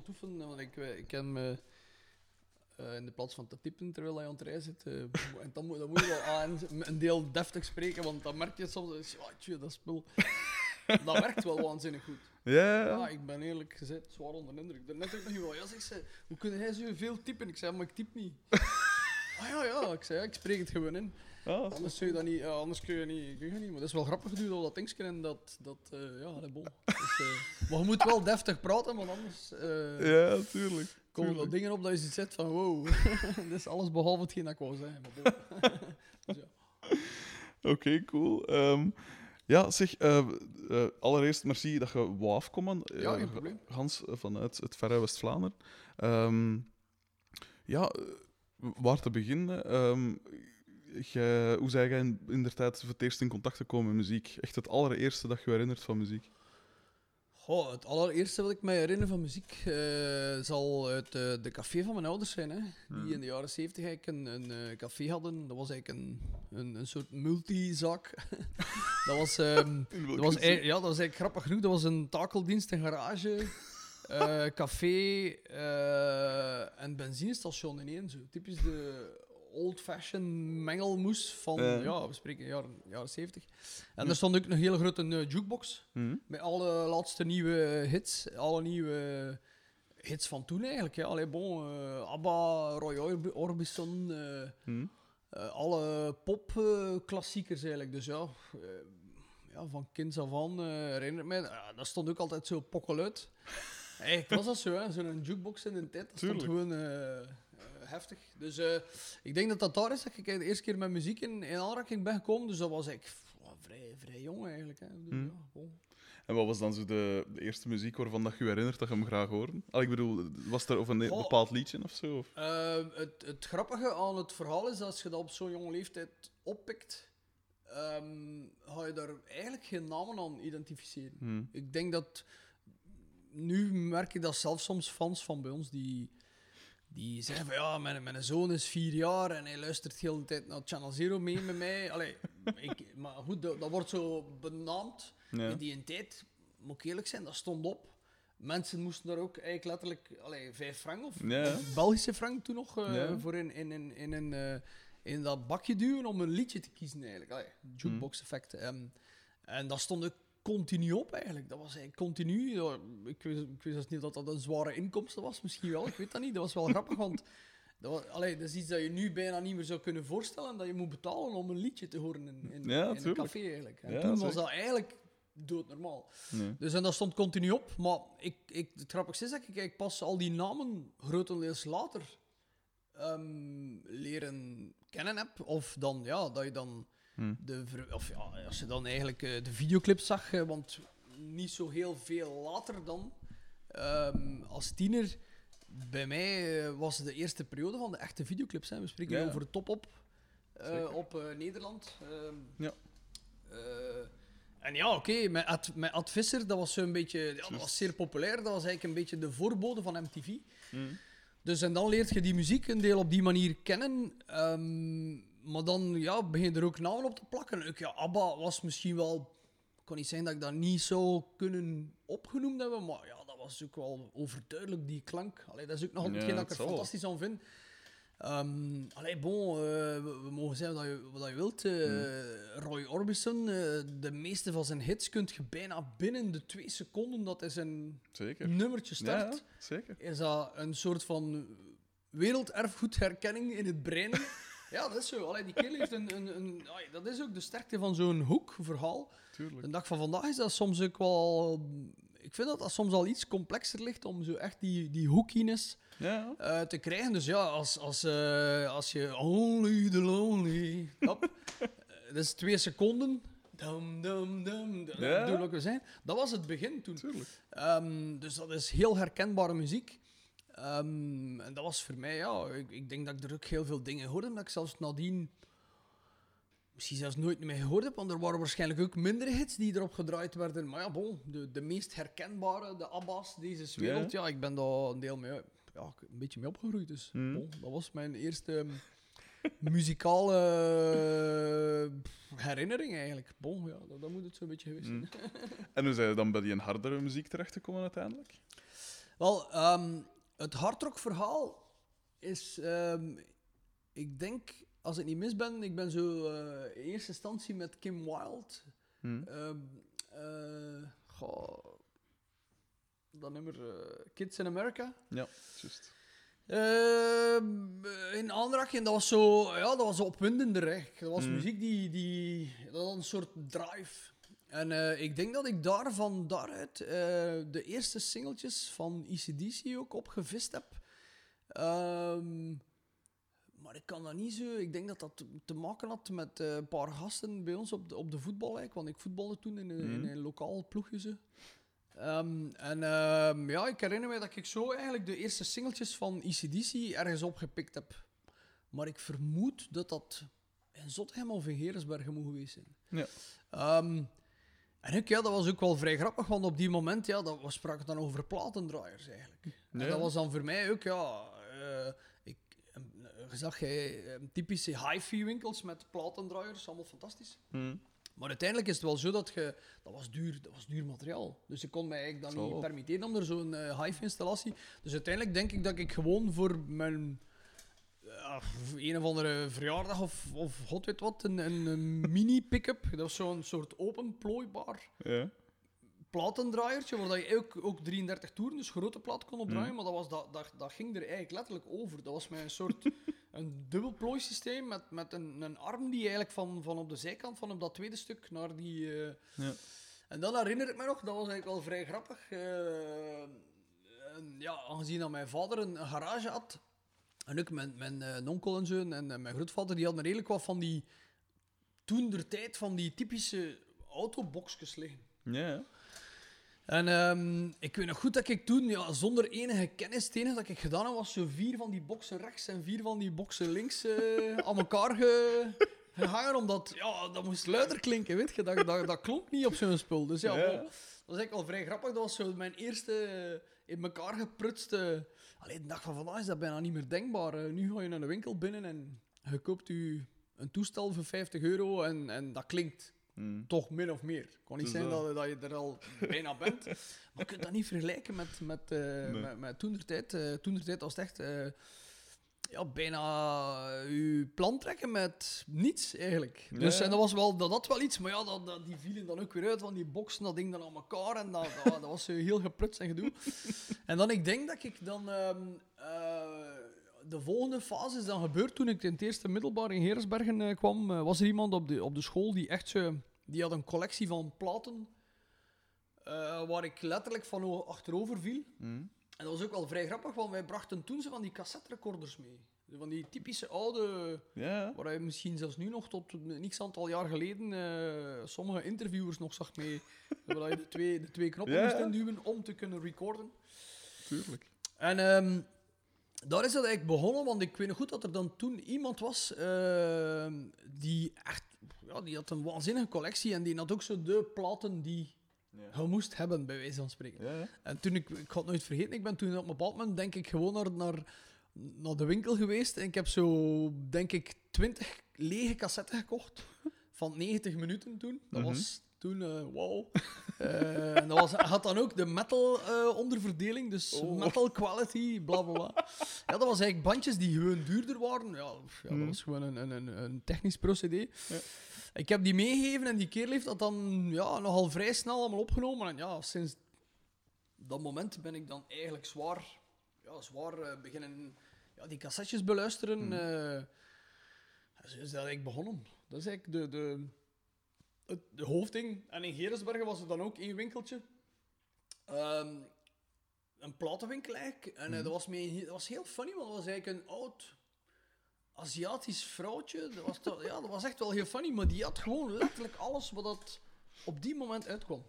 te oefenen, want ik, eh, ik ken me eh, in de plaats van te typen terwijl hij aan het rijden zit. eh, en dan, moet- dan moet je wel aan een deel deftig spreken, want dan merk je soms, ja, tjoe, dat spul. Dat werkt wel waanzinnig goed. Ja, ik ben eerlijk gezegd zwaar onder de indruk. Daarnet ook nog iemand, ja, zeg ze, hoe kun jij zo veel typen? Ik zei, maar ik typ niet. ah ja, ja, ik zei, ja, ik spreek het gewoon in. Ah, dat is- Anders, kun je dat niet, ja, anders kun je niet, kun je niet. Maar dat is wel grappig geduurd, al dat dingetje en dat, dat eh, ja, allee, bon. Dus, eh, maar je moet wel deftig praten, want anders eh ja, tuurlijk. komen er dingen op dat je zet van, wow, dat is alles behalve hetgeen dat ik wou bon. dus ja. Oké, cool. Ehm, ja, zeg, allereerst merci dat je wou afkomen. Ja, geen probleem. Hans vanuit het verre West-Vlaanderen. Ehm, ja, waar te beginnen? Ehm, hoe zei jij in, in de tijd voor het eerst in contact gekomen met muziek? Echt het allereerste dat je je herinnert van muziek? Goh, het allereerste wat ik me herinner van muziek eh, zal uit eh, de café van mijn ouders zijn. Hè? Die in de jaren zeventig eigenlijk een, een eh, café hadden. Dat was eigenlijk een, een, een soort multizaak. dat was... ehm, Dat was, ja, dat was eigenlijk grappig genoeg. Dat was een takeldienst, een garage, eh, café eh, en benzinestation in één. Zo. Typisch de old-fashioned mengelmoes van, Ja. ja, we spreken jaren, jaren 70. En er stond ook een hele grote eh, jukebox Mhm. met alle laatste nieuwe hits, alle nieuwe hits van toen eigenlijk. Ja. Allee, bon, eh, ABBA, Roy Orb- Orbison, eh, eh, alle popklassiekers eigenlijk. Dus ja, eh, ja, van kinds af aan eh, herinner ik mij. ja, dat stond ook altijd zo pokkel uit. Eigenlijk was dat zo, hè, zo'n jukebox in de tijd. Dat stond gewoon eh, eh, heftig. Dus eh, ik denk dat dat daar is dat ik de eerste keer met muziek in, in aanraking ben gekomen. Dus dat was ik vrij, vrij jong eigenlijk. Hè. Dus, ja, bon. En wat was dan zo de, de eerste muziek waarvan dat je je herinnert dat je hem graag hoorde? Al, ik bedoel, was er of een bepaald liedje of zo? Of? Eh, het, het grappige aan het verhaal is dat als je dat op zo'n jonge leeftijd oppikt, ehm, ga je daar eigenlijk geen namen aan identificeren. Mhm. Ik denk dat nu merk ik dat zelfs soms fans van bij ons die, die zeggen van ja, mijn, mijn zoon is vier jaar en hij luistert de hele tijd naar Channel Zero mee met mij. Allee, ik, maar goed, dat, dat wordt zo benaamd. Ja. In die tijd, moet ik eerlijk zijn, dat stond op. Mensen moesten daar ook eigenlijk letterlijk allee, vijf frank of, Ja. Belgische frank toen nog eh, Ja. voor in, in, in, in, een, eh, in dat bakje duwen om een liedje te kiezen eigenlijk. Allee, jukebox effect. Ehm, en dat stond ook continu op eigenlijk. Dat was eigenlijk continu. Ja, Ik weet, ik weet zelfs niet dat dat een zware inkomsten was. Misschien wel, ik weet dat niet. Dat was wel grappig, want dat, was, allee, dat is iets dat je nu bijna niet meer zou kunnen voorstellen. Dat je moet betalen om een liedje te horen in, in, Ja, in een café eigenlijk. En Ja, toen was dat eigenlijk doodnormaal. Nee. Dus en dat stond continu op. Maar ik, ik, het grappigste is dat ik eigenlijk pas al die namen grotendeels later ehm, leren kennen heb. Of dan, ja, dat je dan Hm. de, ver- of ja, als je dan eigenlijk eh, de videoclips zag, eh, want niet zo heel veel later dan, ehm, als tiener, bij mij eh, was de eerste periode van de echte videoclips. Hè. We spreken Ja. over de top-op Zeker. op eh, Nederland. Ehm, Ja. en ja, oké, met, Ad, met Ad Visser, dat was zo'n beetje, ja, dat was zeer populair. Dat was eigenlijk een beetje de voorbode van MTV. Mhm. Dus en dan leert je die muziek een deel op die manier kennen. ehm, maar dan ja, begin je er ook namen op te plakken. Ook, ja, ABBA was misschien wel... Het kan niet zijn dat ik dat niet zou kunnen opgenoemd hebben, maar ja, dat was ook wel overduidelijk, die klank. Allee, dat is ook nog Ja, hetgeen dat ik er fantastisch aan vind. Ehm allee, bon, eh, we, we mogen zeggen wat je, wat je wilt. Eh, Roy Orbison, eh, de meeste van zijn hits kunt je bijna binnen de twee seconden dat hij zijn Zeker. nummertje start ja, zeker. is dat een soort van werelderfgoedherkenning in het brein. ja, dat is zo. Allee, die kerel heeft een... een, een dat is ook de sterkte van zo'n hoekverhaal. Tuurlijk. De dag van vandaag is dat soms ook wel... Ik vind dat dat soms al iets complexer ligt om zo echt die, die hookiness Ja, eh, te krijgen. Dus ja, als, als, eh, als je... Only the lonely... Hop, eh, dat is twee seconden. Dum, dum, dum, dum, Ja. zijn. Dat was het begin toen. tuurlijk. Ehm, dus dat is heel herkenbare muziek. Ehm, en dat was voor mij, ja, ik, ik denk dat ik er ook heel veel dingen hoorde, dat ik zelfs nadien misschien zelfs nooit meer gehoord heb, want er waren waarschijnlijk ook minder hits die erop gedraaid werden. Maar ja, bon, de, de meest herkenbare, de ABBA's, deze wereld, ja. ik ben daar een deel mee, ja, een beetje mee opgegroeid. Dus Hmm. bon, dat was mijn eerste ehm, muzikale herinnering eigenlijk. Bon, ja, dat, dat moet het zo'n beetje geweest zijn. Mm. En hoe zijn je dan bij die hardere muziek terechtgekomen uiteindelijk? Wel, ehm, het hardrock-verhaal is, ehm, ik denk, als ik niet mis ben, ik ben zo eh, in eerste instantie met Kim Wilde. Hm. ehm, eh, goh, dat nummer eh, Kids in America. Ja, juist. Ehm, in aanraking, en dat was zo, ja, dat was opwindender. Hè. Dat was Mm. muziek die, die, dat had een soort drive. En eh, ik denk dat ik daar van daaruit eh, de eerste singeltjes van ECDC ook opgevist heb. Ehm, maar ik kan dat niet zo. Ik denk dat dat te- maken had met eh, een paar gasten bij ons op de, op de voetbalwijk. Want ik voetbalde toen in een, in Mhm. een lokaal ploegje. Zo. Ehm, en ehm, ja, ik herinner me dat ik zo eigenlijk de eerste singeltjes van ECDC ergens opgepikt heb. Maar ik vermoed dat dat in Zottegem of in Geresbergen moet geweest zijn. Ja. En ik, ja, dat was ook wel vrij grappig, want op die moment, ja, dat, we spraken dan over platendraaiers eigenlijk. En dat was dan voor mij ook, ja, eh, ik, je zag jij eh, typische hi-fi winkels met platendraaiers, allemaal fantastisch. Hm. Maar uiteindelijk is het wel zo dat je... Dat was duur, dat was duur materiaal. Dus ik kon mij eigenlijk dan niet permitteren om er zo'n eh hive installatie... Dus uiteindelijk denk ik dat ik gewoon voor mijn... een of andere verjaardag of, of god weet wat, een, een, mini-pick-up. Dat was zo'n soort open plooibaar Ja. platendraaiertje, waar dat je ook, ook 33 toeren, dus grote plaat kon opdraaien, Mhm. maar dat, was, dat, dat, dat ging er eigenlijk letterlijk over. Dat was met een soort een dubbel plooisysteem met, met een, een arm die eigenlijk van, van op de zijkant van op dat tweede stuk naar die... eh, Ja. En dan herinner ik me nog, dat was eigenlijk wel vrij grappig. eh, en ja, aangezien dat mijn vader een garage had, en ook mijn, mijn eh, onkel en zo, en mijn grootvader, die hadden redelijk wat van die... Toen der tijd van die typische autoboxjes liggen. Ja, ja. En ehm, ik weet nog goed dat ik toen, ja, zonder enige kennis, het enige dat ik gedaan heb, was zo vier van die boksen rechts en vier van die boksen links eh, aan elkaar ge, gehangen, omdat ja, dat moest luider klinken, weet je. Dat, dat, dat klonk niet op zo'n spul. Dus ja, dat was eigenlijk al vrij grappig. Dat was zo mijn eerste eh, in elkaar geprutste... Alleen de dag van vandaag is dat bijna niet meer denkbaar. Nu ga je naar de winkel binnen en je koopt u een toestel voor 50 euro en, en dat klinkt Hm. toch min of meer. Het kan niet Dus zijn dat- dat, je er al bijna bent. Maar je kunt dat niet vergelijken met, met, eh met, met toentertijd. Eh toentertijd was het echt eh, ja, bijna je plan trekken met niets, eigenlijk. Dus en dat, was wel, dat had wel iets, maar ja, dat, dat, die vielen dan ook weer uit, want die boksen, dat ding dan aan elkaar en dat, dat, dat was heel geprutst en gedoe. En dan, ik denk dat ik dan... ehm, eh, de volgende fase is dan gebeurd toen ik in het eerste middelbaar in Heeresbergen eh, kwam. eh, was er iemand op de, op de school die echt zo... Die had een collectie van platen eh, waar ik letterlijk van achterover viel. Hm. En dat was ook wel vrij grappig, want wij brachten toen zo van die cassette-recorders mee. Van die typische oude, Ja, waar je misschien zelfs nu nog tot niks aantal jaar geleden eh, sommige interviewers nog zag mee. waar je de twee, de twee knoppen moest induwen om te kunnen recorden. tuurlijk. En ehm, daar is dat eigenlijk begonnen, want ik weet nog goed dat er dan toen iemand was ehm, die echt, ja, die had een waanzinnige collectie en die had ook zo de platen die. Je moest hebben, bij wijze van spreken. En toen ik, ik ga het nooit vergeten, ik ben toen op een bepaald moment, denk ik, gewoon naar, naar, naar de winkel geweest en ik heb zo, denk ik, 20 lege cassetten gekocht van 90 minuten toen. Dat Mhm. was toen, eh wow. Eh, en dat was, had dan ook de metal eh, onderverdeling, dus Oh. metal quality, bla bla bla. Ja, dat was eigenlijk bandjes die gewoon duurder waren. Ja, ja dat Mhm. was gewoon een, een, een, technisch procedé. Ja. Ik heb die meegegeven en die kerel heeft dat dan ja, nogal vrij snel allemaal opgenomen. En ja, sinds dat moment ben ik dan eigenlijk zwaar, ja, zwaar beginnen ja, die cassettes beluisteren. Zo is dat eigenlijk begonnen. Dat is eigenlijk de, de, het de hoofdding. En in Geresbergen was er dan ook één winkeltje. Ehm, een platenwinkel eigenlijk. En eh, Mhm. dat, was mee, dat was heel funny, want dat was eigenlijk een oud Aziatisch vrouwtje. Dat was, ja, dat was echt wel heel funny, maar die had gewoon letterlijk alles wat dat op die moment uitkwam.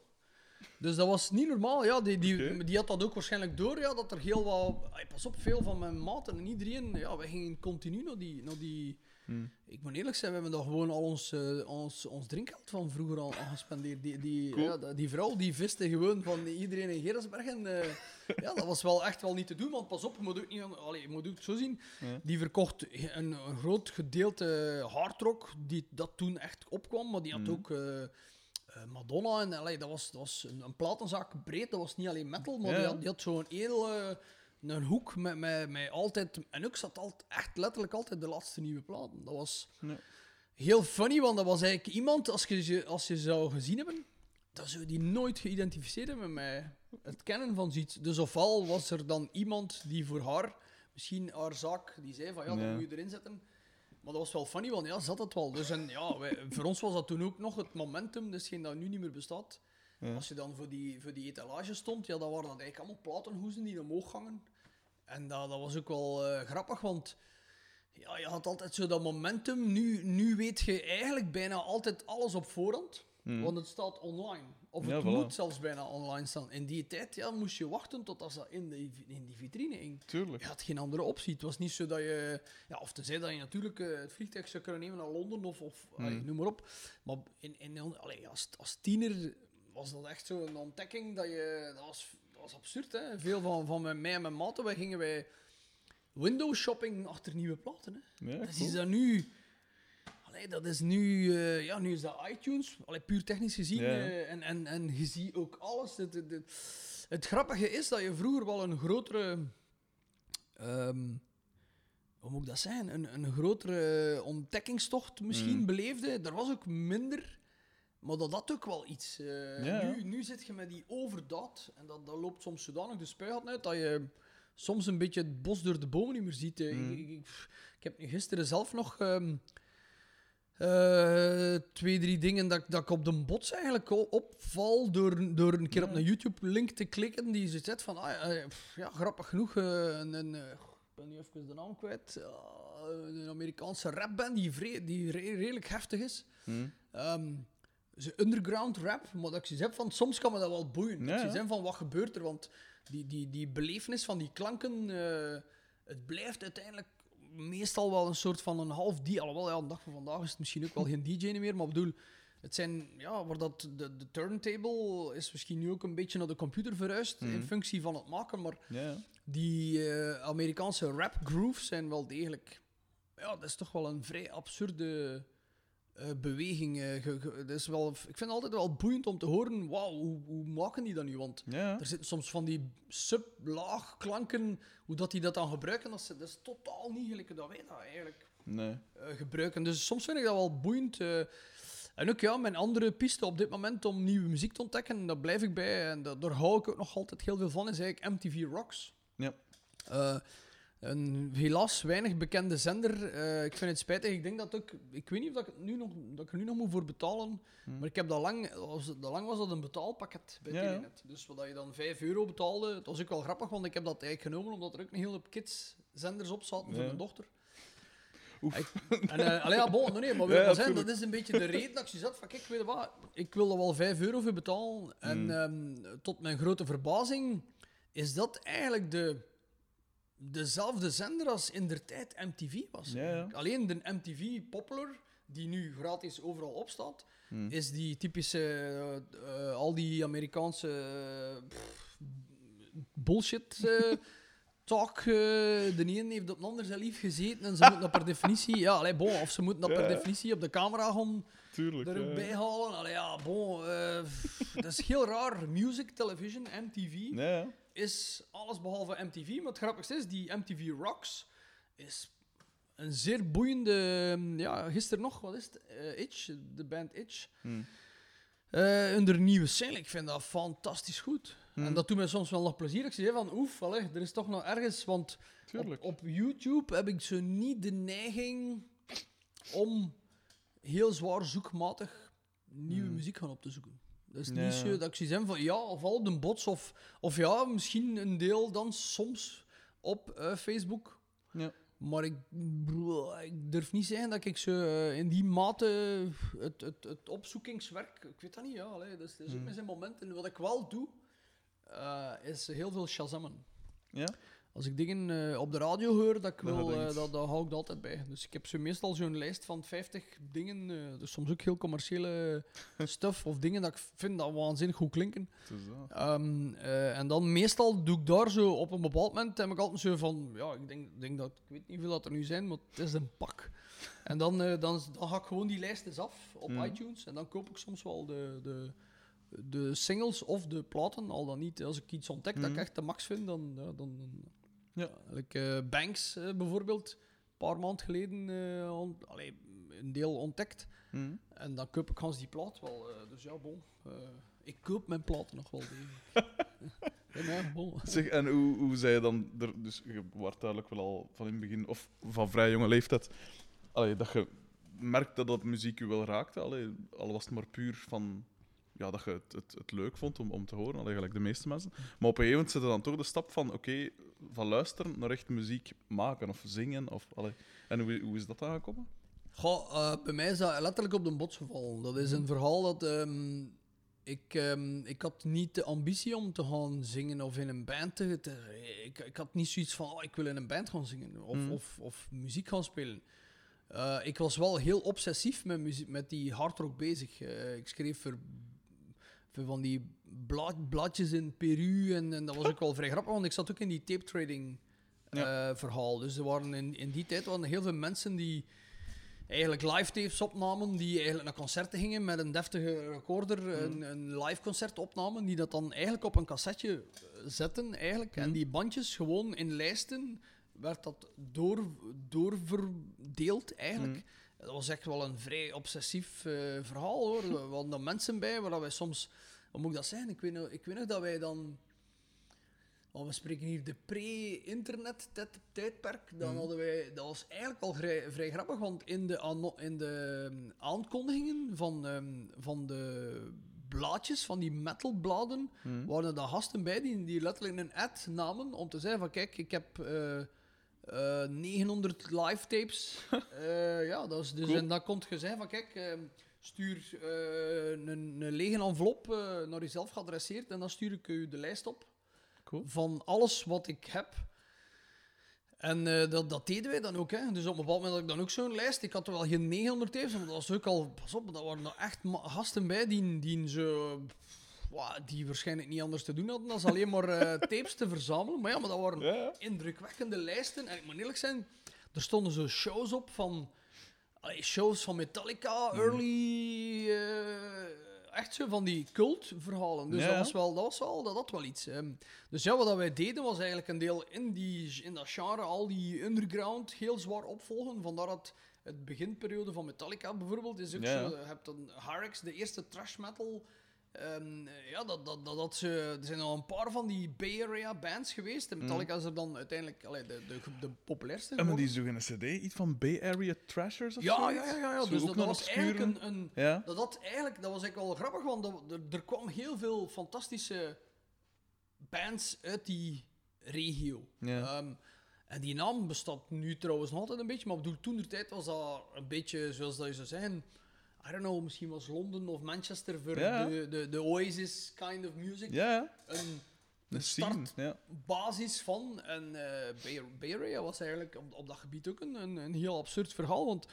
Dus dat was niet normaal. Ja, die, die, die had dat ook waarschijnlijk door, ja, dat er heel wat... Ay, pas op, veel van mijn maten en iedereen... Ja, wij gingen continu naar die... Naar die Hm. ik moet eerlijk zijn, we hebben daar gewoon al ons, eh, ons, ons drinkgeld van vroeger al aan gespendeerd. Die, die, Cool. ja, die- vrouw die viste gewoon van iedereen in Gerasbergen. eh, ja, dat was wel echt wel niet te doen, want pas op, je moet ook, niet, allee, je moet ook zo zien. Ja. Die verkocht een, een groot gedeelte hardrock, die dat toen echt opkwam, maar die had Mhm. ook eh, Madonna. En allee, dat was, dat was een, een platenzaak breed. Dat was niet alleen metal, maar Ja. die had, die had zo'n edele een hoek met, met, met altijd... En ook zat altijd, echt letterlijk altijd de laatste nieuwe platen. Dat was Ja. heel funny, want dat was eigenlijk iemand, als je, als je zou gezien hebben, dan zou je die nooit geïdentificeerd hebben met mij. Het kennen van zoiets. Dus ofwel was er dan iemand die voor haar, misschien haar zaak, die zei van ja, dat Ja. moet je erin zetten. Maar dat was wel funny, want ja, zat het wel. Dus en, ja, wij- voor ons was dat toen ook nog het momentum, dus geen dat nu niet meer bestaat. Ja. Als je dan voor die, voor die etalage stond, ja, dan waren dat eigenlijk allemaal platenhoezen die omhoog gangen. En dat, dat was ook wel eh, grappig, want ja, je had altijd zo dat momentum. Nu, nu weet je eigenlijk bijna altijd alles op voorhand, want het staat online. Of Ja, het voilà. moet zelfs bijna online staan. In die tijd ja, moest je wachten tot als dat in, de, in die vitrine hing. Tuurlijk. Je had geen andere optie. Het was niet zo dat je... Ja, of tenzij dat je natuurlijk eh, het vliegtuig zou kunnen nemen naar Londen of, of allee, noem maar op. Maar in, in, allee, als, als tiener was dat echt zo'n ontdekking dat je... Dat was, was absurd, hè. Veel van, van mij en mijn maten, wij gingen wij window shopping achter nieuwe platen, hè. Ja, Dat cool. is dat nu... Allee, dat is nu... eh, ja, nu is dat iTunes. Allee, puur technisch gezien. Ja, eh, en, en, en je ziet ook alles. Het, het, het, het grappige is dat je vroeger wel een grotere... ehm, hoe moet ik dat zeggen? Een, een grotere ontdekkingstocht misschien Mm. beleefde. Er was ook minder... Maar dat had ook wel iets. eh, Ja, nu, nu zit je met die overdaad. En dat, dat loopt soms zodanig de spuigat uit dat je soms een beetje het bos door de bomen niet meer ziet. eh. Mm. Ik, ik, ik- heb gisteren zelf nog ehm, eh, twee, drie dingen dat, ik- dat ik op de bots eigenlijk al opval door, door een keer op een YouTube-link te klikken die ze zet van, ah, ja, ja, grappig genoeg, eh, een, een, eh, ik ben nu even de naam kwijt, een Amerikaanse rapband die, vre- die re- redelijk heftig is. Hm. Ehm, ze underground rap, maar dat ik zoiets heb van soms kan me dat wel boeien. Ja, van wat gebeurt er, want die, die, die belevenis van die klanken, eh, het blijft uiteindelijk meestal wel een soort van een half DJ. Alhoewel, ja, de dag van vandaag is het misschien ook wel geen DJ meer, maar ik bedoel, het zijn, ja, waar dat, de, de turntable is misschien nu ook een beetje naar de computer verhuisd in Mhm. functie van het maken, maar Ja, die eh, Amerikaanse rap grooves zijn wel degelijk. Ja, dat is toch wel een vrij absurde eh, beweging. eh, ge- is wel, ik vind het altijd wel boeiend om te horen. Wauw, hoe, hoe maken die dat nu? Want Ja, er zitten soms van die sub-laag klanken. Hoe dat die dat dan gebruiken, dat is, dat is totaal niet gelijk dat wij dat eigenlijk Nee. eh, gebruiken. Dus soms vind ik dat wel boeiend. en ook ja, mijn andere piste op dit moment om nieuwe muziek te ontdekken, daar blijf ik bij. En dat, daar hou ik ook nog altijd heel veel van, is eigenlijk MTV Rocks. Ja. Een helaas weinig bekende zender. Eh, ik vind het spijtig. Ik denk dat ook. Ik weet niet of dat ik, het nu nog, dat ik er nu nog moet voor betalen. Hmm. Maar ik heb dat lang. Was, dat lang was dat een betaalpakket bij Ja. Dus wat je dan 5 euro betaalde. Het was ook wel grappig, want ik heb dat eigenlijk genomen omdat er ook een hele hoop kids-zenders op zaten voor mijn dochter. Oef. Ik, en, eh allee, ja, bon, nee, maar wil ik tuurlijk. dat is een beetje de reden dat ik zat van, kijk, weet je wat, ik wil er wel 5 euro voor betalen. En Mm. ehm, tot mijn grote verbazing is dat eigenlijk de, dezelfde zender als in der tijd MTV was. Ja, ja. Alleen de MTV Popular, die nu gratis overal opstaat, Hm. is die typische, eh, al die Amerikaanse eh, pff, bullshit eh, talk. de een heeft op de ander zijn lief gezeten en ze moeten dat per definitie, ja, allee, bon, of ze moeten dat per definitie op de camera gaan Tuurlijk. er ook ja. bij halen. Allee, ja, bon, dat is heel raar. Music, television, MTV ja. Is alles behalve MTV. Maar het grappigste is, die MTV Rocks is een zeer boeiende... Ja, gisteren nog, wat is het? Eh, Itch, de band Itch. Hm. Eh nieuwe single, ik vind dat fantastisch goed. En dat doet mij soms wel nog plezier. Ik zeg van, oef, allee, er is toch nog ergens... Want op YouTube heb ik zo niet de neiging om heel zwaar zoekmatig nieuwe Hmm. muziek gaan op te zoeken. Dat is niet zo dat ik zoiets heb van ja, of al de bots, of, of ja, misschien een deel dan soms op eh, Facebook. Ja. Maar ik, bro, ik durf niet zeggen dat ik zo eh, in die mate het, het, het opzoekingswerk, ik weet dat niet, ja, allee, dat is, dat is ook Hmm. met zijn momenten. Wat ik wel doe, eh, is heel veel shazammen. Ja? Als ik dingen eh, op de radio hoor, dat ik Dat wil, eh, dat, dat hou ik er altijd bij. Dus ik heb zo meestal zo'n lijst van 50 dingen, eh, dus soms ook heel commerciële stuff of dingen dat ik vind dat waanzinnig goed klinken. Dat. Ehm, eh, en dan meestal doe ik daar zo op een bepaald moment heb ik altijd zo van, ja, ik denk, denk dat, ik weet niet hoeveel dat er nu zijn, maar het is een pak. En dan, dan, dan ga ik gewoon die lijst eens af op Mhm. iTunes en dan koop ik soms wel de, de, de singles of de platen, al dan niet. Als ik iets ontdek dat ik Mhm. echt de max vind, dan... Ja, dan, dan Ja. like, eh, Banks eh, bijvoorbeeld, een paar maanden geleden allee, een deel ontdekt. Mhm. En dan koop ik gans die plaat wel. dus ja, bon. ik koop mijn platen nog wel ja, bon. Zeg, en hoe, hoe zei je dan... Er, dus je was duidelijk wel al van in het begin, of van vrij jonge leeftijd, allee, dat je merkte dat muziek je wel raakte. Allee, al was het maar puur van... Ja, dat je het, het, het leuk vond om, om te horen, gelijk de meeste mensen. Maar op een gegeven moment zit er dan toch de stap van, oké, van luisteren naar echt muziek maken of zingen. Of, allee. En hoe, hoe is dat aangekomen? Goh, eh, bij mij is dat letterlijk op de bots gevallen. Dat is een verhaal dat... ehm, ik, ehm, ik had niet de ambitie om te gaan zingen of in een band te... te- ik, ik had niet zoiets van, oh, ik wil in een band gaan zingen of, Mhm. of, of muziek gaan spelen. Eh, ik was wel heel obsessief met, muziek, met die hardrock bezig. Eh, ik schreef voor, voor van die blad, bladjes in Peru en, en dat was ook wel vrij grappig, want ik zat ook in die tape trading eh, verhaal. Dus er waren in, in die tijd waren er heel veel mensen die eigenlijk live tapes opnamen, die eigenlijk naar concerten gingen met een deftige recorder, een, een live concert opnamen, die dat dan eigenlijk op een cassetje eh, zetten eigenlijk. En die bandjes gewoon in lijsten werd dat door, doorverdeeld eigenlijk. Dat was echt wel een vrij obsessief eh, verhaal hoor. We hadden er mensen bij waar wij soms, hoe moet ik dat zeggen? Ik weet, nog, ik weet nog dat wij dan. want we spreken hier de pre-internet tijd- tijdperk. Dan hadden wij, dat was eigenlijk al vrij, vrij grappig, want in de, in de ehm, aankondigingen van, ehm, van de blaadjes, van die metalbladen, Mhm. waren er gasten bij die, die letterlijk een ad namen om te zeggen van kijk, ik heb eh, eh, 900 live tapes. Eh, ja, dat is dus, Cool. en dan kon je zeggen van kijk, eh, stuur eh, een, een lege envelop eh, naar jezelf geadresseerd en dan stuur ik u de lijst op Cool. van alles wat ik heb. En eh, dat, dat deden wij dan ook. Hè. Dus op een bepaald moment had ik dan ook zo'n lijst. Ik had er wel geen 900 tapes, maar dat was ook al... Pas op, dat waren er echt gasten bij die, die zo... die waarschijnlijk niet anders te doen hadden dan alleen maar tapes te verzamelen. Maar ja, maar dat waren ja. indrukwekkende lijsten. En ik moet eerlijk zijn, er stonden zo shows op van... allee, shows van Metallica, Mhm. early... eh, echt zo van die cultverhalen. Dus Ja, dat was wel, dat was wel, dat had wel iets. dus ja, wat dat wij deden was eigenlijk een deel in, die, in dat genre, al die underground, heel zwaar opvolgen. Vandaar dat het beginperiode van Metallica bijvoorbeeld is ook Ja, zo. ja. Je hebt dan Harrix, de eerste thrash metal. Ehm, ja, dat, dat, dat, dat ze, er zijn al een paar van die Bay Area bands geweest. En Metallica is er dan uiteindelijk allee, de, de, de populairste En maar die geworden. zoeken een cd, iets van Bay Area Trashers of Ja, zoiets? ja, ja, ja, ja. Zo Dus dat, dat was eigenlijk een, een, Ja? dat, had eigenlijk, dat was eigenlijk wel grappig, want dat, er, er kwam heel veel fantastische bands uit die regio. Ja. Ehm, en die naam bestaat nu trouwens nog altijd een beetje, maar bedoel, toen de tijd was dat een beetje zoals dat je zou zeggen. I don't know, misschien was Londen of Manchester voor Ja. de, de, de Oasis kind of music. Ja. Een Een scene. start. Ja. basis van. En Bay, Area was eigenlijk op, op dat gebied ook een, een, een heel absurd verhaal. Want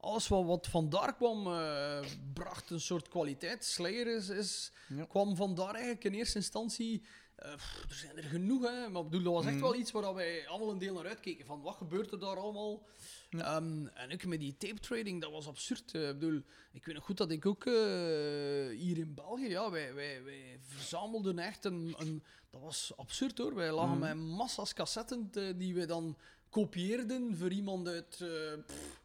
alles wat, wat vandaar kwam, eh, bracht een soort kwaliteit. Slayer is, is, Ja. kwam vandaar eigenlijk in eerste instantie. eh, pff, er zijn er genoeg, hè. Maar bedoel, dat was echt Mhm. wel iets waar wij allemaal een deel naar uitkeken. Van wat gebeurt er daar allemaal? Ehm, en ook met die tape trading, dat was absurd. Eh, ik bedoel, ik weet nog goed dat ik ook eh, hier in België, ja, wij, wij, wij verzamelden echt een, een... Dat was absurd hoor. Wij lagen Mhm. met massa's cassetten te- die we dan kopieerden voor iemand uit eh, pff,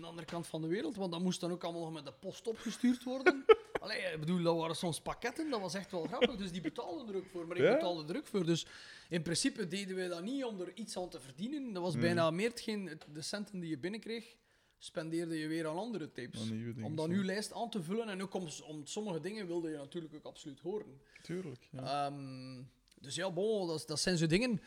de andere kant van de wereld. Want dat moest dan ook allemaal nog met de post opgestuurd worden. Allee, ik bedoel, dat waren soms pakketten, dat was echt wel grappig. Dus die betaalden er ook voor, maar ik Ja? betaalde er ook voor. Dus in principe deden wij dat niet om er iets aan te verdienen. Dat was Hmm. bijna meer hetgeen, het- de centen die je binnenkreeg, spendeerde je weer aan andere tapes. Aan nieuwe dingen, om dan zo. uw lijst aan te vullen. En ook om, om sommige dingen wilde je natuurlijk ook absoluut horen. Tuurlijk. Ja. Ehm, dus ja, bon, dat, dat zijn zo dingen.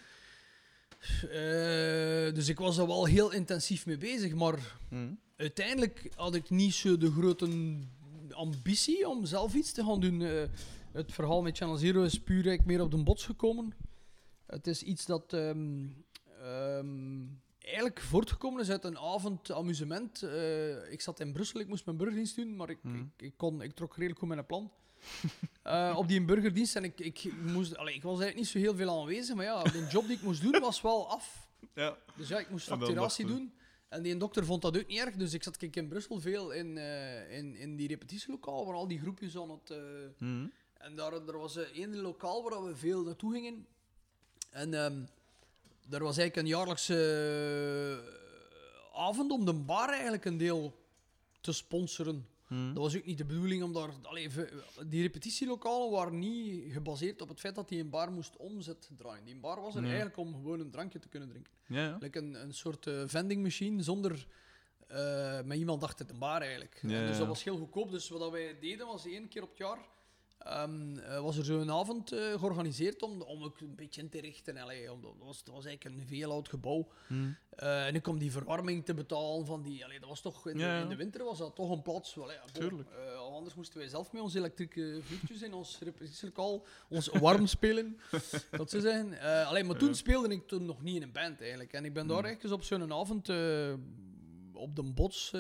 Eh, dus ik was er wel heel intensief mee bezig, maar Mhm. uiteindelijk had ik niet zo de grote ambitie om zelf iets te gaan doen. Eh, het verhaal met Channel Zero is puur eigenlijk meer op de bots gekomen. Het is iets dat, ehm, ehm, eigenlijk voortgekomen is uit een avond amusement. Eh, ik zat in Brussel, ik moest mijn burgerdienst doen, maar ik, Mhm. ik, ik, kon, ik trok redelijk goed mijn plan. Eh, op die burgerdienst en ik, ik, moest, allee, ik was eigenlijk niet zo heel veel aanwezig, maar ja, de job die ik moest doen was wel af. Ja. Dus ja, ik moest facturatie doen. En die dokter vond dat ook niet erg, dus ik zat kijk, in Brussel veel in, eh, in, in die repetitielokaal, waar al die groepjes aan het... Mhm. en daar, er was één lokaal waar we veel naartoe gingen. En ehm er was eigenlijk een jaarlijkse eh, avond om de bar eigenlijk een deel te sponsoren. Mhm. Dat was ook niet de bedoeling om daar... Allee, die repetitielokalen waren niet gebaseerd op het feit dat die een bar moest omzet draaien. Die bar was er Nee. eigenlijk om gewoon een drankje te kunnen drinken. Ja, ja. Like een, een soort eh, vending machine zonder... eh met iemand achter het een bar eigenlijk. Ja, En dus dat was heel goedkoop. Dus wat wij deden was één keer op het jaar... ehm, eh, was er zo'n avond eh, georganiseerd om, om ook een beetje in te richten. Allee, om, dat, was, dat was eigenlijk een veel oud gebouw. Mhm. Eh, en ik om die verwarming te betalen van die... Allee, dat was toch, in, Ja, de, ja. in de winter was dat toch een plaats... Bon, Tuurlijk. anders moesten wij zelf met onze elektrische vuurtjes in ons repetitielokaal ons warm spelen. dat ze zeggen. Alleen, maar toen speelde ik toen nog niet in een band eigenlijk. En ik ben daar Hmm. echt eens op zo'n avond op de bots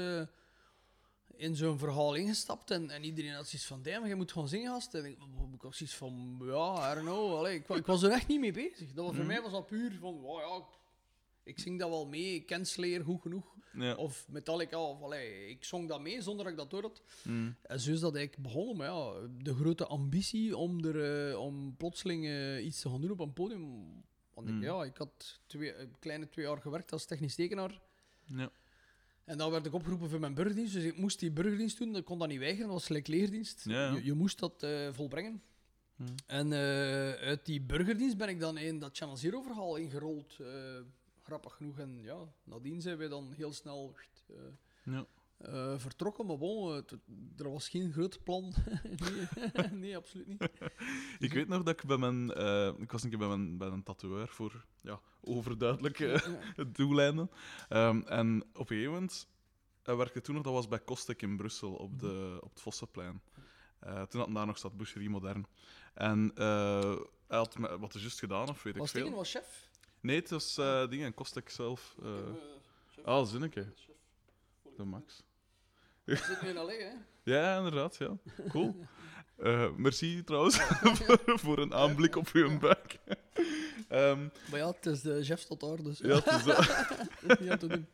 in zo'n verhaal ingestapt. En, en iedereen had zoiets van, damn, je moet gewoon zingen, gast. En ik, ik had zoiets van, ja, I don't know. Allee, ik, ik was er echt niet mee bezig. Dat was, Voor Hmm. mij was dat puur van, wow, ja, ik zing dat wel mee. Ik ken Slayer goed genoeg. Ja. Of Metallica, of allee, ik zong dat mee zonder dat ik dat door had. Mhm. En zo is dat eigenlijk begonnen. Maar ja, de grote ambitie om, er, eh, om plotseling eh, iets te gaan doen op een podium. Want ik, Mm. ja, ik had twee, een kleine twee jaar gewerkt als technisch tekenaar. Ja. En dan werd ik opgeroepen voor mijn burgerdienst. Dus ik moest die burgerdienst doen. Ik kon dat niet weigeren. Dat was gelijk leerdienst. Ja. Je, je moest dat eh, volbrengen. Mhm. En eh, uit die burgerdienst ben ik dan in dat Channel Zero verhaal ingerold. eh, grappig genoeg. En ja, nadien zijn wij dan heel snel Ja. Eh, vertrokken. Maar bon, het- er was geen groot plan. nee, nee, absoluut niet. Ik weet nog dat ik bij mijn... eh, ik was een keer bij mijn, bij een tatoeëur voor ja, overduidelijk eh, Ja. doeleinden. Ehm, en op een gegeven moment... Werkte toen nog, dat was bij Kostek in Brussel, op, de, op het Vossenplein. Eh, toen had daar nog staat Boucherie Modern. En eh, hij had me- wat is juist gedaan, of weet ik Was veel. was chef? Nee, het was eh dingen, Kostek zelf. eh eh, ah, zinneke. De Max. We zitten in L.A., hè? Ja, inderdaad, ja. Cool. Eh, merci trouwens voor, voor een aanblik op uw buik. Ehm, Maar ja, het is de chef tot daar, dus ja, het is dat. niet aan te doen.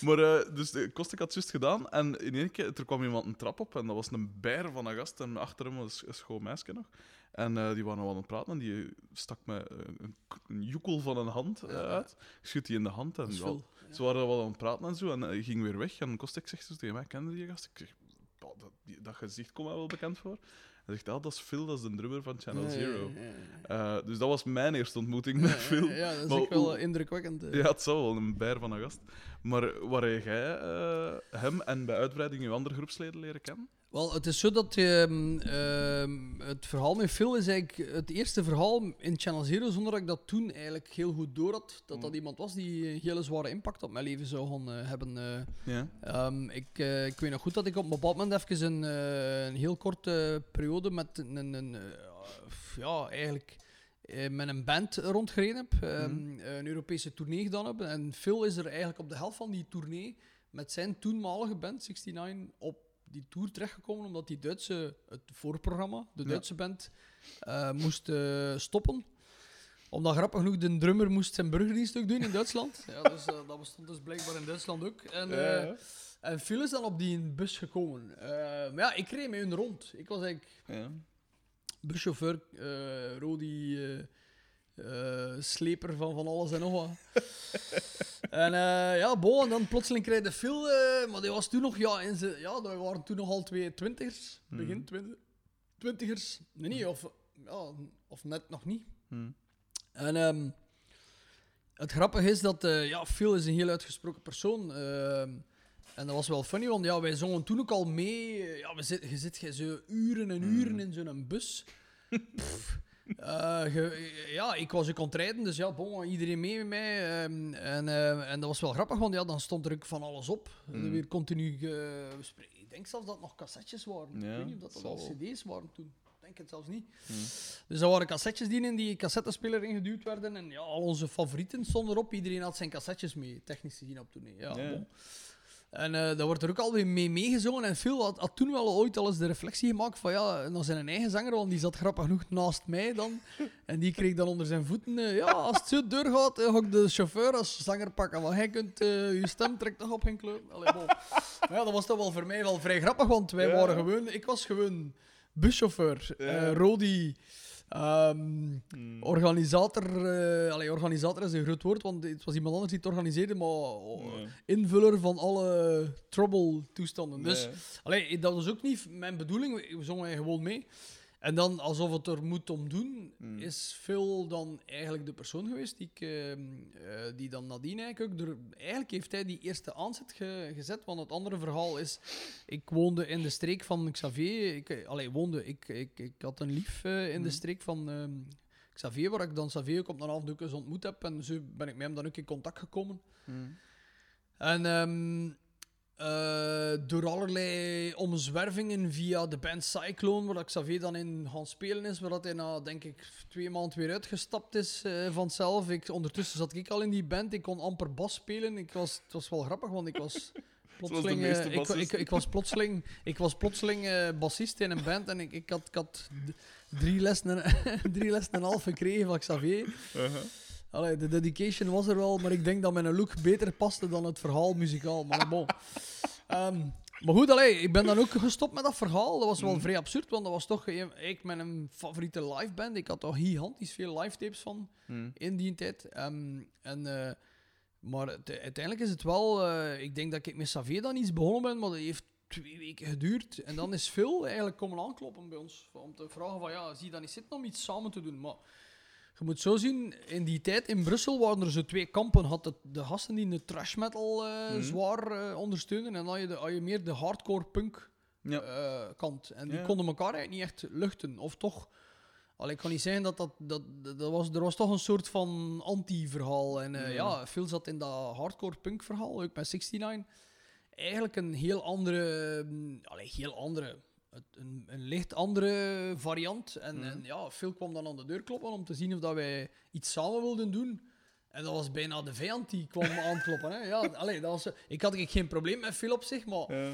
Maar eh, dus de Kostek had het juist gedaan en in één keer er kwam iemand een trap op en dat was een bijer van een gast en achter hem was een schoon meisje nog. En eh, die waren al aan het praten en die stak me eh, een, een joekel van een hand eh, uit. Ik schud die in de hand en Dat is ja, veel. Ze waren wel aan het praten en zo en hij ging weer weg. En Kostek zegt zo tegen mij, kende die gast? Ik zeg, "Bah, dat, die- dat gezicht komt mij wel bekend voor. Hij zegt, ja, dat is Phil, dat is de drummer van Channel ja, Zero. ja, ja. Eh, dus dat was mijn eerste ontmoeting met Phil. Ja, dat is Maar ook wel eh, indrukwekkend. eh. Ja, het zou wel een bijer van een gast. Maar waar jij eh, hem en bij uitbreiding uw andere groepsleden leren kennen? Wel, het is zo dat ehm, ehm, het verhaal met Phil is eigenlijk het eerste verhaal in Channel Zero, zonder dat ik dat toen eigenlijk heel goed door had. Dat dat Mm. iemand was die een hele zware impact op mijn leven zou gaan eh, hebben. eh. Ja. Ehm, ik, eh, ik weet nog goed dat ik op bepaald moment even een, een heel korte periode met een, een, een, ja, eigenlijk met een band rondgereden heb. Mhm. Een Europese tournee gedaan heb. En Phil is er eigenlijk op de helft van die tournee met zijn toenmalige band, 69, op die tour terechtgekomen, omdat die Duitse, het voorprogramma, de Ja. Duitse band, eh, moest eh, stoppen omdat grappig genoeg de drummer moest zijn burgerdienst ook doen in Duitsland. Ja, dus, eh, dat bestond dus blijkbaar in Duitsland ook. En, eh, Ja. en Phil is dan op die bus gekomen. Eh, maar ja, ik reed met hun rond. Ik was eigenlijk Ja. buschauffeur, eh Rodi, eh, eh, sleper van van alles en nog wat. en eh, ja, bon, en dan plotseling kreeg de Phil, eh, maar die was toen nog, ja, in zijn, ja, dat waren toen nog al twee twintigers, begin Mhm. twintig, twintigers. Nee, nee, of, ja, of net nog niet. Hm. En ehm, het grappige is dat ja, Phil is een heel uitgesproken persoon. ehm, en dat was wel funny, want ja, wij zongen toen ook al mee. Ja, we zit, je zit je zo uren en uren Mm. in zo'n bus. Pff, eh, ge- ja, ik was ook aan het rijden, dus ja, bon, iedereen mee met mij. ehm, en, eh, en dat was wel grappig, want ja, dan stond er ook van alles op. Mm. Weer continu... ge- we spre- ik denk zelfs dat het nog cassettes waren. Ja, ik weet niet of dat, dat al cd's waren toen. denk het zelfs niet. Hmm. Dus dat waren cassettes die in die cassettespeler ingeduwd werden. En ja, al onze favorieten stonden erop. Iedereen had zijn cassettes mee, technisch gezien op toen. Ja, bon. En eh daar wordt er ook alweer mee meegezongen. En Phil had, had toen wel ooit al eens de reflectie gemaakt van ja, naar zijn eigen zanger, want die zat grappig genoeg naast mij dan. En die kreeg dan onder zijn voeten, eh, ja, als het zo doorgaat, eh, ga ik de chauffeur als zanger pakken. Want hij kunt, je stem trekt toch op geen kleur. Allee, bon. Maar ja, dat was toch wel voor mij wel vrij grappig, want wij Ja. waren gewoon, ik was gewoon buschauffeur, Ja. Rodi, ehm, Hmm. organisator, allee, organisator is een groot woord, want het was iemand anders die het organiseerde, maar oh, Nee. invuller van alle trouble-toestanden. Dus allee, dat was ook niet mijn bedoeling, we we zongen gewoon mee. En dan, alsof het er moet om doen, Hmm. is Phil dan eigenlijk de persoon geweest die, ik, ehm, eh, die dan nadien eigenlijk ook... Er, eigenlijk heeft hij die eerste aanzet ge- gezet, want het andere verhaal is... Ik woonde in de streek van Xavier. Ik, allee, woonde... Ik, ik, ik had een lief eh, in de Hmm. streek van ehm, Xavier, waar ik dan Xavier ook op een ook eens ontmoet heb. En zo ben ik met hem dan ook in contact gekomen. Hmm. En ehm, eh, door allerlei omzwervingen via de band Cyclone, waar Xavier dan in gaan spelen is, waar dat hij na, denk ik, twee maanden weer uitgestapt is eh, vanzelf. Ik, ondertussen zat ik al in die band, ik kon amper bas spelen. Ik was, het was wel grappig, want ik was plotseling... eh, ik, ik, was plotseling, ik was plotseling bassist in een band en ik, ik had, ik had d- drie lessen, en, drie lessen en een half gekregen van Xavier. Uh-huh. Allee, de dedication was er wel, maar ik denk dat mijn look beter paste dan het verhaal muzikaal. Maar bon. Ehm, maar goed, allee, ik ben dan ook gestopt met dat verhaal. Dat was wel Mhm. vrij absurd, want dat was toch een- ik mijn favoriete liveband. Ik had toch gigantisch veel live tapes van Hmm. in die tijd. Ehm, en, eh, maar uiteindelijk is het wel... eh, ik denk dat ik met Xavier dan iets begonnen ben, maar dat heeft twee weken geduurd. En dan is Phil eigenlijk komen aankloppen bij ons. Om te vragen van, ja, zie je dat niet zitten om iets samen te doen? Maar je moet zo zien, in die tijd in Brussel waren er zo twee kampen. Had het, de gasten die de trash metal eh, Mhm. zwaar eh, ondersteunen. En dan had je, de, had je meer de hardcore punk Ja. eh, kant. En die Ja. konden elkaar eigenlijk niet echt luchten. Of toch... Allee, ik kan niet zeggen dat dat... dat, dat, was, er was toch een soort van anti-verhaal. En Ja. ja, Phil zat in dat hardcore punk verhaal, ook met 69. Eigenlijk een heel andere... mm, Allee, heel andere... Een, een licht andere variant. En, Mhm. en ja, Phil kwam dan aan de deur kloppen om te zien of dat wij iets samen wilden doen. En dat was bijna de vijand die kwam aankloppen. Hè. Ja, allee, dat was, ik had geen probleem met Phil op zich, maar Ja.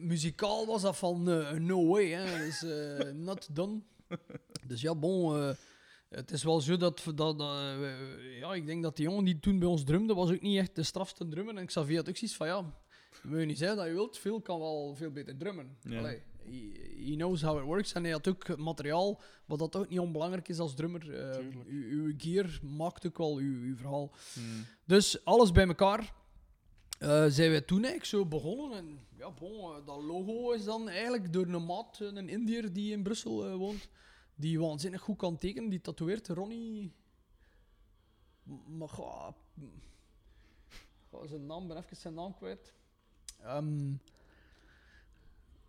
muzikaal was dat van eh, no way. Hè. Dus eh, not done. Dus ja, bon. eh, het is wel zo dat, dat, eh, ja, ik denk dat die jongen die toen bij ons drumde, was ook niet echt de strafste drummer. En Xavier had ook zoiets van, ja, wil je niet zeggen dat je wilt, Phil kan wel veel beter drummen. Ja. Allee, he, knows how it works. En hij had ook materiaal, wat dat ook niet onbelangrijk is als drummer. Tuurlijk. uw, uw gear maakt ook wel uw, uw verhaal. Hmm. Dus alles bij elkaar eh, zijn wij toen eigenlijk zo begonnen. En ja, bon, eh, dat logo is dan eigenlijk door een maat, een Indiër die in Brussel woont, die waanzinnig goed kan tekenen, die tatoeëert, Ronnie. Maar ga, ga zijn naam, ben even zijn naam kwijt. Ehm,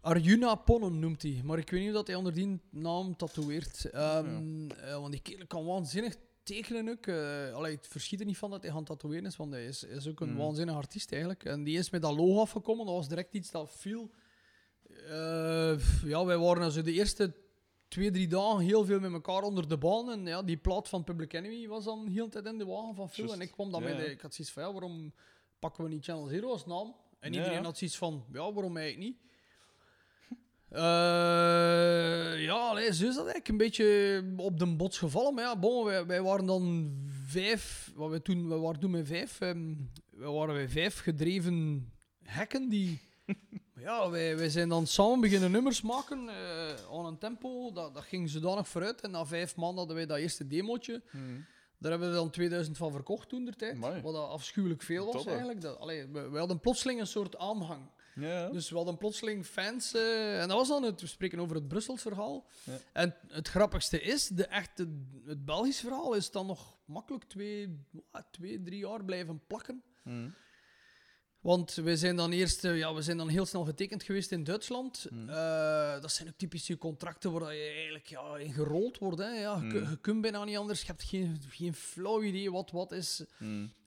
Arjuna Ponnen noemt hij, maar ik weet niet of dat hij onder die naam tatoeëert. Ehm, eh, want die kerel kan waanzinnig tekenen ook. eh allee, het verschiet er niet van dat hij gaan tatoeëren is, want hij is, is ook een Mm. waanzinnig artiest eigenlijk. En die is met dat logo afgekomen, dat was direct iets dat viel. Eh, ja, wij waren also de eerste twee, drie dagen heel veel met elkaar onder de baan. En ja, die plaat van Public Enemy was dan heel de tijd in de wagen van Phil. En ik kwam dan ja, met ik had zoiets van, ja, waarom pakken we niet Channel Zero als naam? En iedereen ja. had zoiets van, ja, waarom eigenlijk niet? Eh, ja, zo is dat eigenlijk een beetje op de bots gevallen. Maar ja, bon, wij, wij waren dan vijf, wat wij toen, we waren toen met vijf, ehm, we waren wij vijf gedreven hekken die... Ja, wij, wij zijn dan samen beginnen nummers maken eh aan een tempo. Dat, dat ging zodanig vooruit. En na vijf maanden hadden wij dat eerste demootje. Hmm. Daar hebben we dan 2000 van verkocht toen der tijd. Wat dat afschuwelijk veel was Top, eigenlijk. Dat, allee, we, we hadden plotseling een soort aanhang. Ja. Dus we hadden plotseling fans. eh, en dat was dan het, we spreken over het Brussels verhaal. Ja. En het grappigste is, de echte, het Belgisch verhaal is dan nog makkelijk twee, twee drie jaar blijven plakken. Hmm. Want we zijn dan eerst, eh, ja, we zijn dan heel snel getekend geweest in Duitsland. Hmm. Eh, dat zijn ook typische contracten waar je eigenlijk ja, in gerold wordt. Hè. Ja, je, kun- je kunt bijna niet anders. Je hebt geen, geen flauw idee wat wat is.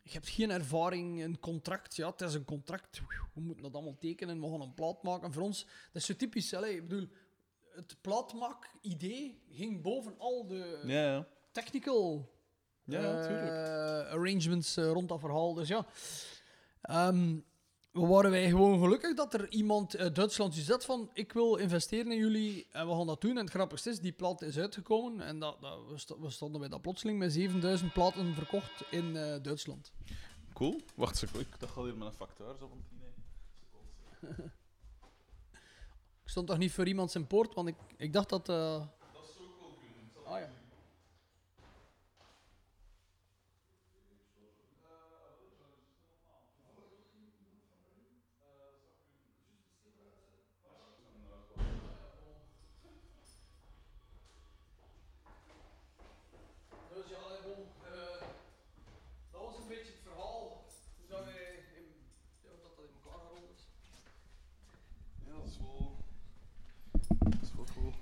Je hebt geen ervaring, een contract. Ja, het is een contract. We moeten dat allemaal tekenen. We gaan een plaat maken. Voor ons, dat is zo typisch. Allee, ik bedoel, het platmak-idee ging boven al de Ja, ja. technical Ja, eh, arrangements eh, rond dat verhaal. Dus ja, Ehm, waren wij gewoon gelukkig dat er iemand uit Duitsland zegt van ik wil investeren in jullie en we gaan dat doen. En het grappigste is, die plaat is uitgekomen en dat, dat, we, sto- we stonden bij dat plotseling met 7000 platen verkocht in eh, Duitsland. Cool. Wacht, seco- ik gaat hier met een facteur zo van 10 seconden. Ik stond toch niet voor iemand zijn poort, want ik, ik dacht dat... eh, Dat zou ook wel kunnen. Ah ja. Dus ja, allee, bon, eh, dat was een beetje het verhaal. Hoe dat wij in, ja, hoe dat, dat in elkaar gerold is. Ja, dat is wel... Dat is wel cool.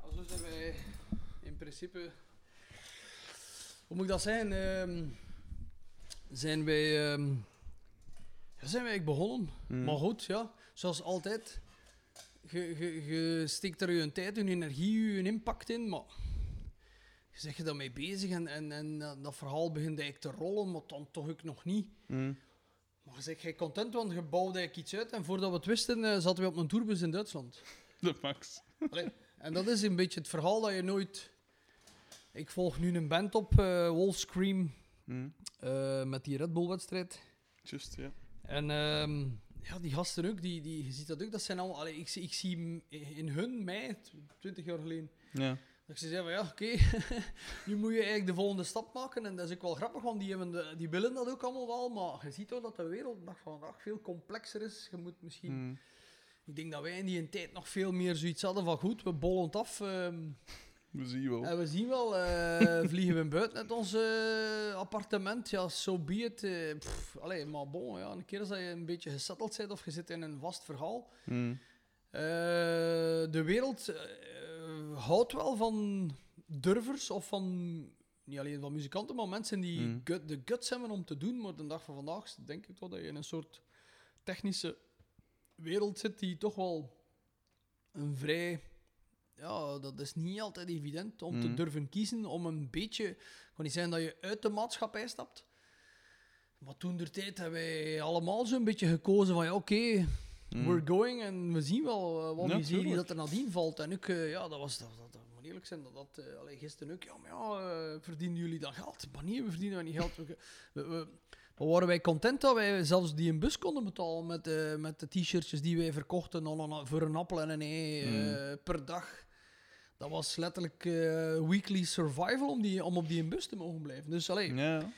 Ja, zo zijn wij in principe. Hoe moet ik dat zeggen? Ehm, zijn wij. ehm, ja, zijn wij begonnen. Mm. Maar goed, ja, zoals altijd. Je, je, je steekt er je tijd, je energie, je impact in, maar je zegt je daarmee bezig en, en, en dat- verhaal begint eigenlijk te rollen, maar dan toch ook nog niet. Mm. Maar je zegt jij content, want je bouwde eigenlijk iets uit en voordat we het wisten eh, zaten we op een tourbus in Duitsland. De max. Allee, en dat is een beetje het verhaal dat je nooit. Ik volg nu een band op, eh Wolf Scream, Mm. eh, met die Red Bull-wedstrijd. Just, ja. En ehm, ja, die gasten ook, die, die, je ziet dat ook, dat zijn allemaal. Allee, ik, zie- ik zie in hun, mij, tw- 20 jaar geleden, Ja. dat ze zeggen van ja, oké, nu moet je eigenlijk de volgende stap maken. En dat is ook wel grappig, want die, hebben de, die willen dat ook allemaal wel. Maar je ziet toch dat de wereld dag van vandaag veel complexer is. Je moet misschien. Mm. Ik denk dat wij in die tijd nog veel meer zoiets hadden van goed, we bollen het af. ehm, We zien wel. en we zien wel, eh, vliegen we buiten uit ons eh, appartement. Ja, so be it. eh, pff, allee, maar bon, ja, een keer als je een beetje gesetteld bent of je zit in een vast verhaal. Mm. eh, de wereld eh, houdt wel van durvers of van, niet alleen van muzikanten, maar mensen die Mm. gut- de guts hebben om te doen. Maar de dag van vandaag denk ik toch dat je in een soort technische wereld zit die toch wel een vrij. Ja, dat is niet altijd evident om te Mm. durven kiezen om een beetje. Ik kan niet zeggen dat je uit de maatschappij stapt. Maar toen der tijd hebben wij allemaal zo'n beetje gekozen van ja, oké, Mm. we're going en we zien wel eh, wat Ja, miserie tuurlijk. dat er nadien valt. En ook, eh, ja, dat was, dat, dat, dat moet eerlijk zijn, dat, dat allee, gisteren ook, ja, maar ja, verdienen jullie dan geld? Maar nee, we verdienen wij niet geld. We, we, we- maar waren wij content dat wij zelfs die een bus konden betalen met, eh, met de t-shirtjes die wij verkochten een- voor een appel en een ei eh, per dag. Dat was letterlijk eh, weekly survival om, die, om op die bus te mogen blijven. Dus allee, Ja.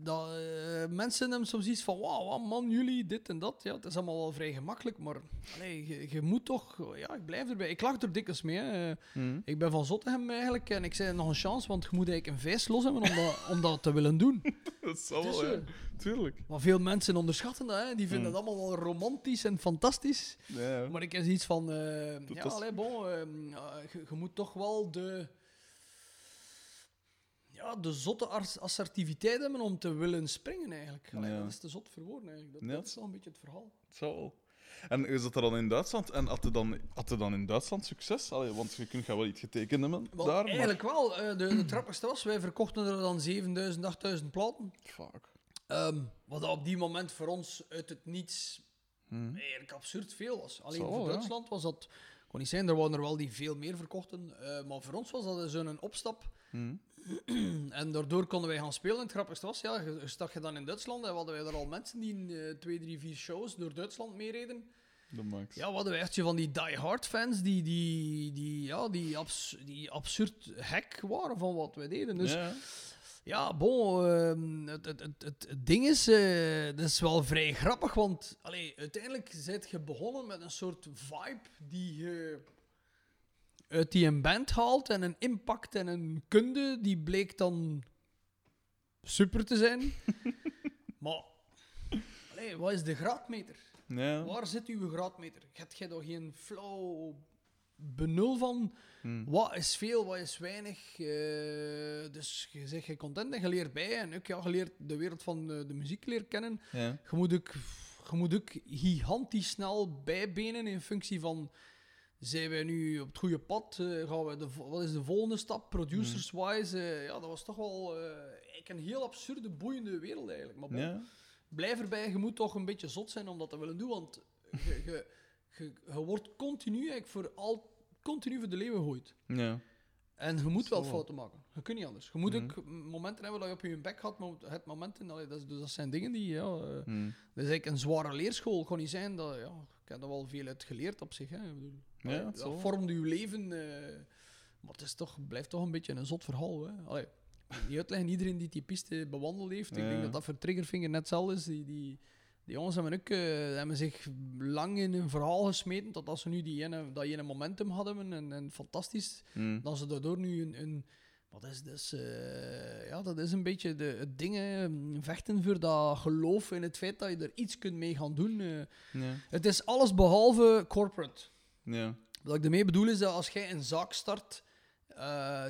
Dat, eh, mensen hebben soms iets van, wauw, man, jullie, dit en dat. Ja, het is allemaal wel vrij gemakkelijk, maar allee, je, je moet toch... Ja, ik blijf erbij. Ik lach er dikwijls mee. Mm. Ik ben van Zottegem eigenlijk en ik zei nog een chance, want je moet eigenlijk een vijs los hebben om dat, om dat te willen doen. Dat zal wel, ja. Tuurlijk. Maar veel mensen onderschatten dat, hè. die vinden Mm. dat allemaal wel romantisch en fantastisch. Ja, ja. Maar ik heb iets van, eh, ja, allee, bon, ehm, je, je moet toch wel de, ja, de zotte assertiviteit hebben om te willen springen eigenlijk. Allee, Ja. Dat is te zot voor woorden eigenlijk. Dat, Ja. dat is wel een beetje het verhaal. Het zal wel. En je zat er dan in Duitsland en had je dan, had je dan in Duitsland succes? Allee, want je kunt gaan wel iets getekend hebben Wel, daar, eigenlijk wel. eh, de, de trappigste was, wij verkochten er dan 7000, 8000 platen. Fuck. Ehm, wat op die moment voor ons uit het niets Hm. eigenlijk absurd veel was. Alleen voor ja. Duitsland was dat... Ik kon niet zijn, er waren er wel die veel meer verkochten. eh, maar voor ons was dat zo'n opstap. Hm. En daardoor konden wij gaan spelen. En het grappigste was, ja, je- stak je dan in Duitsland en hadden wij er al mensen die in eh, twee, drie, vier shows door Duitsland meereden. De max. Ja, hadden wij echt van die die-hard fans die, die, die, ja, die, abs die absurd hack waren van wat wij deden. Dus ja, Ja. bon, ehm, het, het, het, ding is, eh, dat is wel vrij grappig, want allee, uiteindelijk zit je begonnen met een soort vibe die je uit die een band haalt en een impact en een kunde, die bleek dan super te zijn. maar, allee, wat is de graadmeter? Ja. Waar zit uw graadmeter? Heb jij daar geen flauw benul van? Hm. Wat is veel, wat is weinig? Eh, dus je zegt je content en je leert bij. En ook, ja, je leert de wereld van de, de muziek leren kennen. Ja. Je moet ook, je moet ook gigantisch snel bijbenen in functie van zijn wij nu op het goede pad? Eh, gaan we de, wat is de volgende stap, producers-wise? Eh, ja, dat was toch wel eh, een heel absurde, boeiende wereld eigenlijk. Maar bon, Ja. blijf erbij, je moet toch een beetje zot zijn om dat te willen doen, want je, je, je, je wordt continu eigenlijk voor al, continu voor de leeuwen gegooid. Ja. En je moet wel fouten maken. Je kunt niet anders. Je moet Mhm. ook momenten hebben dat je op je bek gaat, maar het momenten, allee, dat, is- dus dat zijn dingen die, ja... eh, Hm. dat is eigenlijk een zware leerschool. Kan niet zijn dat, ja, ik heb er wel veel uit geleerd op zich. Hè. Ik bedoel, Ja, allee, het dat zal. vormde uw leven. eh, maar het is toch, blijft toch een beetje een zot verhaal. Hè. Allee, niet uitleggen, iedereen die die piste bewandeld heeft. Ik denk dat dat voor Triggerfinger net hetzelfde is. Die, die, die jongens hebben ook eh, hebben zich lang in een verhaal gesmeten. Tot als ze nu die ene, dat ene momentum hadden. En, en fantastisch. Hm. Dat ze daardoor nu een. een wat is dus, eh, ja, dat is een beetje de, het ding, hè, vechten voor dat geloof in het feit dat je er iets kunt mee gaan doen. eh. Ja. het is alles behalve corporate. Ja. Wat ik ermee bedoel is dat als jij een zaak start,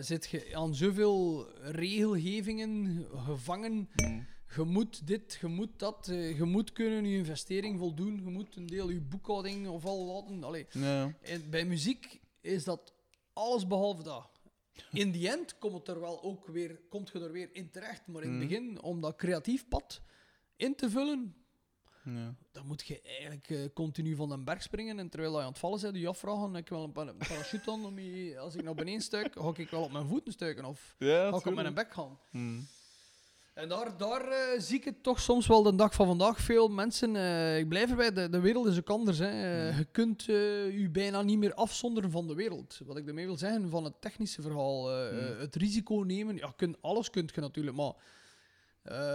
zit je aan zoveel regelgevingen gevangen. Hm. Je moet dit, je moet dat, eh, je moet kunnen je investering voldoen, je moet een deel je boekhouding of al laten. Allee, Ja. en bij muziek is dat alles behalve dat. In die end komt het er wel ook weer, komt je er weer in terecht. Maar in het Mhm. begin, om dat creatief pad in te vullen, Ja. dan moet je eigenlijk eh, continu van den berg springen. En terwijl je aan het vallen bent, je afvragen, heb ik wel een pa- parachute aan om je, als ik naar beneden stuik, ga ik wel op mijn voeten stuiken of Ja, ga ik op mijn bek gaan. Hm. En daar, daar eh, zie ik het toch soms wel de dag van vandaag. Veel mensen, eh, ik blijf erbij, de, de wereld is ook anders. Hè. Eh, Mm. Je kunt je bijna niet meer afzonderen van de wereld. Wat ik ermee wil zeggen, van het technische verhaal. Mm. het risico nemen, ja, kunt, alles kunt je natuurlijk, maar...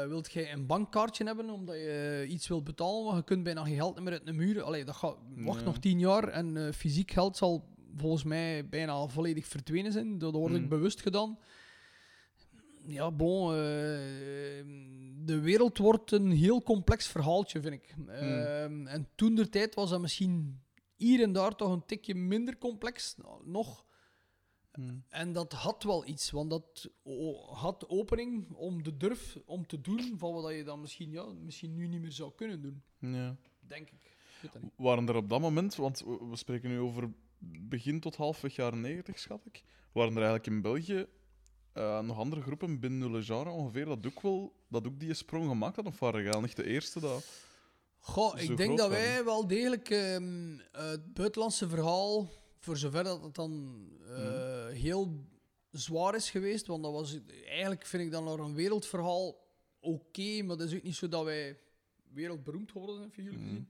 wilt jij een bankkaartje hebben omdat je iets wilt betalen, maar je kunt bijna geen geld meer uit de muur. Allee, dat gaat, wacht nog tien jaar en fysiek geld zal volgens mij bijna volledig verdwenen zijn. Dat wordt ik Mm. bewust gedaan. Ja, bon. eh, de wereld wordt een heel complex verhaaltje, vind ik. Ehm, en toen de tijd was dat misschien hier en daar toch een tikje minder complex nou, nog. Hm. En dat had wel iets, want dat had opening om de durf om te doen van wat je dan misschien, ja, misschien nu niet meer zou kunnen doen. Ja. Denk ik. Waren er op dat moment, want we we spreken nu over begin tot halfweg jaren 90, schat ik, waren er eigenlijk in België eh, nog andere groepen binnen jullie genre ongeveer dat ook wel dat ook die sprong gemaakt hadden? Of waren jij niet de eerste dat... Goh, ik denk dat wij wel degelijk ehm, het buitenlandse verhaal, voor zover dat het dan eh, Mhm. heel zwaar is geweest, want dat was eigenlijk vind ik dan nog een wereldverhaal oké, maar dat is ook niet zo dat wij wereldberoemd geworden zijn, figuurlijk Mhm. gezien.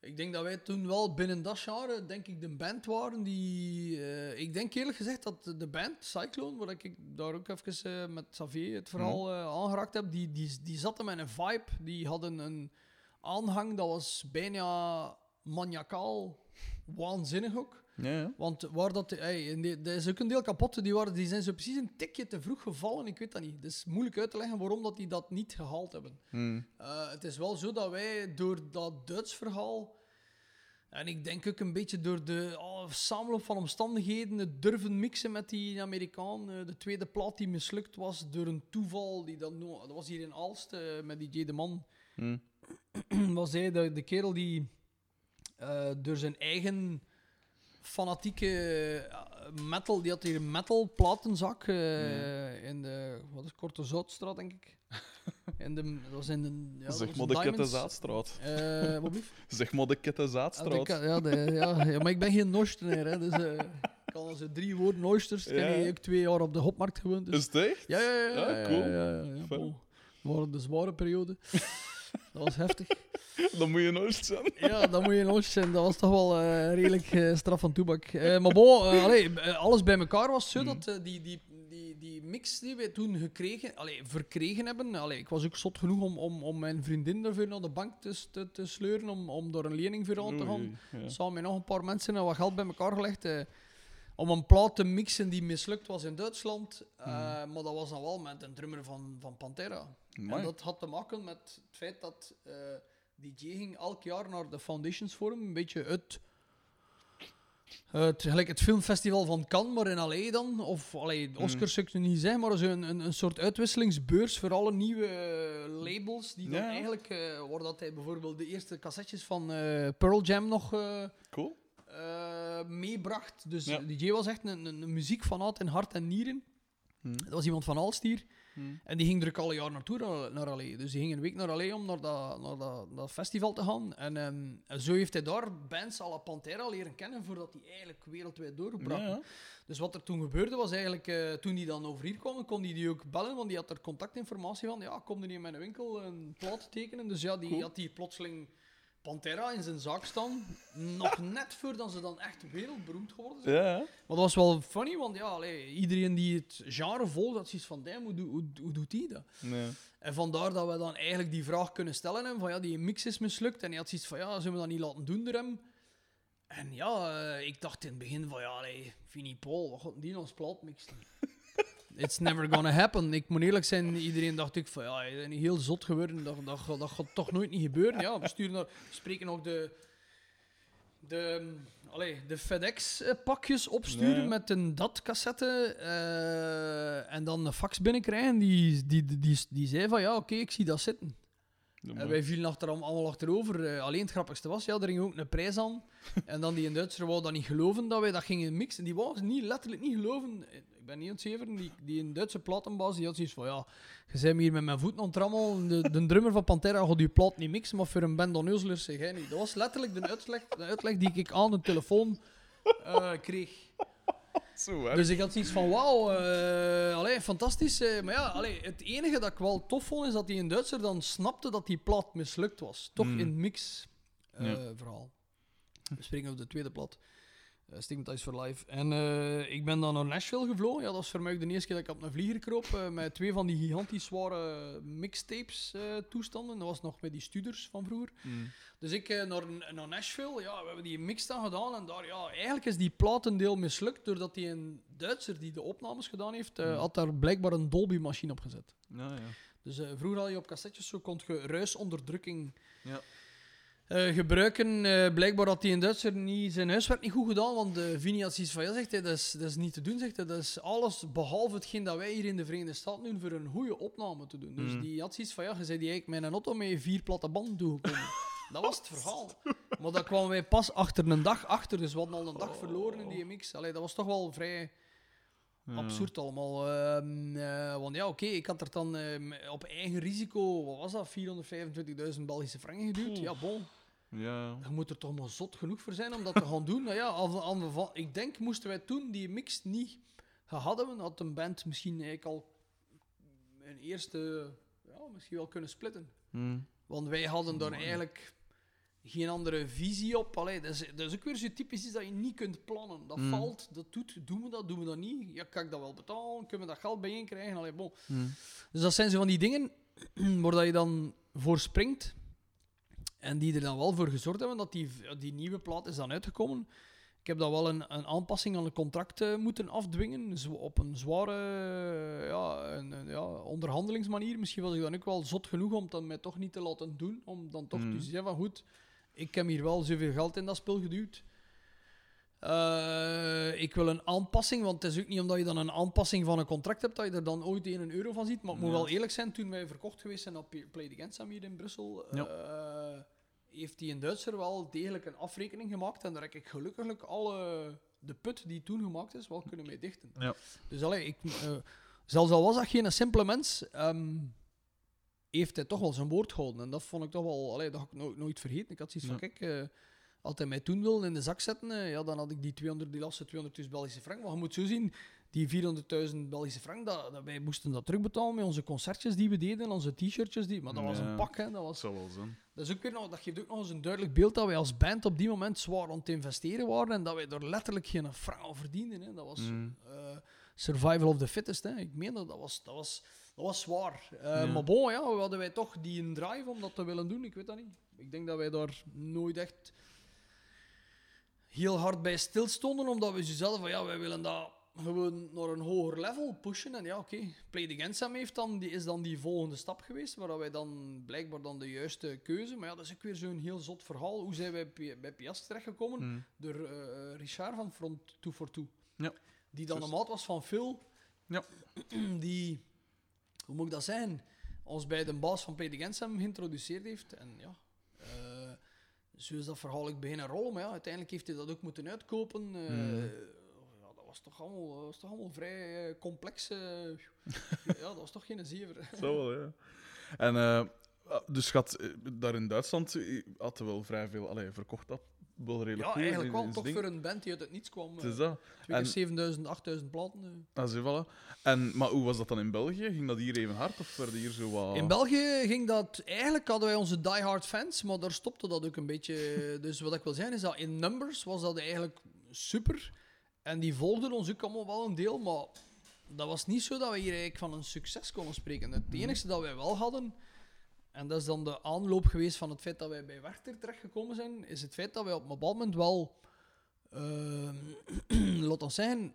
Ik denk dat wij toen wel binnen dat genre, denk ik, de band waren die... eh, ik denk eerlijk gezegd dat de band, Cyclone, waar ik daar ook even eh, met Xavier het verhaal eh, aangeraakt heb, die, die, die zaten met een vibe. Die hadden een aanhang dat was bijna maniacaal, waanzinnig ook. Ja, ja. Want waar dat, hey, die- dat is ook een deel kapot. Die, waren, die zijn zo precies een tikje te vroeg gevallen. Ik weet dat niet. Het is moeilijk uit te leggen waarom dat die dat niet gehaald hebben. Hm. Uh, het is wel zo dat wij door dat Duits verhaal. En ik denk ook een beetje door de oh, samenloop van omstandigheden, het durven mixen met die Amerikaan. eh, de tweede plaat die mislukt was door een toeval. Die dan, no- dat was hier in Aalst eh, met die J. de Man. Hm. was hij de, de kerel die eh, door zijn eigen fanatieke eh, metal, die had hier een metal platenzak eh, in de wat is het, Korte Zoutstraat, denk ik. In de, dat was in de, ja, zeg maar de Diamonds. Kettenzaadstraat. Eh, wat blieft? Zeg maar de Ja, de Kettenzaadstraat. ka- ja, de, ja, ja, maar ik ben geen Noostenaar, hè, dus eh, ik kan als drie woorden oysters. Ik Ja. heb ook twee jaar op de hopmarkt gewoond. Dus. Is het echt? Ja, ja, ja. Ja, ja, cool. Ja, ja, ja, ja, Fijn. bon. Dat waren de zware periode. Dat was heftig. Dan moet je nooit zijn. Ja, dan moet je een oostje zijn. Dat was toch wel eh, redelijk eh, straf van toebak. Eh, maar bon, allee, alles bij elkaar was zo Mhm. dat eh, die, die, die, die mix die wij toen gekregen, allee, verkregen hebben. Allee, ik was ook zot genoeg om, om, om mijn vriendin daarvoor naar de bank te, te, te sleuren om, om door een lening voor aan te gaan. Oei, ja. Samen met nog een paar mensen en wat geld bij elkaar gelegd. Om een plaat te mixen die mislukt was in Duitsland. Eh, Maar dat was dan wel met een drummer van, van Pantera. En dat had te maken met het feit dat eh DJ ging elk jaar naar de Foundations Forum. Een beetje het, het, gelijk het filmfestival van Cannes, maar in L.A. dan. Of allee, de Oscars zou ik nu niet zeggen, maar zo een, een, een soort uitwisselingsbeurs voor alle nieuwe eh, labels. Die dan Ja. eigenlijk, waar dat hij bijvoorbeeld de eerste cassettes van Pearl Jam nog... Cool. Meebracht. Dus Ja. DJ was echt een, een, een muziekfanaat in hart en nieren. Hm. Dat was iemand van Alstier. Hm. En die ging er ook al een jaar naartoe, naar, naar Allee. Dus die ging een week naar Allee om naar dat, naar dat, dat festival te gaan. En, ehm, en zo heeft hij daar bands à la Pantera leren kennen, voordat hij eigenlijk wereldwijd. Ja, ja. Dus wat er toen gebeurde was eigenlijk, eh, toen hij dan over hier kwam, kon hij die ook bellen, want die had er contactinformatie van. Ja, kom er niet in mijn winkel een plaat tekenen. Dus ja, die Cool. had die plotseling Pantera in zijn zaak staan. Nog net voordat ze dan echt wereldberoemd geworden zijn. Ja. Maar dat was wel funny, want ja, allee, iedereen die het genre volgt, had zoiets van, damn, hoe, hoe, hoe doet hij dat? Nee. En vandaar dat we dan eigenlijk die vraag kunnen stellen hem, van ja, die mix is mislukt. En hij had zoiets van, ja, zullen we dat niet laten doen door hem? En ja, eh, ik dacht in het begin van, ja, allee, Vinnie Paul, wat gaat die ons plaat mixen? It's never gonna happen. Ik moet eerlijk zijn, iedereen dacht ik van, ja, je bent heel zot geworden, dat, dat, gaat- dat gaat toch nooit niet gebeuren. Ja, we sturen naar, we spreken nog de, de, allee, de FedEx-pakjes opsturen Ja, ja. met een DAT-cassette eh, en dan een fax binnenkrijgen die, die, die, die, die zei van, ja, oké, ik zie dat zitten. En maar. wij vielen achter, allemaal achterover. Eh, alleen het grappigste was, ja, er ging ook een prijs aan. en dan die in Duitser wou dat niet geloven dat wij dat gingen mixen. Die wou niet, letterlijk niet geloven. Eh, Ik ben niet zeveren. Die, die in Duitse platenbaas, die had zoiets van, ja, je bent hier met mijn voeten rammelen. De, de drummer van Pantera gaat die plaat niet mixen, maar voor een band onneuzelers zeg jij niet. Dat was letterlijk de uitleg, de uitleg die ik aan de telefoon eh, kreeg. Zo, hè. Dus ik had zoiets van, wauw, allee, fantastisch. eh, maar ja, allee, het enige dat ik wel tof vond, is dat die in Duitser dan snapte dat die plaat mislukt was. Toch Mm. in het mix eh, Ja. We springen op de tweede plaat. Uh, Stigmatized for Life. En eh, ik ben dan naar Nashville gevlogen. Ja, dat was voor mij ook de eerste keer dat ik op een vlieger kroop. eh, met twee van die gigantisch zware mixtapes eh, toestanden. Dat was nog met die studers van vroeger. Mm. Dus ik eh, naar, naar Nashville, ja, we hebben die mix dan gedaan en daar, ja, eigenlijk is die platendeel mislukt doordat die een Duitser die de opnames gedaan heeft, eh, Hmm. had daar blijkbaar een Dolby-machine op gezet. Ja, ja. Dus eh, vroeger had je op cassettes zo kon je ruisonderdrukking Ja. Eh, gebruiken. Eh, blijkbaar had die in Duitser niet, zijn huiswerk niet goed gedaan, want de Vini had zoiets van, ja, zegt dat is, dat is niet te doen, zegt hij. Dat is alles behalve hetgeen dat wij hier in de Verenigde Staten doen voor een goede opname te doen. Dus Mm. die had zoiets van, ja, je zei die eigenlijk met een auto met vier platte banden toegekomen. dat was het verhaal. Maar daar kwamen wij pas achter een dag achter, dus we hadden al een dag verloren in die mix. Allee, dat was toch wel vrij Ja. absurd allemaal. Ehm, eh, want ja, oké, ik had er dan op eigen risico, wat was dat, 425.000 Belgische franken geduwd. Ja, bon. Ja. Je moet er toch maar zot genoeg voor zijn om dat te gaan doen. Nou ja, aan, van- ik denk, moesten wij toen die mix niet gehad hebben, had een band misschien eigenlijk al een eerste, ja, misschien wel kunnen splitten. Mm. Want wij hadden daar eigenlijk geen andere visie op. Allee, dat, is, dat is ook weer zo typisch iets dat je niet kunt plannen. Dat Mm. valt, dat doet, doen we dat, doen we dat niet? Ja, kan ik dat wel betalen? Kunnen we dat geld bijeen krijgen? Allee, bon. Mm. Dus dat zijn zo van die dingen waar dat je dan voor springt. En die er dan wel voor gezorgd hebben dat die, die nieuwe plaat is dan uitgekomen. Ik heb dan wel een, een aanpassing aan het contract eh, moeten afdwingen. Zo op een zware ja, een, een, ja, onderhandelingsmanier. Misschien was ik dan ook wel zot genoeg om dat mij toch niet te laten doen. Om dan toch Mm. te zeggen van goed, ik heb hier wel zoveel geld in dat spel geduwd. Eh, ik wil een aanpassing, want het is ook niet omdat je dan een aanpassing van een contract hebt dat je er dan ooit 1 euro van ziet. Maar het moet Ja. wel eerlijk zijn, toen wij verkocht geweest zijn op Play the Gensam hier in Brussel, Ja. eh, heeft die in Duitser wel degelijk een afrekening gemaakt. En daar heb ik gelukkig alle, de put die toen gemaakt is, wel kunnen mee dichten. Ja. Dus allee, ik, eh, zelfs al was dat geen simpele mens, ehm, heeft hij toch wel zijn woord gehouden. En dat vond ik toch wel, allee, dat had ik nooit, nooit vergeten. Ik had zoiets van, kijk, hij mij toen wilde in de zak zetten, eh, ja, dan had ik die 200, die laatste 200.000 Belgische frank. Maar je moet zo zien, die 400.000 Belgische frank, dat, dat, wij moesten dat terugbetalen met onze concertjes die we deden, onze t-shirtjes. Die, maar dat was een pak, hè. Dat, was, zal wel zijn. dat, is ook weer nog, dat geeft ook nog eens een duidelijk beeld dat wij als band op die moment zwaar aan het investeren waren en dat wij er letterlijk geen frank aan verdienden. Hè. Dat was Mm. eh, survival of the fittest. Hè. Ik meen dat, dat was, dat was, dat was zwaar. Eh, Ja. Maar bon, ja, hadden wij toch die drive om dat te willen doen. Ik weet dat niet. Ik denk dat wij daar nooit echt heel hard bij stilstonden, omdat we zelf van ja, wij willen dat gewoon naar een hoger level pushen. En ja, oké, Play the Gensam heeft dan, die is dan die volgende stap geweest, waar wij dan blijkbaar dan de juiste keuze. Maar ja, dat is ook weer zo'n heel zot verhaal. Hoe zijn wij bij, bij Piast terechtgekomen? Mm. door eh, Richard van Front 242. Ja. Die dan maat was van Phil. Ja. Die, hoe moet ik dat zijn, ons bij de baas van Play the Gensam geïntroduceerd heeft. En ja, eh, zo is dat verhaal ik beginnen rollen. Maar ja, uiteindelijk heeft hij dat ook moeten uitkopen. Eh, Mm. ja, dat was toch allemaal, dat was toch allemaal vrij eh, complex. eh. ja, dat was toch geen zever. Zo wel, ja. En eh, dus eh, daar in Duitsland had hij wel vrij veel allee, verkocht dat wel redelijk Ja, goed. eigenlijk wel. Toch voor een band die uit het niets kwam. Het is eh, dat. Twee En- keer 7000, 8000 platen. eh. Ah, zie, voilà. En, maar hoe was dat dan in België? Ging dat hier even hard of werden hier zo wat... In België ging dat... Eigenlijk hadden wij onze diehard fans, maar daar stopte dat ook een beetje. Dus wat ik wil zeggen is dat in numbers was dat eigenlijk super. En die volgden ons ook allemaal wel een deel, maar dat was niet zo dat we hier eigenlijk van een succes konden spreken. Het enige dat wij wel hadden, en dat is dan de aanloop geweest van het feit dat wij bij Werchter terechtgekomen zijn, is het feit dat wij op een bepaald moment wel... ehm, laat ons zeggen,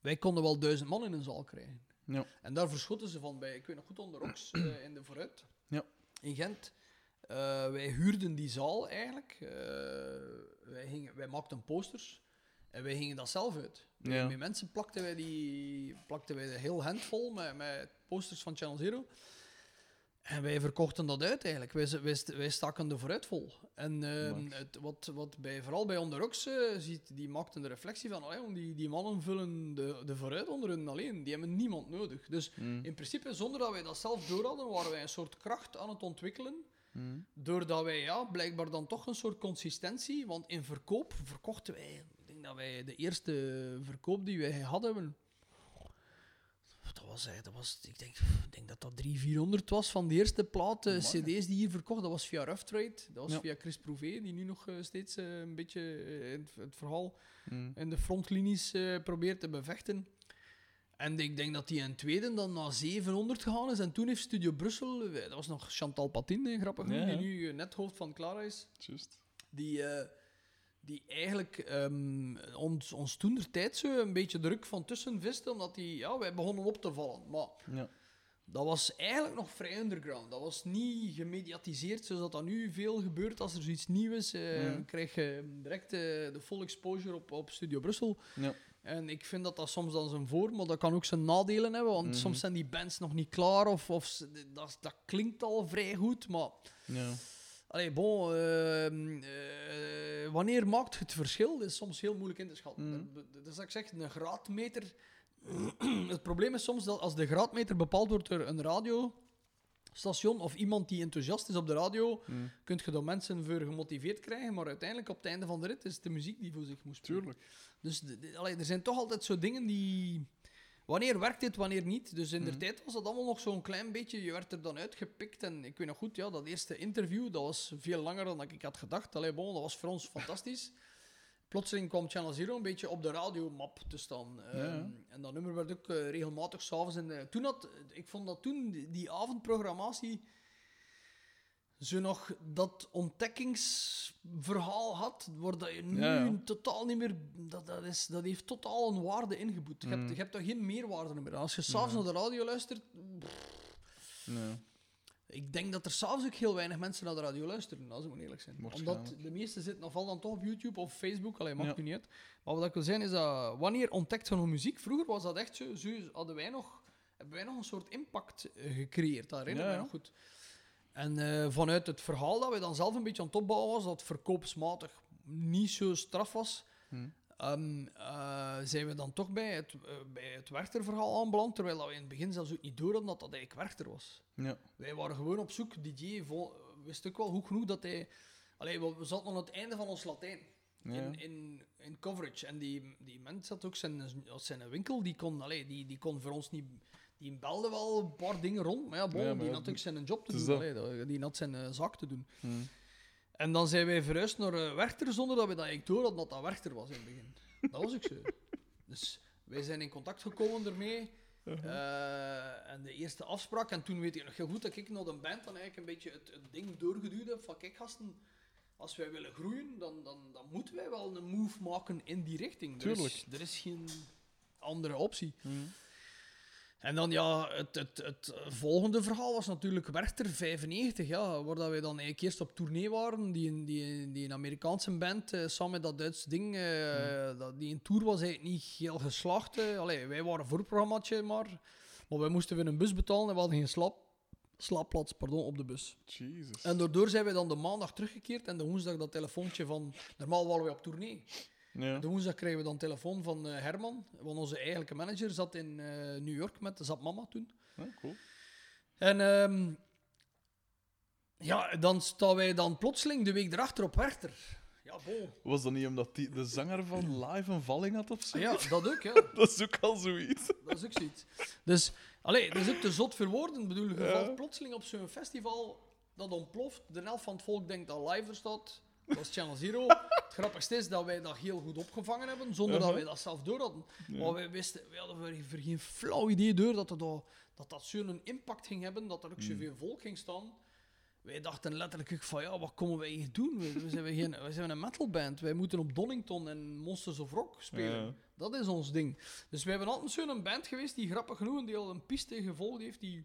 wij konden wel duizend man in een zaal krijgen. Ja. En daar verschotten ze van bij, ik weet nog goed, onder Rox eh, in de Vooruit. Ja. In Gent. Eh, wij huurden die zaal eigenlijk. Eh, wij, gingen, wij maakten posters. En wij gingen dat zelf uit. Ja. Met mensen plakten wij, die, plakten wij de heel handvol met, met posters van Channel Zero. En wij verkochten dat uit eigenlijk. Wij, wij, wij staken de vooruit vol. En ehm, het, wat, wat bij, vooral bij Onderox eh, ziet, die maakten de reflectie van, die, die mannen vullen de, de vooruit onder hun alleen. Die hebben niemand nodig. Dus Mm, in principe, zonder dat wij dat zelf door hadden, waren wij een soort kracht aan het ontwikkelen. mm. Doordat wij ja, blijkbaar dan toch een soort consistentie. Want in verkoop verkochten wij. Ik denk dat wij de eerste verkoop die wij hadden. Was, dat was ik, denk, ik denk dat dat 300, 400 was van de eerste plaat. Amai. CD's die hier verkocht. Dat was via Rough Trade. Dat was Ja. via Chris Prouvé, die nu nog eh, steeds eh, een beetje eh, het, het verhaal Mm. in de frontlinies probeert te bevechten. En ik denk dat die in tweede dan naar 700 gegaan is. En toen heeft Studio Brussel, dat was nog Chantal Patin, grappig genoeg, Ja, ja. die nu net hoofd van Clara is, Juist. die, die eigenlijk ehm, ons, ons toen zo een beetje druk van tussen viste, omdat die, ja, wij begonnen op te vallen. Maar Ja. dat was eigenlijk nog vrij underground. Dat was niet gemediatiseerd zoals dat, nu veel gebeurt. Als er zoiets nieuws is, Ja. dan krijg je direct eh, de full exposure op, op Studio Brussel. Ja. En ik vind dat dat soms dan zijn voor, maar dat kan ook zijn nadelen hebben. Want Mhm. soms zijn die bands nog niet klaar of, of dat, dat klinkt al vrij goed. Maar Ja. Allee, bon, ehm, eh, wanneer maakt het verschil? Dat is soms heel moeilijk in te schatten. Mhm. Dat- dat is wat ik zeg, een graadmeter. het probleem is soms dat als de graadmeter bepaald wordt door een radiostation of iemand die enthousiast is op de radio, Mm. kun je door mensen voor gemotiveerd krijgen. Maar uiteindelijk, op het einde van de rit, is het de muziek die voor zich moet spelen. Tuurlijk. Dus allee, er zijn toch altijd zo dingen die. Wanneer werkt dit, wanneer niet? Dus in de Mhm. tijd was dat allemaal nog zo'n klein beetje. Je werd er dan uitgepikt. En ik weet nog goed, ja, dat eerste interview dat was veel langer dan ik had gedacht. Allee, bon, dat was voor ons fantastisch. Plotseling kwam Channel Zero een beetje op de radiomap te staan. Ja, ja. Ehm, en dat nummer werd ook eh, regelmatig s'avonds. in de- Toen had, ik vond dat toen, die, die avondprogrammatie, zo nog dat ontdekkingsverhaal had, waar dat je nu Ja, ja. totaal niet meer... Dat, dat, is, dat heeft totaal een waarde ingeboet. Je, hebt, Mhm. je hebt daar geen meerwaarde meer. Als je s'avonds naar de radio luistert... Ja. Ik denk dat er s'avonds ook heel weinig mensen naar de radio luisteren, als ik moet eerlijk zijn. Omdat de meeste zitten ofwel dan toch op YouTube of Facebook, alleen maakt Ja. niet uit. Maar wat ik wil zeggen is dat, wanneer ontdekt je nog muziek? Vroeger was dat echt zo, zo hadden wij nog, hebben wij nog een soort impact eh, gecreëerd, dat herinner ik mij nog goed. En eh, vanuit het verhaal dat wij dan zelf een beetje aan het opbouwen was, dat verkoopsmatig niet zo straf was, Hm. Ehm, eh, zijn we dan toch bij het, eh, bij het Werchter-verhaal aanbeland, terwijl we in het begin zelfs ook niet door hadden dat dat eigenlijk Werchter was. Ja. Wij waren gewoon op zoek. DJ wist ook wel goed genoeg dat hij... Allee, we, we zaten aan het einde van ons Latijn. Ja. In, in, in coverage. En die, die mens had ook zijn, zijn winkel. Die kon, allee, die, die kon voor ons niet... Die belde wel een paar dingen rond. Maar ja, bon, Ja, maar die had ook zijn job te doen. Allee, die had zijn eh, zaak te doen. Hm. En dan zijn wij verhuisd naar eh, Werchter zonder dat we dat eigenlijk door hadden dat dat Werchter was in het begin. Dat was ook zo. Dus wij zijn in contact gekomen ermee. Eh, en de eerste afspraak. En toen weet ik nog heel goed dat ik naar de band dan eigenlijk een beetje het, het ding doorgeduwd heb van kijk gasten, als wij willen groeien, dan, dan, dan moeten wij wel een move maken in die richting. Er is, Tuurlijk. er is geen andere optie. Hm. En dan ja, het, het, het volgende verhaal was natuurlijk Werchter 95, ja, waar dat wij dan eigenlijk eerst op tournee waren. Die, die, die een Amerikaanse band, eh, samen met dat Duitse ding, eh, dat, die in tour was eigenlijk niet heel geslaagd. Allee, wij waren voor het programmaatje maar, maar wij moesten weer een bus betalen en we hadden geen slap. slaapplaats pardon, op de bus. Jesus. En daardoor zijn we dan de maandag teruggekeerd en de woensdag dat telefoontje van... Normaal waren we op tournee. Ja. De woensdag kregen we dan telefoon van eh, Herman, want onze eigenlijke manager zat in eh, New York met Zap Mama toen. Ja, cool. En ehm, ja, dan staan wij dan plotseling de week erachter op Werchter. Ja. Was dat niet omdat die, de zanger van Live een valling had of zo? Ja, dat ook, ja. Dat is ook al zoiets. Dat is ook zoiets. Dus, allee, dat is ook te zot voor woorden. Bedoel, je Ja. valt plotseling op zo'n festival dat ontploft. De helft van het volk denkt dat live er staat. Dat is Channel Zero. het grappigste is dat wij dat heel goed opgevangen hebben, zonder dat wij dat zelf door hadden. Ja. Maar wij wisten, wij hadden voor, geen flauw idee door dat het dat, dat, dat zo'n impact ging hebben, dat er ook Hmm. zoveel volk ging staan. Wij dachten letterlijk van, ja, wat komen wij hier doen? We, we zijn, geen, we zijn een metalband. Wij moeten op Donington en Monsters of Rock spelen. Ja. Dat is ons ding. Dus we hebben altijd zo'n band geweest die grappig genoeg een deel een piste gevolgd heeft die...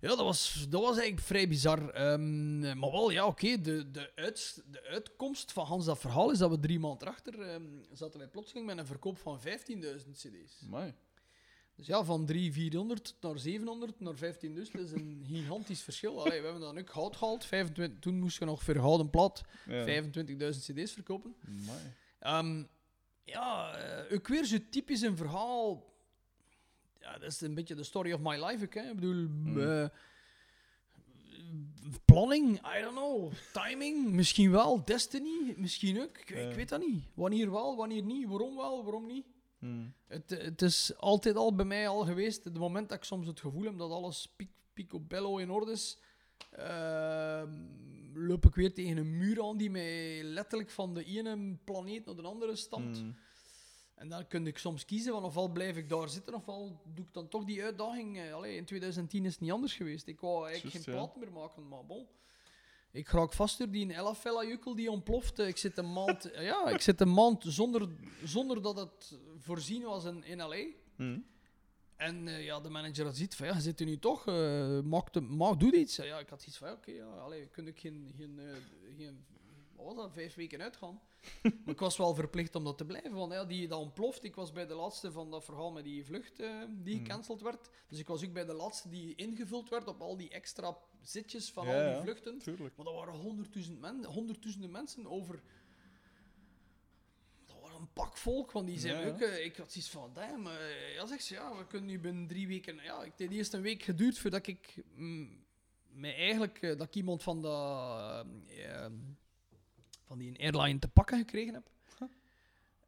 Ja, dat was, dat was eigenlijk vrij bizar. Ehm, maar wel, ja, oké. de, de, uit, de uitkomst van Hans dat verhaal is dat we drie maanden erachter ehm, zaten wij plotseling met een verkoop van 15.000 cd's. Amai. Dus ja, van 3, 400 naar 700 naar 15.000 is een gigantisch verschil. Allee, we hebben dan ook goud gehaald. 25, toen moesten we nog voor gouden plat Ja. 25.000 cd's verkopen. Amai. Ehm, ja, eh, ook weer zo typisch een verhaal. Ja, dat is een beetje de story of my life. ook, Hè. Ik bedoel, eh, planning, I don't know. Timing, misschien wel. Destiny, misschien ook. Ik, ik weet dat niet. Wanneer wel, wanneer niet. Waarom wel, waarom niet. Hm. Het, het is altijd al bij mij al geweest. Het moment dat ik soms het gevoel heb dat alles piek, picobello in orde is, ehm, loop ik weer tegen een muur aan die mij letterlijk van de ene planeet naar de andere stapt. Hm. En dan kun ik soms kiezen, van ofwel blijf ik daar zitten, ofwel doe ik dan toch die uitdaging. Eh, Allee, in 2010 is het niet anders geweest. Ik wou eigenlijk geen ja. plaat meer maken, maar bon. Ik raak vast door die Ella jukkel die ontploft. Eh, Ik zit een maand, ja, ik zit een maand zonder, zonder dat het voorzien was in, in LA. Hm. En eh, ja, de manager had ziet van, ja, zit er nu toch, eh maak, de, maak, doe iets. Ja, ik had iets van, oké, ja, allee, kun ik geen, geen, eh, geen, wat was dat, vijf weken uitgaan. maar ik was wel verplicht om dat te blijven, want ja, die dat ontploft. Ik was bij de laatste van dat verhaal met die vlucht eh, die Hmm. gecanceld werd. Dus ik was ook bij de laatste die ingevuld werd op al die extra zitjes van Ja, al die vluchten. Tuurlijk. Maar dat waren honderdduizend men, honderdduizenden mensen over. Dat waren een pak volk, want die zijn Ja, ook. eh, ik had zoiets van, damn, eh, ja, zeg ze, ja, we kunnen nu binnen drie weken. Ja, ik het eerst een week geduurd voordat ik mm, mij eigenlijk dat ik iemand van de van die airline te pakken gekregen heb.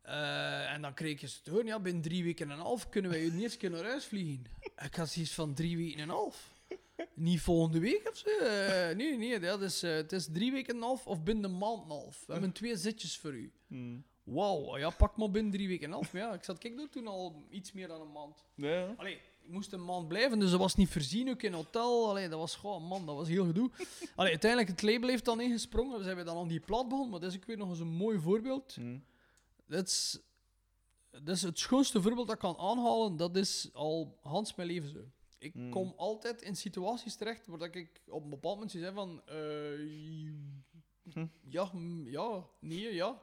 Eh, en dan kreeg je ze te horen, ja, binnen drie weken en een half kunnen wij de eerste keer naar huis vliegen. Ik had zoiets van drie weken en een half. Niet volgende week of zo? Eh, nee, nee, dat is, eh, het is drie weken en een half of binnen een maand en een half. We hebben twee zitjes voor u. Hm. Wauw, ja, pak maar binnen drie weken en een half. Maar ja, ik zat kijk door toen al iets meer dan een maand. Ja. Allee, moest een maand blijven, dus dat was niet voorzien, ook in hotel. Allee, dat was gewoon, man, dat was heel gedoe. Allee, uiteindelijk, het label heeft dan ingesprongen. We zijn we dan aan die plaat begonnen, maar dat is ook weer nog eens een mooi voorbeeld. Hm. Dat is, dat is het schoonste voorbeeld dat ik kan aanhalen. Dat is al Hans mijn leven zo. Ik Mm. kom altijd in situaties terecht waar ik op een bepaald moment zei van... eh, Hm. ja, ja, nee, ja.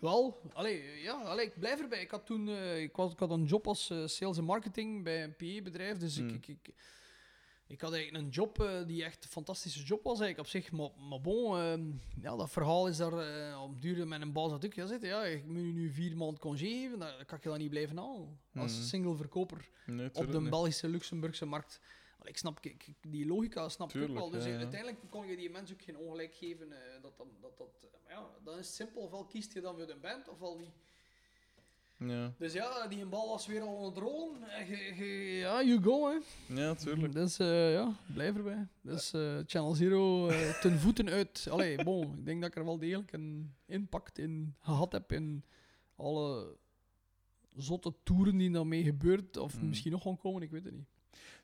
Wel, allee, ja, allee, ik blijf erbij. Ik had toen eh, ik, was, ik had een job als eh, sales en marketing bij een PE-bedrijf. Dus Mm. ik, ik, ik, ik had eigenlijk een job eh, die echt een fantastische job was eigenlijk op zich. Maar, maar bon, ja, dat verhaal is daar op duurde met een baas dat ik ja, zitten. Ja, ik moet nu vier maanden congé geven, dan kan je dat niet blijven halen. Als Mhm. single verkoper Nee, op de. Belgische, Luxemburgse markt. Ik snap ik, die logica snap ik ook wel. Dus ja, eh, uiteindelijk kon je die mensen ook geen ongelijk geven. eh, dat, dat, dat, dat, eh, maar ja, dan is het simpel. Ofwel kiest je dan voor de band, ofwel niet. Ja. Dus ja, die bal was weer al aan het rollen. En je- je- Ja, you go, hè. ja, tuurlijk. Dus eh, ja, blijf erbij. Dus eh, Channel Zero eh, ten voeten uit. Allee, bon, ik denk dat ik er wel degelijk een impact in gehad heb in alle zotte toeren die daarmee gebeurd of Mm. misschien nog gaan komen, ik weet het niet.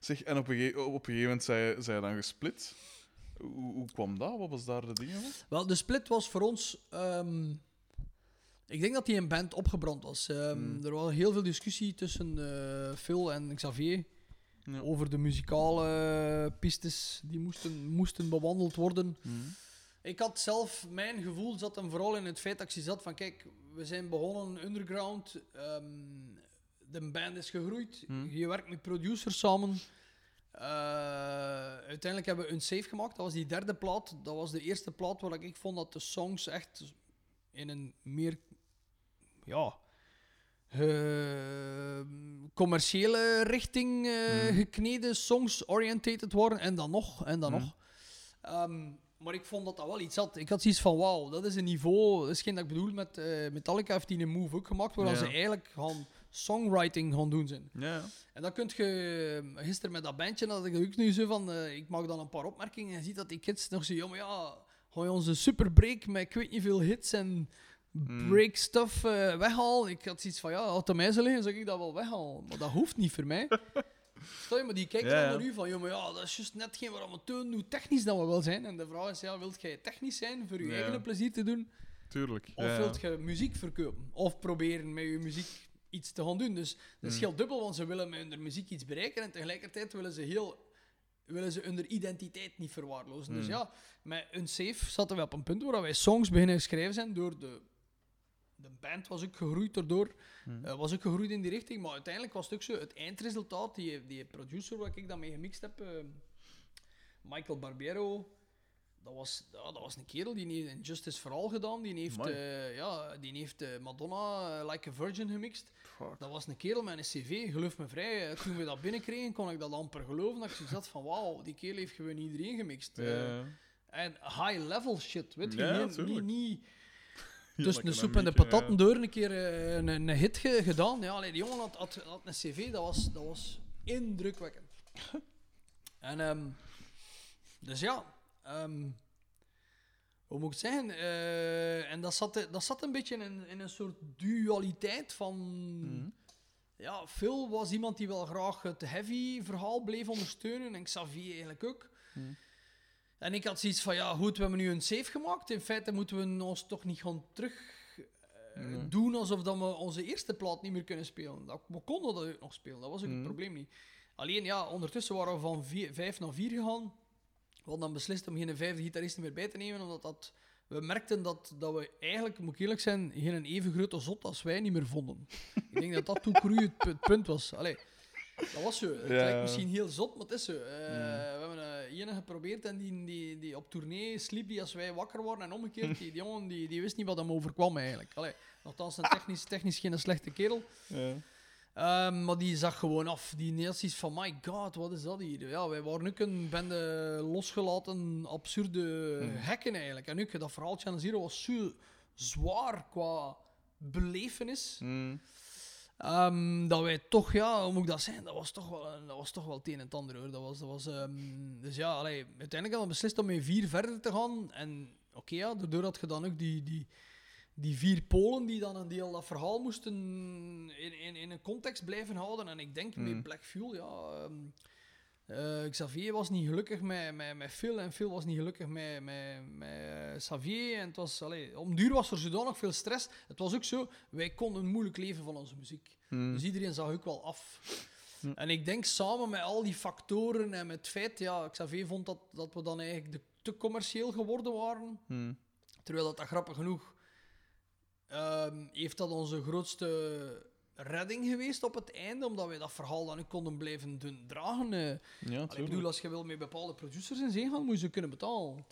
Zeg, en op een, gege- op een gegeven moment zei je dan gesplit. Hoe, hoe kwam dat? Wat was daar de dingen van? Wel, de split was voor ons. ehm, ik denk dat die een band opgebrand was. Ehm, Mm. Er was heel veel discussie tussen eh, Phil en Xavier Ja. over de muzikale pistes die moesten, moesten bewandeld worden. Hm. Ik had zelf, mijn gevoel zat hem vooral in het feit dat ik zat van, kijk, we zijn begonnen underground, ehm, de band is gegroeid, Hmm. je werkt met producers samen, Eh, uiteindelijk hebben we een save gemaakt. Dat was die derde plaat. Dat was de eerste plaat waar ik vond dat de songs echt in een meer ja, eh, commerciële richting eh, Mhm. gekneden songs orientated worden. En dan nog, en dan Mhm. nog. Ehm, maar ik vond dat dat wel iets had. Ik had zoiets van, wauw, dat is een niveau... Dat is geen dat ik bedoel met Metallica heeft die een move ook gemaakt, waar Ja. ze eigenlijk gaan songwriting gaan doen zijn. Ja. En dan kun je... eh, Gisteren met dat bandje had ik ook nu zo van... eh, ik maak dan een paar opmerkingen en je ziet dat die kids nog zo... Ja, maar ja, ga je onze superbreak met ik weet niet veel hits en Hmm. break stuff eh, weghalen? Ik had zoiets van, ja, aan mij zou liggen, zou ik dat wel weghalen. Maar dat hoeft niet voor mij. Stel je, maar die kijken Ja, dan naar u van, ja, maar ja, dat is juist net geen waar we tonen hoe technisch dat we wel zijn. En de vraag is, ja, wilt jij technisch zijn voor je eigen plezier te doen? Tuurlijk. Of ja. wilt je muziek verkopen? Of proberen met je muziek iets te gaan doen? Dus dat is Hmm. heel dubbel, want ze willen met hun muziek iets bereiken en tegelijkertijd willen ze heel willen ze hun identiteit niet verwaarlozen. Dus Hmm. ja, met een safe zaten we op een punt waar wij songs beginnen schrijven zijn door de... De band was ook gegroeid daardoor. Hmm. Eh, was ook gegroeid in die richting. Maar uiteindelijk was het ook zo, het eindresultaat, die, die producer waar ik dat mee gemixt heb, eh, Michael Barbero, dat was, ja, dat was een kerel die heeft een Justice for All gedaan. Die heeft, eh, ja, die heeft eh, Madonna eh, Like a Virgin gemixt. Fuck. Dat was een kerel met een cv, geloof me vrij. Toen we dat binnenkregen, kon ik dat amper geloven. Dat ik zoiets had van, wauw, die kerel heeft gewoon iedereen gemixt. En high-level shit, weet je. Ja, niet, niet, Ja, like soep en de patatten door een keer een, een hit ge- gedaan. Ja, allee, die jongen had, had, had een cv, dat was, dat was indrukwekkend. en, ehm, dus ja, ehm, hoe moet ik het zeggen? Eh, en dat zat, dat zat een beetje in, in een soort dualiteit van... Mhm. Ja, Phil was iemand die wel graag het heavy verhaal bleef ondersteunen. En Xavier eigenlijk ook. Mhm. En ik had zoiets van, ja goed, we hebben nu een save gemaakt. In feite moeten we ons toch niet gaan terug eh, Nee. doen alsof dat we onze eerste plaat niet meer kunnen spelen. Dat, we konden dat ook nog spelen, dat was ook Mhm. het probleem niet. Alleen ja, ondertussen waren we van vier, vijf naar vier gegaan. We hadden dan beslist om geen vijfde gitarist meer bij te nemen, omdat dat, we merkten dat, dat we eigenlijk, moet ik eerlijk zijn, geen even grote zot als wij niet meer vonden. ik denk dat dat toen het, pu- het punt was. Allee, dat was zo. Het Ja. lijkt misschien heel zot, maar het is zo. Eh, Mm. We hebben uh, ene geprobeerd en die, die, die op tournee sliep die als wij wakker waren. En omgekeerd, die, die jongen die, die wist niet wat hem overkwam eigenlijk. Allee, nogthans, een technisch, technisch geen slechte kerel. Ja. Ehm, maar die zag gewoon af. Die zoiets van, my god, wat is dat hier? Ja, wij waren ook een bende losgelaten, absurde Mhm. hekken eigenlijk. En ook dat verhaaltje aan Zero was zo zwaar qua belevenis. Mhm. Ehm, dat wij toch, ja, hoe moet ik dat zeggen? Dat was toch wel, dat was toch wel het een en het ander hoor. Dat was, dat was, ehm, dus ja, allee, uiteindelijk hadden we beslist om met vier verder te gaan. En oké, ja, daardoor had je dan ook die, die, die vier Polen die dan een deel dat verhaal moesten in, in, in een context blijven houden. En ik denk Mhm. met Black Fuel, ja. ehm, eh, Xavier was niet gelukkig met, met, met Phil en Phil was niet gelukkig met, met, met eh, Xavier. En het was, allee, om duur was er zodanig veel stress. Het was ook zo, wij konden moeilijk leven van onze muziek. Mhm. Dus iedereen zag ook wel af. En ik denk samen met al die factoren en met het feit, ja, Xavier vond dat, dat we dan eigenlijk de, te commercieel geworden waren. Mhm. Terwijl dat, dat grappig genoeg, ehm, heeft dat onze grootste redding geweest op het einde, omdat wij dat verhaal dan ook konden blijven doen dragen. eh. Ja, Allee, ik bedoel, als je wil met bepaalde producers in zee gaan, moet je ze kunnen betalen.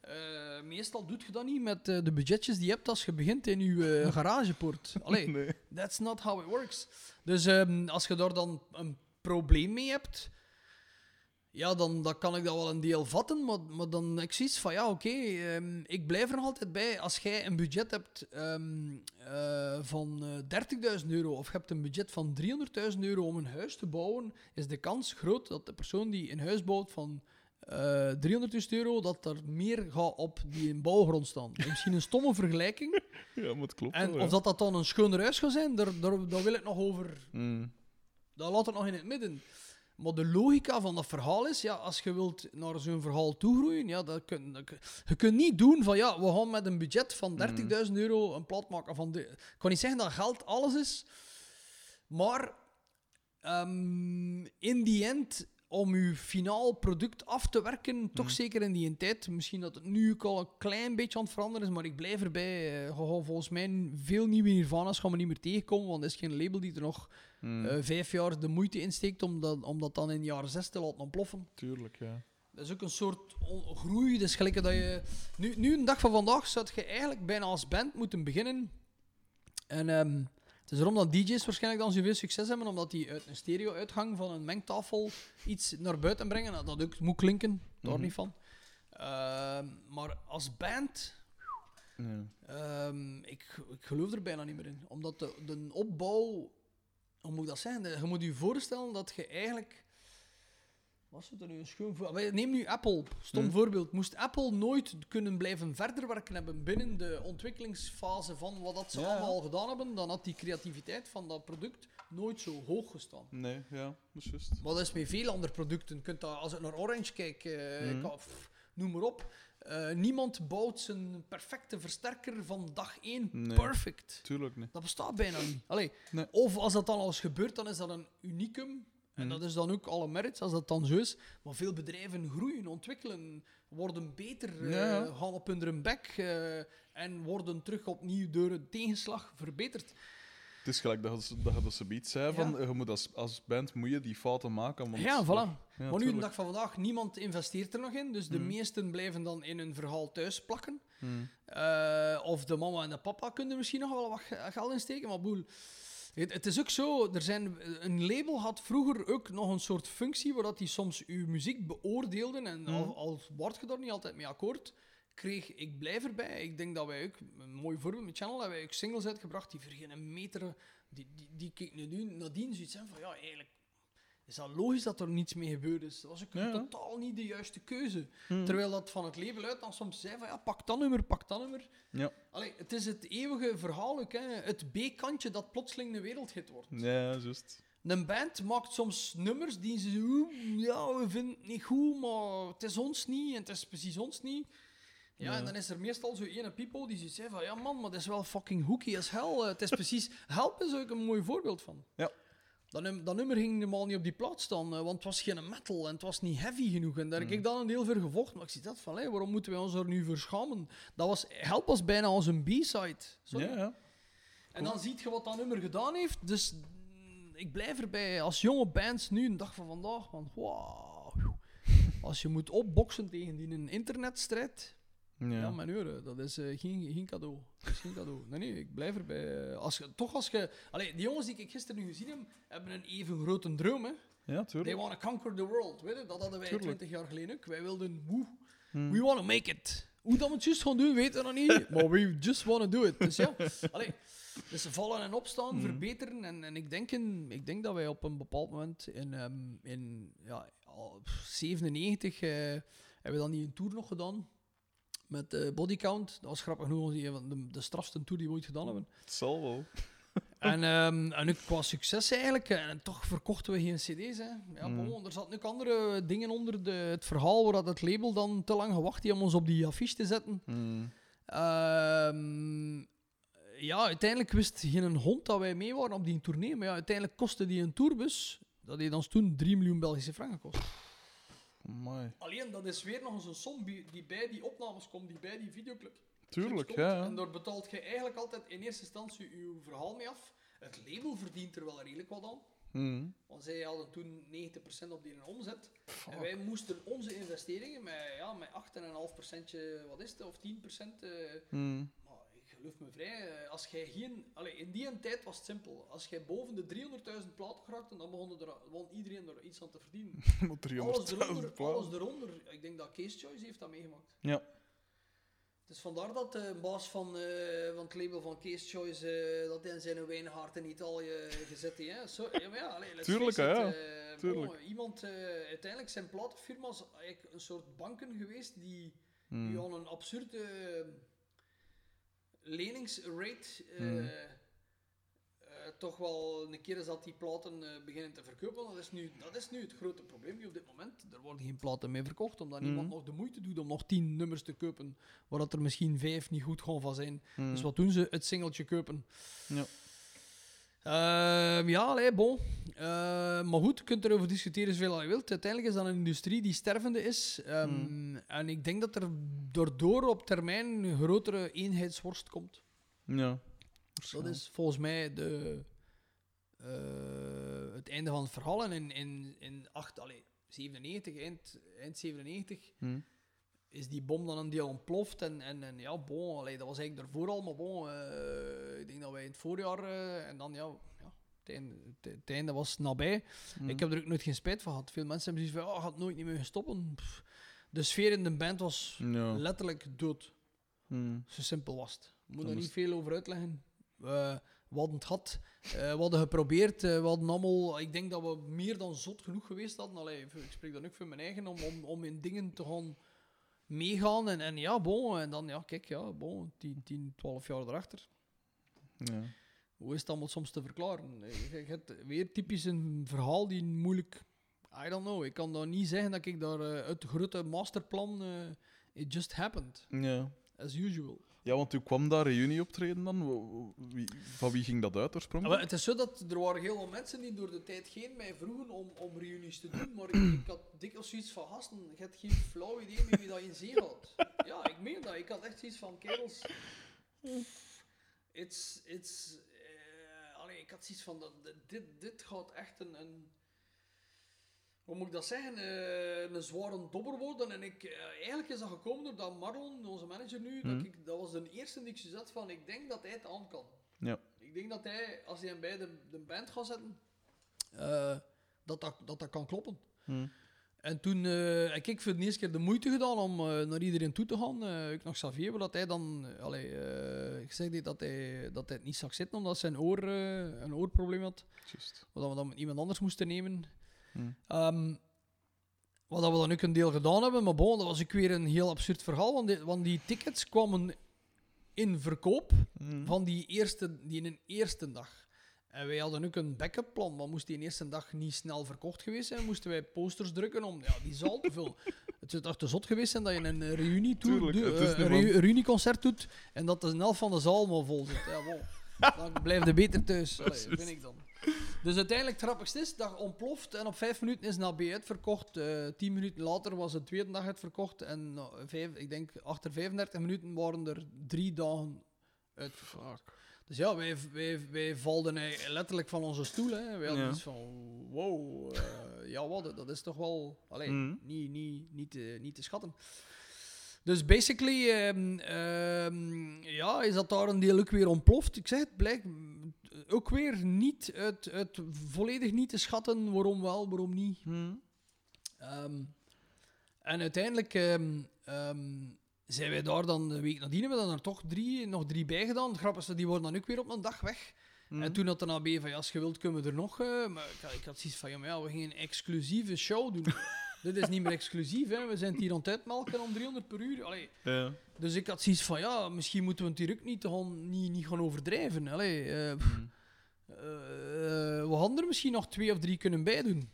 Eh, meestal doet je dat niet met eh, de budgetjes die je hebt als je begint in je eh, garagepoort. Allee, Nee. That's not how it works. Dus ehm, als je daar dan een probleem mee hebt, ja, dan, dan kan ik dat wel een deel vatten. Maar, maar dan ik zoiets van, ja, oké, ehm, ik blijf er nog altijd bij. Als jij een budget hebt ehm, eh, van eh 30.000 euro of je hebt een budget van 300.000 euro om een huis te bouwen, is de kans groot dat de persoon die een huis bouwt van eh 300.000 euro, dat er meer gaat op die in bouwgrond staan. Misschien een stomme vergelijking. Ja, maar het klopt En wel, ja. of dat, dat dan een schoner huis gaat zijn, daar, daar, daar wil ik nog over. Mhm. Dat laat het nog in het midden. Maar de logica van dat verhaal is, ja, als je wilt naar zo'n verhaal toegroeien, ja, dat kun, dat je kunt niet doen van, ja, we gaan met een budget van 30.000 euro een plaat maken van... De, ik kan niet zeggen dat geld alles is, maar ehm, in die end, om uw finaal product af te werken, toch zeker in die tijd. Misschien dat het nu ook al een klein beetje aan het veranderen is, maar ik blijf erbij. Eh, volgens mij veel nieuwe Nirvana's gaan we niet meer tegenkomen, want er is geen label die er nog Mm, eh, vijf jaar de moeite insteekt om dat, om dat dan in de jaren zes te laten ontploffen. tuurlijk, ja. Dat is ook een soort groei. Dus gelijk dat je... Nu, nu, een dag van vandaag, zou je eigenlijk bijna als band moeten beginnen. En ehm, het is erom dat DJ's waarschijnlijk dan zoveel succes hebben, omdat die uit een stereo-uitgang van een mengtafel iets naar buiten brengen. Nou, Dat ook moet klinken, daar Mhm. niet van. Ehm, maar als band, ja. ehm, ik, ik geloof er bijna niet meer in. Omdat de, de opbouw, hoe moet ik dat zeggen? Je moet je voorstellen dat je eigenlijk. Wat is het er nu een schoon voor? Neem nu Apple, stom Hmm. voorbeeld. Moest Apple nooit kunnen blijven verder werken hebben binnen de ontwikkelingsfase van wat dat ze Ja. allemaal gedaan hebben, dan had die creativiteit van dat product nooit zo hoog gestaan. Nee, ja, dat is juist. Maar dat is met veel andere producten. Kunt dat, als ik naar Orange kijk, eh, ik pff, noem maar op. Eh, niemand bouwt zijn perfecte versterker van dag één Nee. perfect. Tuurlijk niet. Dat bestaat bijna niet. Allee, Nee. Of als dat dan al eens gebeurt, dan is dat een unicum. En Mhm. dat is dan ook alle merits, als dat dan zo is. Maar veel bedrijven groeien, ontwikkelen, worden beter, Ja, ja. gaan op hun bek eh, en worden terug opnieuw door een tegenslag verbeterd. Het is gelijk dat je, dat je zoiets zei, van, Ja. je moet als, als band moet je die fouten maken. Want ja, voilà. Ja, maar nu, de tuurlijk. dag van vandaag, niemand investeert er nog in. Dus de Mhm. meesten blijven dan in hun verhaal thuis plakken. Hmm. Eh, of de mama en de papa kunnen misschien nog wel wat ge- geld in steken. Maar boel, het, het is ook zo, er zijn, een label had vroeger ook nog een soort functie waar dat die soms uw muziek beoordeelden. En Mhm. al, al word je daar niet altijd mee akkoord, kreeg ik blijf erbij. Ik denk dat wij ook, een mooi voorbeeld met Channel, hebben wij ook singles uitgebracht die voor geen meter, die, die, die keek nu nadien zoiets hebben van ja, eigenlijk is dat logisch dat er niets mee gebeurd is. Dat was ook Ja, totaal niet de juiste keuze. Hmm. Terwijl dat van het label uit dan soms zei van ja, pak dat nummer, pak dat nummer. Ja. Allee, het is het eeuwige verhaal ook, hè. het B-kantje dat plotseling een wereldhit wordt. Ja, juist. Een band maakt soms nummers die ze "Oeh, ja, we vinden het niet goed, maar het is ons niet en het is precies ons niet. Ja, Ja. en dan is er meestal zo ene people die zeggen van ja man, maar dat is wel fucking hooky as hell. Het is precies, Help is ook een mooi voorbeeld van. Ja. Dat, num- dat nummer ging helemaal niet op die plaats staan, eh, want het was geen metal en het was niet heavy genoeg. En daar heb ik dan een deel voor gevochten, maar ik zie dat van, hé, waarom moeten wij ons er nu voor schamen? Dat was, Help was bijna onze B-side. Sorry. Ja, ja. En dan ziet je wat dat nummer gedaan heeft. Dus mm, ik blijf erbij. Als jonge bands nu, een dag van vandaag, van wauw. Als je moet opboksen tegen die een internetstrijd, ja, ja. mijn euren, dat is eh, geen, geen cadeau. Dat is geen cadeau. Nee, nee, ik blijf erbij. Eh, Als je, toch als je... Allee, die jongens die ik gisteren nu gezien heb, hebben een even grote droom, hè. ja They tuurlijk. want to conquer the world, weet je? Dat hadden wij. 20 jaar geleden ook. Wij wilden, woe, Hmm. we want to make it. Hoe dat we het juist gaan doen, weten we nog niet. Maar we just want to do it. Dus ja, allee. Dus ze vallen en opstaan, Mhm. verbeteren. En, en ik, denk in, ik denk dat wij op een bepaald moment in, ehm, in ja, al, pff, 97 eh, hebben we dan die een tour nog gedaan. Met de bodycount. Dat was grappig genoeg, die, van de, de strafste tour die we ooit gedaan hebben. Het zal wel. En, ehm en ook qua succes eigenlijk. En toch verkochten we geen cd's. Hè. Ja, Mm. bon, er zaten ook andere dingen onder de, het verhaal waar dat het label dan te lang gewacht heeft om ons op die affiche te zetten. Hmm. Ehm, ja, uiteindelijk wist geen hond dat wij mee waren op die tournee. Maar ja, uiteindelijk kostte die een tourbus, dat heeft ons toen 3 miljoen Belgische franken gekost. Alleen, dat is weer nog eens een som die bij die opnames komt, die bij die videoclip. Tuurlijk, komt. ja. En daar betaalt je eigenlijk altijd in eerste instantie je verhaal mee af. Het label verdient er wel redelijk wat aan. Hmm. Want zij hadden toen 90% op die omzet. En wij moesten onze investeringen met, ja, met 8,5%, wat is het, of 10%. eh Hmm. Geloof me vrij, eh, als jij geen... Allee, in die tijd was het simpel. Als jij boven de 300.000 platen geraakte, dan begon, er, begon iedereen er iets aan te verdienen. Alles, 300.000 eronder, alles eronder. Ik denk dat Case Choice heeft dat meegemaakt. Ja. Het is vandaar dat de baas van, eh, van het label van Case Choice eh, dat in zijn wijnhart in Italië gezet heeft. Zo, ja, maar ja, allee, Tuurlijk, ja. eh, Tuurlijk. bon, iemand, eh, uiteindelijk zijn platenfirma's eigenlijk een soort banken geweest die die aan een absurde eh, leningsrate eh, Hmm. eh, toch wel een keer is dat die platen eh, beginnen te verkopen. Dat is, nu, dat is nu het grote probleem op dit moment. Er worden geen platen meer verkocht, omdat Hmm. niemand nog de moeite doet om nog tien nummers te kopen, waar dat er misschien vijf niet goed gaan van zijn. Hmm. Dus wat doen ze? Het singeltje kopen. Ja. Ehm, ja, allee, bon. Eh, maar goed, je kunt erover discussiëren zoveel als je wilt. Uiteindelijk is dat een industrie die stervende is. Ehm, Hmm. En ik denk dat er daardoor op termijn een grotere eenheidsworst komt. Ja. Dat is volgens mij de, eh, het einde van het verhaal. En in, in, in 8, allee, 97, eind, eind 97, Hm. Is die bom dan een deel ontploft. En, en, en ja, bon, allee, dat was eigenlijk daarvoor al, maar bon, eh, ik denk dat wij in het voorjaar, eh, en dan ja, ja het, einde, het, het einde was nabij. Hm. Ik heb er ook nooit geen spijt van gehad. Veel mensen hebben zoiets van, ja, gaat nooit niet meer stoppen. Pff, De sfeer in de band was letterlijk dood. Hm. Zo simpel was het. Ik moet er niet veel over uitleggen. Eh, we hadden het gehad, eh, we hadden geprobeerd, eh, we hadden allemaal... Ik denk dat we meer dan zot genoeg geweest hadden. Allee, ik spreek dan ook voor mijn eigen, om, om, om in dingen te gaan meegaan. En, en ja, bon, en dan, ja, kijk, ja, bon, 10, 10 12 jaar erachter. Ja. Hoe is het allemaal soms te verklaren? Je, hebt weer typisch een verhaal die moeilijk... I don't know. Ik kan dan niet zeggen dat ik daar eh, de grote masterplan... eh, it just happened, ja. as usual. Ja, want u kwam daar reunie optreden dan. Wie, van wie ging dat uit oorspronkelijk? het is zo dat er waren heel veel mensen die door de tijd heen mij vroegen om, om reunies te doen, maar ik, had dikwijls zoiets van gasten, je hebt geen flauw idee wie dat in zee had. Ja, ik meen dat. Ik had echt zoiets van kerels. It's, it's, eh, allee, ik had zoiets van dit, dit gaat echt een, een hoe moet ik dat zeggen, eh, een zware dobber worden. En ik, eh, eigenlijk is dat gekomen doordat Marlon, onze manager nu, Mhm. dat, ik, dat was de eerste die ik zat van, ik denk dat hij het aan kan. Ja. Ik denk dat hij, als hij hem bij de, de band gaat zetten, eh, dat, dat, dat dat kan kloppen. Hm. En toen heb ik voor de eerste keer de moeite gedaan om naar iedereen toe te gaan. Ik nog Xavier, waar dat hij dan... allee, ik zeg niet dat hij, dat hij het niet zag zitten, omdat zijn oor, een oorprobleem had. Juist. Wat we dan met iemand anders moesten nemen. Ehm, wat dat we dan ook een deel gedaan hebben, maar bon, dat was ook weer een heel absurd verhaal, want die, want die tickets kwamen in verkoop Hm. van die, eerste, die in een eerste dag. En wij hadden ook een backup plan, maar moest die in eerste dag niet snel verkocht geweest zijn, moesten wij posters drukken om ja, die zaal te vullen. Het zou toch te zot geweest zijn dat je een eh, reunie Tuurlijk, een reunieconcert doet en dat de helft van de zaal maar vol zit. Ja, bon. Dan blijf je beter thuis, Allee, vind ik dan. Dus uiteindelijk, het grappigste is, dat ontploft en op vijf minuten is NAB uitverkocht. Eh tien minuten later was de tweede dag uitverkocht. En vijf, ik denk, achter 35 minuten waren er drie dagen uitverkocht. Dus ja, wij, wij, wij valden eh, letterlijk van onze stoel. Hè. Wij hadden Ja. iets van, wow, eh, ja wat, dat is toch wel allee, Mhm. niet, niet, niet, te, niet te schatten. Dus basically, ehm, ehm, ja, is dat daar een deel ook weer ontploft. Ik zeg het, blijkt ook weer niet uit, uit volledig niet te schatten waarom wel, waarom niet. Hm. Ehm, en uiteindelijk ehm, ehm, zijn wij daar dan de week nadien, hebben we dan er toch drie, nog drie bij gedaan. Het dat die worden dan ook weer op een dag weg. En toen had de AB van, ja, als je wilt, kunnen we er nog. eh, maar ik, had- ik had zoiets van, ja, maar ja, we gingen een exclusieve show doen. Dit is niet meer exclusief, hè. We zijn het hier aan het uitmelken om 300 per uur. Allee. Ja. Dus ik had zoiets van, ja, misschien moeten we het hier ook niet, gaan, niet, niet gaan overdrijven. Allee, eh, pff, Hm. eh, we hadden er misschien nog twee of drie kunnen bijdoen.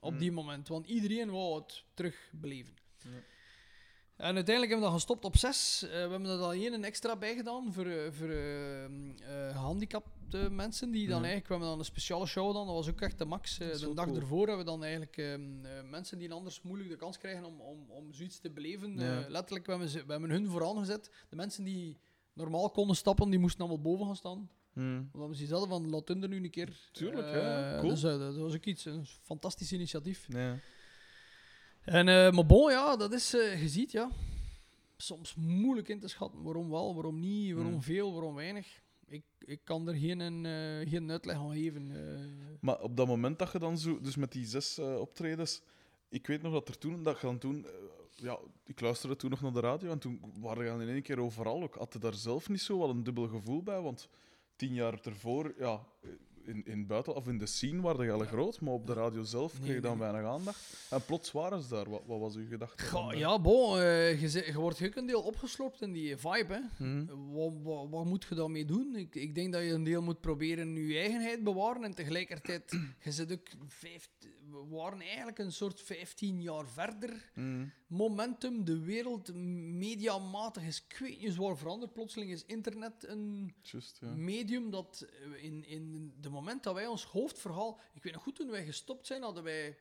Op Mm. die moment. Want iedereen wou het terugbeleven. Ja. En uiteindelijk hebben we dat gestopt op zes. Eh, we hebben er dan één extra bij gedaan voor, eh, voor eh, eh, gehandicapte mensen. Die dan Ja. eigenlijk, we hebben dan een speciale show dan. Dat was ook echt de max. De dag cool. ervoor hebben we dan eigenlijk ehm, eh, mensen die anders moeilijk de kans krijgen om, om, om zoiets te beleven. Ja. letterlijk, we hebben, ze, we hebben hun vooraan gezet. De mensen die normaal konden stappen, die moesten allemaal boven gaan staan. Hm. Omdat we zoiets hadden van, laat hun er nu een keer. Tuurlijk, ja, cool. Dus dat was ook iets, een fantastisch initiatief. Ja. En, eh, maar bon, ja, dat is, eh je ziet, ja, soms moeilijk in te schatten. Waarom wel, waarom niet, waarom Hmm. veel, waarom weinig. Ik, ik kan er geen, eh, geen uitleg aan geven. Maar op dat moment dat je dan zo, dus met die zes optredens, ik weet nog dat er toen, dat je dan toen, ja, ik luisterde toen nog naar de radio en toen waren dan in één keer overal ook. Had daar zelf niet zo wel een dubbel gevoel bij? Want tien jaar ervoor, ja, in, in het of in de scene waren je al Ja. groot, maar op de radio zelf kreeg je Nee, dan nee. weinig aandacht. En plots waren ze daar. Wat, wat was uw gedachte? Ja, bon, eh, je, wordt ook een deel opgeslopt in die vibe. Hè. Hm. Wat, wat, wat moet je daarmee doen? Ik, ik denk dat je een deel moet proberen je eigenheid bewaren en tegelijkertijd, je zit ook vijf, we waren eigenlijk een soort 15 jaar verder. Mm. Momentum, de wereld, mediamatig is ik weet niet zwaar veranderd. Plotseling is internet een ja. medium dat eh, in, in de moment dat wij ons hoofdverhaal... Ik weet nog goed, toen wij gestopt zijn, hadden wij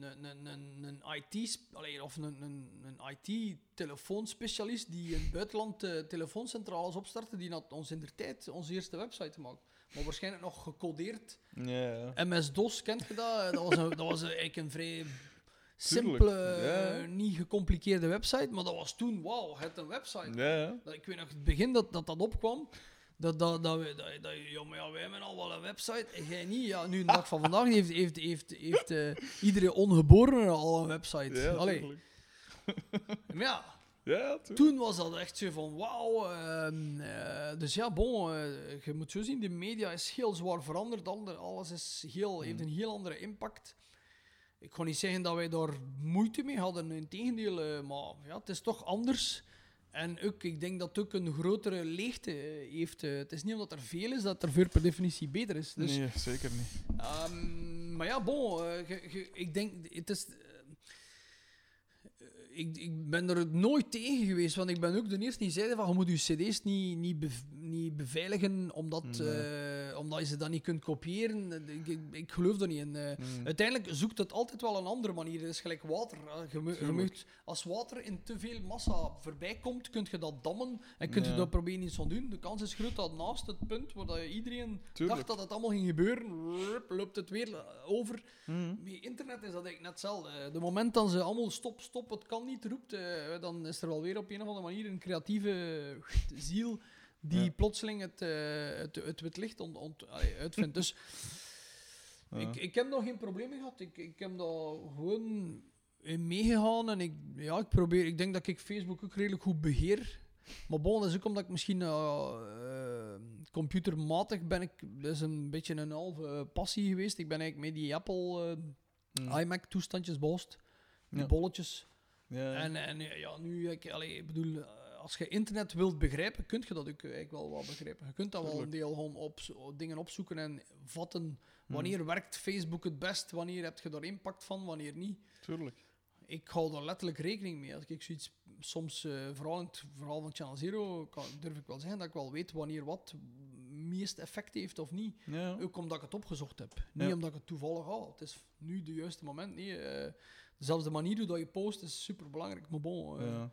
een, een, een, een IT... allee, of een, een, een IT-telefoonspecialist die in het buitenland eh, telefooncentrales opstartte, die had ons in de tijd onze eerste website gemaakt. Maar waarschijnlijk nog gecodeerd. Ja, ja. MS-DOS, kent je dat? Dat was, een, dat was eigenlijk een vrij simpele, ja. eh, niet gecompliceerde website. Maar dat was toen, wauw, het een website. Ja, ik weet nog het begin dat dat, dat opkwam. Dat, dat, dat, we, dat, dat, ja, maar ja, wij hebben al wel een website en jij niet. Ja, nu, de dag van vandaag, heeft, heeft, heeft, heeft eh, iedere ongeborene al een website. Ja, Allee, maar ja, Ja, toen was dat echt zo van wauw. ehm, eh, dus ja, bon, je moet zo zien, de media is heel zwaar veranderd. Ander, alles is heel, heeft een heel andere impact. Ik ga niet zeggen dat wij daar moeite mee hadden, in tegendeel, eh, maar ja, het is toch anders. En ook, ik denk dat het ook een grotere leegte eh, heeft. eh. het is niet omdat er veel is dat er veel per definitie beter is. Dus, Nee, zeker niet. Ehm, maar ja, bon, ge- ge- ik denk, het is. ik, ik ben er nooit tegen geweest, want ik ben ook de eerste die zei van je moet je cd's niet, niet, niet beveiligen omdat, eh, omdat je ze dan niet kunt kopiëren. Ik, ik, ik geloof er niet in. eh. Mm. Uiteindelijk zoekt het altijd wel een andere manier. Het is gelijk water. Eh, Je, mu- je Tuurlijk. moet- als water in te veel massa voorbij komt, kun je dat dammen en kun je dat proberen iets van doen. De kans is groot dat naast het punt waar dat iedereen Tuurlijk. dacht dat het allemaal ging gebeuren, loopt het weer eh, over. Mm. Met internet is dat eigenlijk net hetzelfde. De moment dat ze allemaal stop, stop, het kan niet roept, eh, dan is er wel weer op een of andere manier een creatieve eh, ziel die Ja. plotseling het, eh, het, het, het licht ont, ont- uitvindt. Dus Ja. ik, ik heb nog geen problemen gehad. Ik, ik heb daar gewoon in meegegaan en ik, ja, ik probeer, ik denk dat ik Facebook ook redelijk goed beheer. Maar bon, dat is ook omdat ik misschien eh, eh, computermatig ben ik, dat is een beetje een halve passie geweest. Ik ben eigenlijk met die Apple Mm. iMac toestandjes bost, die Ja. bolletjes. Ja, ja. En, en ja, nu, ik, allee, ik bedoel, als je internet wilt begrijpen, kun je dat ook eigenlijk wel wat begrijpen. Je kunt dat wel een deel gewoon op, dingen opzoeken en vatten. Mm. Wanneer werkt Facebook het best? Wanneer heb je daar impact van? Wanneer niet? Tuurlijk. Ik hou daar letterlijk rekening mee. Als ik zoiets, soms, eh, vooral in het verhaal van Channel Zero, kan, durf ik wel zeggen dat ik wel weet wanneer wat meest effect heeft of niet. Ja. Ook omdat ik het opgezocht heb. Niet Ja. omdat ik het toevallig haal. Het is nu de juiste moment. Nee, eh, zelfs de manier hoe dat je post is super belangrijk. Maar bon, eh, Ja.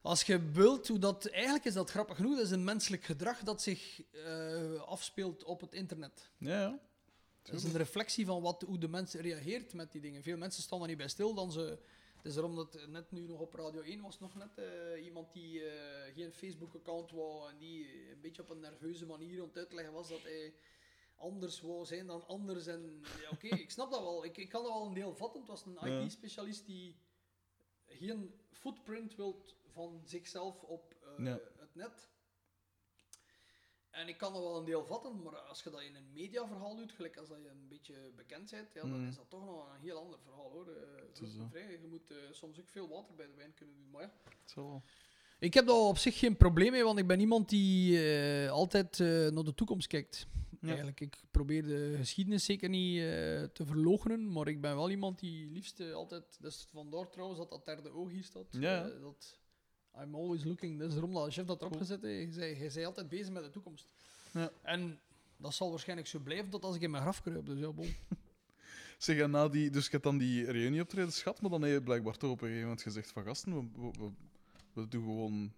Als je wilt hoe dat. Eigenlijk is dat grappig genoeg. Dat is een menselijk gedrag dat zich eh, afspeelt op het internet. Ja, ja. Dat is een reflectie van wat, hoe de mens reageert met die dingen. Veel mensen staan er niet bij stil dan ze. Het is daarom dat net nu nog op Radio 1 was nog net eh, iemand die eh, geen Facebook-account wou en die een beetje op een nerveuze manier om het uit te leggen was dat hij anders wou zijn dan anders. En ja, oké, ik snap dat wel. Ik, ik kan dat wel een deel vatten. Het was een. IT-specialist die geen footprint wilt van zichzelf op eh, het net. En ik kan dat wel een deel vatten, maar als je dat in een mediaverhaal doet, gelijk als dat je een beetje bekend bent, ja, dan Mm. is dat toch nog een heel ander verhaal hoor. Zo. vrij, je moet eh, soms ook veel water bij de wijn kunnen doen. Maar ja. Wel. Ik heb daar op zich geen probleem mee, want ik ben iemand die eh, altijd eh, naar de toekomst kijkt. Ja. Eigenlijk, ik probeer de geschiedenis zeker niet eh, te verloochenen, maar ik ben wel iemand die liefst altijd... Dus vandaar trouwens dat dat derde oog hier staat. Ja. dat I'm always looking. Dat is daarom dat de chef dat erop Cool. gezet heeft. Je zei, altijd bezig met de toekomst. Ja. En dat zal waarschijnlijk zo blijven tot als ik in mijn graf kruip. Dus ja, bon. Zeg, en na die, dus je hebt dan die reunieoptredens gehad, maar dan heb je blijkbaar toch op een gegeven moment gezegd van gasten, we, we, we, doen gewoon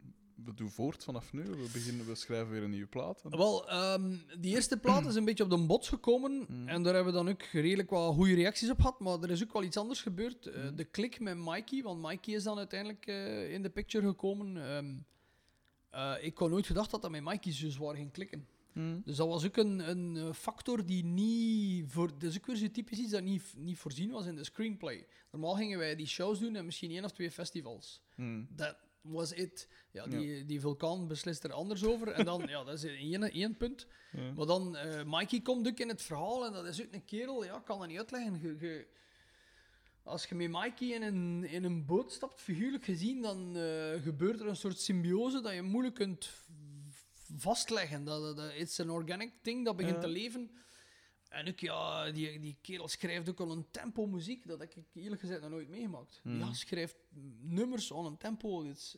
we doen voort vanaf nu. We, beginnen, we schrijven weer een nieuwe plaat. Wel, ehm, die eerste plaat is een beetje op de bots gekomen. Mm. En daar hebben we dan ook redelijk wat goede reacties op gehad. Maar er is ook wel iets anders gebeurd. Eh, Mm. de klik met Mikey, want Mikey is dan uiteindelijk eh, in de picture gekomen. Ehm, eh, ik had nooit gedacht dat dat met Mikey zo zwaar ging klikken. Mm. Dus dat was ook een, een factor die niet... Voor, dat is ook weer zo typisch iets dat niet, niet voorzien was in de screenplay. Normaal gingen wij die shows doen en misschien één of twee festivals. Dat was it. Ja, Ja. die, die vulkaan beslist er anders over. En dan, ja, dat is één, één punt. Ja. Maar dan, eh Mikey komt ook in het verhaal en dat is ook een kerel, ja, ik kan dat niet uitleggen. Je, je- als je met Mikey in een, in een boot stapt, figuurlijk gezien, dan eh, gebeurt er een soort symbiose dat je moeilijk kunt vastleggen. Dat, dat, dat, it's an organic thing dat begint Ja. te leven. En ook, ja, die, die kerel schrijft ook al een tempo muziek. Dat heb ik eerlijk gezegd nog nooit meegemaakt. Mhm. Ja, schrijft nummers aan een tempo. Dit is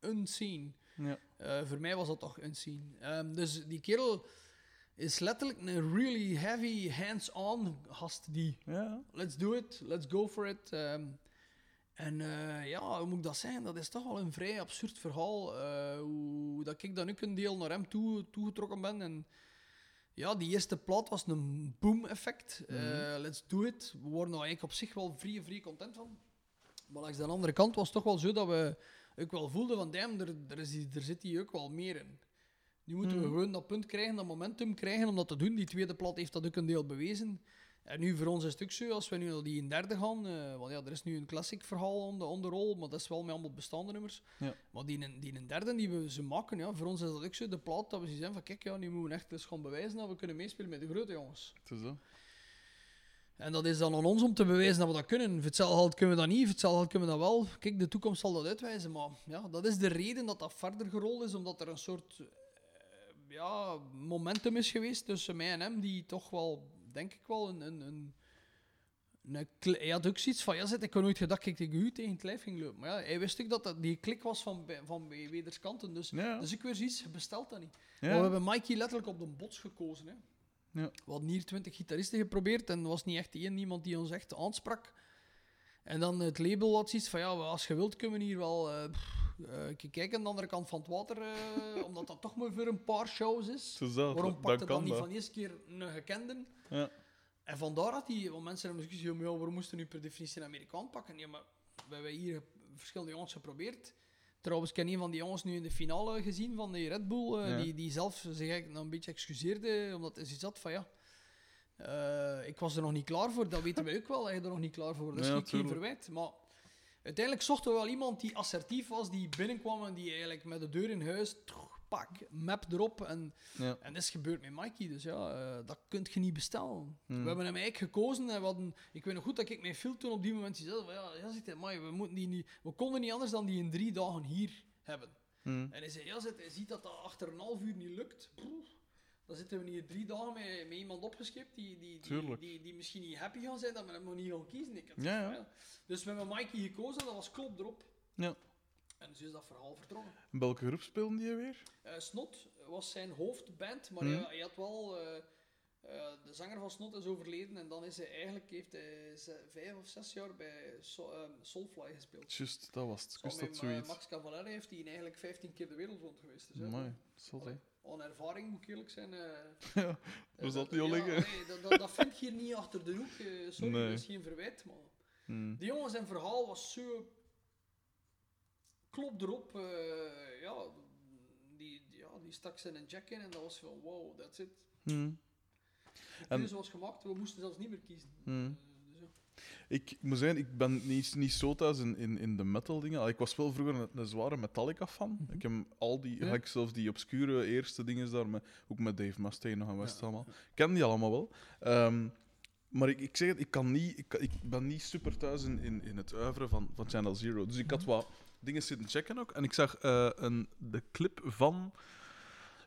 unseen. Ja. Eh, voor mij was dat toch unseen. Ehm, dus die kerel is letterlijk een really heavy, hands-on gast die Ja. let's do it, let's go for it. Ehm, en eh, ja, hoe moet ik dat zeggen? Dat is toch wel een vrij absurd verhaal. eh, hoe dat ik dan ook een deel naar hem toe, toegetrokken ben. En ja, die eerste plaat was een boom-effect. Eh, let's do it. We worden er eigenlijk op zich wel vrij, vrij content van. Maar langs de andere kant was het toch wel zo dat we ook wel voelden van, damn, er, er, is, er zit hier ook wel meer in. Nu moeten we gewoon dat punt krijgen, dat momentum krijgen om dat te doen. Die tweede plaat heeft dat ook een deel bewezen. En nu voor ons is het ook zo, als we nu naar die in derde gaan, eh, want ja, er is nu een classic verhaal on de, roll, maar dat is wel met allemaal bestaande nummers. Ja. Maar die, in- die in derde die we ze maken, ja, voor ons is dat ook zo, de plaat dat we zien van, kijk, ja, nu moeten we echt eens gaan bewijzen dat we kunnen meespelen met de grote jongens. Is. En dat is dan aan ons om te bewijzen dat we dat kunnen. Voor hetzelfde geld kunnen we dat niet, voor hetzelfde geld kunnen we dat wel. Kijk, de toekomst zal dat uitwijzen. Maar ja, dat is de reden dat dat verder gerold is, omdat er een soort eh, ja, momentum is geweest tussen mij en hem, die toch wel, denk ik wel, een... een, een hij had ook zoiets van, ja, zit, ik had nooit gedacht dat ik tegen u tegen het lijf ging lopen. Maar ja, hij wist ook dat dat die klik was van, van wederskanten. Dus, Ja. dus ik weer zoiets, je bestelt dat niet. Ja. Maar we hebben Mikey letterlijk op de bots gekozen. Hè. Ja. We hadden hier twintig gitaristen geprobeerd en er was niet echt één iemand die ons echt aansprak. En dan het label had zoiets van, ja, als je wilt kunnen we hier wel eh, pff, eh, keer kijken aan de andere kant van het water, eh, omdat dat toch maar voor een paar shows is. Dat. Waarom Dan pakt het dan niet dat. van de eerste keer een gekende? Ja. En vandaar dat die, want mensen hebben gezegd, ja, ja, waarom moesten nu per definitie een Amerikaan pakken? Ja, maar we hebben hier verschillende jongens geprobeerd. Trouwens, ik heb een van die jongens nu in de finale gezien van de Red Bull, eh, Ja. die, die zelf zich eigenlijk nog een beetje excuseerde, omdat hij zoiets had van ja, ik was er nog niet klaar voor, dat weten wij ook wel, dat je er nog niet klaar voor Dat is Ja, niet geen verwijt, maar uiteindelijk zochten we wel iemand die assertief was, die binnenkwam en die eigenlijk met de deur in huis, pak, map erop en Ja. en dat is gebeurd met Mikey, dus ja, eh, dat kun je niet bestellen. Hmm. We hebben hem eigenlijk gekozen en we hadden, ik weet nog goed dat ik mijn film toen op die moment zei, ja, ja zit, amai, we, moeten die niet, we konden niet anders dan die in drie dagen hier hebben. Hm. En hij zei, ja, zit, hij ziet dat dat achter een half uur niet lukt. Dan zitten we hier drie dagen met, met iemand opgeschept die, die, die, die, die misschien niet happy gaan zijn dat we hem niet gaan kiezen. Ik Ja, Dus we hebben Mikey gekozen, dat was klop erop. Ja. En zo is dat verhaal vertrokken. In welke groep speelde die weer? Eh, Snot was zijn hoofdband, maar Mhm. hij, hij had wel... eh, eh, de zanger van Snot is overleden en dan is hij eigenlijk, heeft hij vijf of zes jaar bij So- ehm, Soulfly gespeeld. Juist, dat was het. Samen dat zoiets. Max Cavalera heeft hij eigenlijk 15 keer de wereld rond geweest. Dus, Mooi, zot hè. Allee, aan ervaring moet ik eerlijk zijn. eh, Ja, eh, zal het niet al liggen. nee, dat, dat, dat vind ik hier niet achter de hoek. eh, sorry, Nee. dat is geen verwijt. Maar Hm. die jongen zijn verhaal was zo. Klopt erop. ja, die, die- ja, die stak zijn jack in en dat was van wow, that's it. Hm. De keuze was gemaakt, we moesten zelfs niet meer kiezen. Hm. Ik moet zeggen, ik ben niet, niet zo thuis in, in, in de metal dingen. Allee, Ik was wel vroeger een, een zware Metallica fan. Ik heb al die, Ja. ik zelfs die obscure eerste dingen daar, met, ook met Dave Mustaine nog en West allemaal. Ik ken die allemaal wel. Ehm, maar ik, ik zeg het, ik, kan niet, ik, ben niet super thuis in, in, in het uiveren van, van Channel Zero. Dus ik had wat dingen zitten checken ook. En ik zag eh, een, de clip van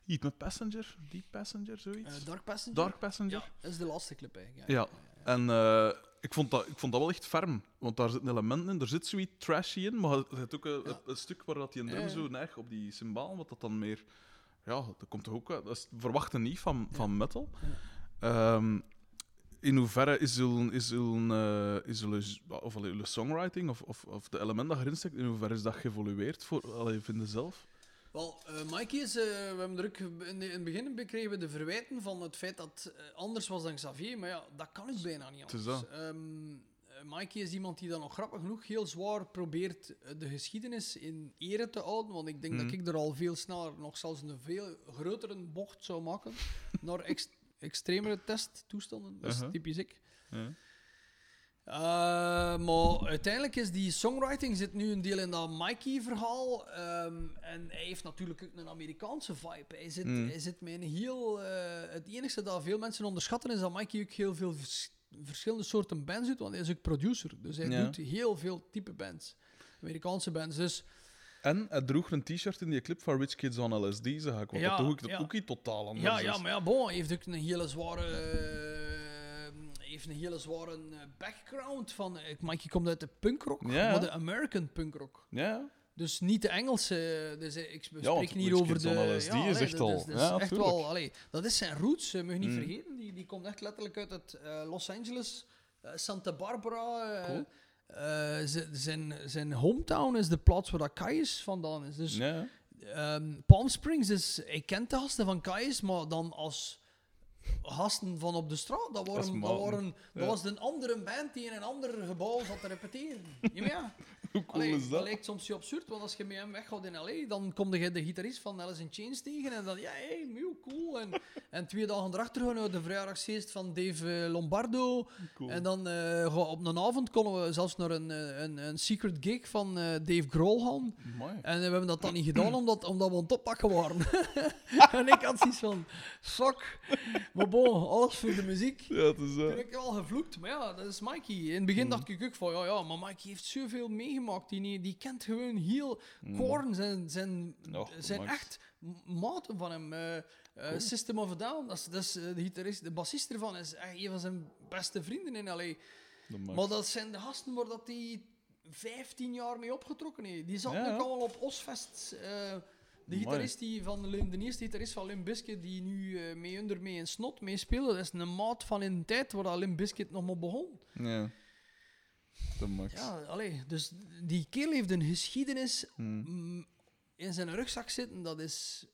iets met Passenger, Deep Passenger, zoiets. Eh, Dark Passenger? Dark Passenger. Ja, dat is de laatste clip eigenlijk. Ja. En eh, ik, vond dat, ik vond dat wel echt ferm. Want daar zitten elementen in. Er zit zoiets trashy in, maar er zit ook een, Ja. een stuk waar dat die drum ja. zo neigt op die symbaal, wat dat dan meer... Ja, dat komt toch ook uit. Dat is verwachte niet van, van metal. Ehm, in hoeverre is uw, is uw, eh, is uw, of songwriting of, of, of de elementen dat erin steekt, in hoeverre is dat geëvolueerd voor, allee, vinden zelf? Wel, eh Mikey is, eh, we hebben druk in, het begin kregen we de verwijten van het feit dat eh, anders was dan Xavier, maar ja, dat kan ik bijna niet Het is anders. Ehm, eh, Mikey is iemand die dan nog grappig genoeg heel zwaar probeert de geschiedenis in ere te houden, want ik denk Mhm. dat ik er al veel sneller nog zelfs een veel grotere bocht zou maken naar ex- extremere testtoestanden. Dat is Uh-huh. typisch ik. Uh, maar uiteindelijk is die songwriting zit nu een deel in dat Mikey-verhaal. ehm, en hij heeft natuurlijk ook een Amerikaanse vibe. Hij zit, Mm. hij zit met een heel... eh, het enige dat veel mensen onderschatten is dat Mikey ook heel veel vers- verschillende soorten bands doet. Want hij is ook producer. Dus hij Ja. doet heel veel type bands. Amerikaanse bands. Dus En hij droeg een t-shirt in die clip van Rich Kids on LSD, zeg ik. Ja, dat ook, dat ja. ook totaal anders ja, ja, maar ja, bon, hij heeft ook een hele zware heeft een hele zware eh, background van... eh, Mikey komt uit de punkrock, Ja. maar de American punkrock. Ja, Dus niet de Engelse. Dus eh, ik spreek want niet over de. LSD is echt al- dat is ja, echt wel. Allee, dat is zijn roots, eh, moet je niet Mm. vergeten. Die, die komt echt letterlijk uit het Los Angeles, Santa Barbara. Cool. zijn, zijn hometown is de plaats waar dat Kaius vandaan is. Dus ja. ehm, Palm Springs is. Ik ken de gasten van Kaius, maar dan als gasten van op de straat. Dat, waren, dat, waren, dat was een andere band die in een ander gebouw zat te repeteren. Ja, ja. Hoe cool Allee, is dat dat? lijkt soms zo absurd, want als je met hem weggaat in L.A., dan kom je de gitarist van Alice in Chains tegen en dan, ja, hey, heel cool. En, en twee dagen erachter gaan we de verjaardagsfeest van Dave eh, Lombardo. Cool. En dan eh, op een avond konden we zelfs naar een, eh, een, een secret gig van Dave Grohl gaan. Mooi. En we hebben dat dan niet gedaan, omdat, omdat we aan het oppakken waren. en ik had zoiets van, fuck. Maar bon, alles voor de muziek. Ja, het is... Toen eh, heb ik wel gevloekt, maar ja, dat is Mikey. In het begin Mm. dacht ik ook van, ja, ja, maar Mikey heeft zoveel meegemaakt. Die, die kent gewoon heel... mm. Korn zijn, zijn, zijn Max. echt maten van hem. eh, eh. System of a Down, dat is, dat is, de, gitarist, de bassist ervan, is echt een van zijn beste vrienden in L.A. Maar dat zijn de gasten waar dat hij 15 jaar mee opgetrokken heeft. Die zat Ja, ook allemaal op Osfest. De gitarist die van Lim, de eerste gitarist van Limp Bizkit die nu eh, mee onder mee in Snot meespeelde, dat is een maat van in de tijd waar Limp Bizkit nog maar begon. Ja. De max. Ja, allee, dus die kerel heeft een geschiedenis Mm. mm, in zijn rugzak zitten. Dat is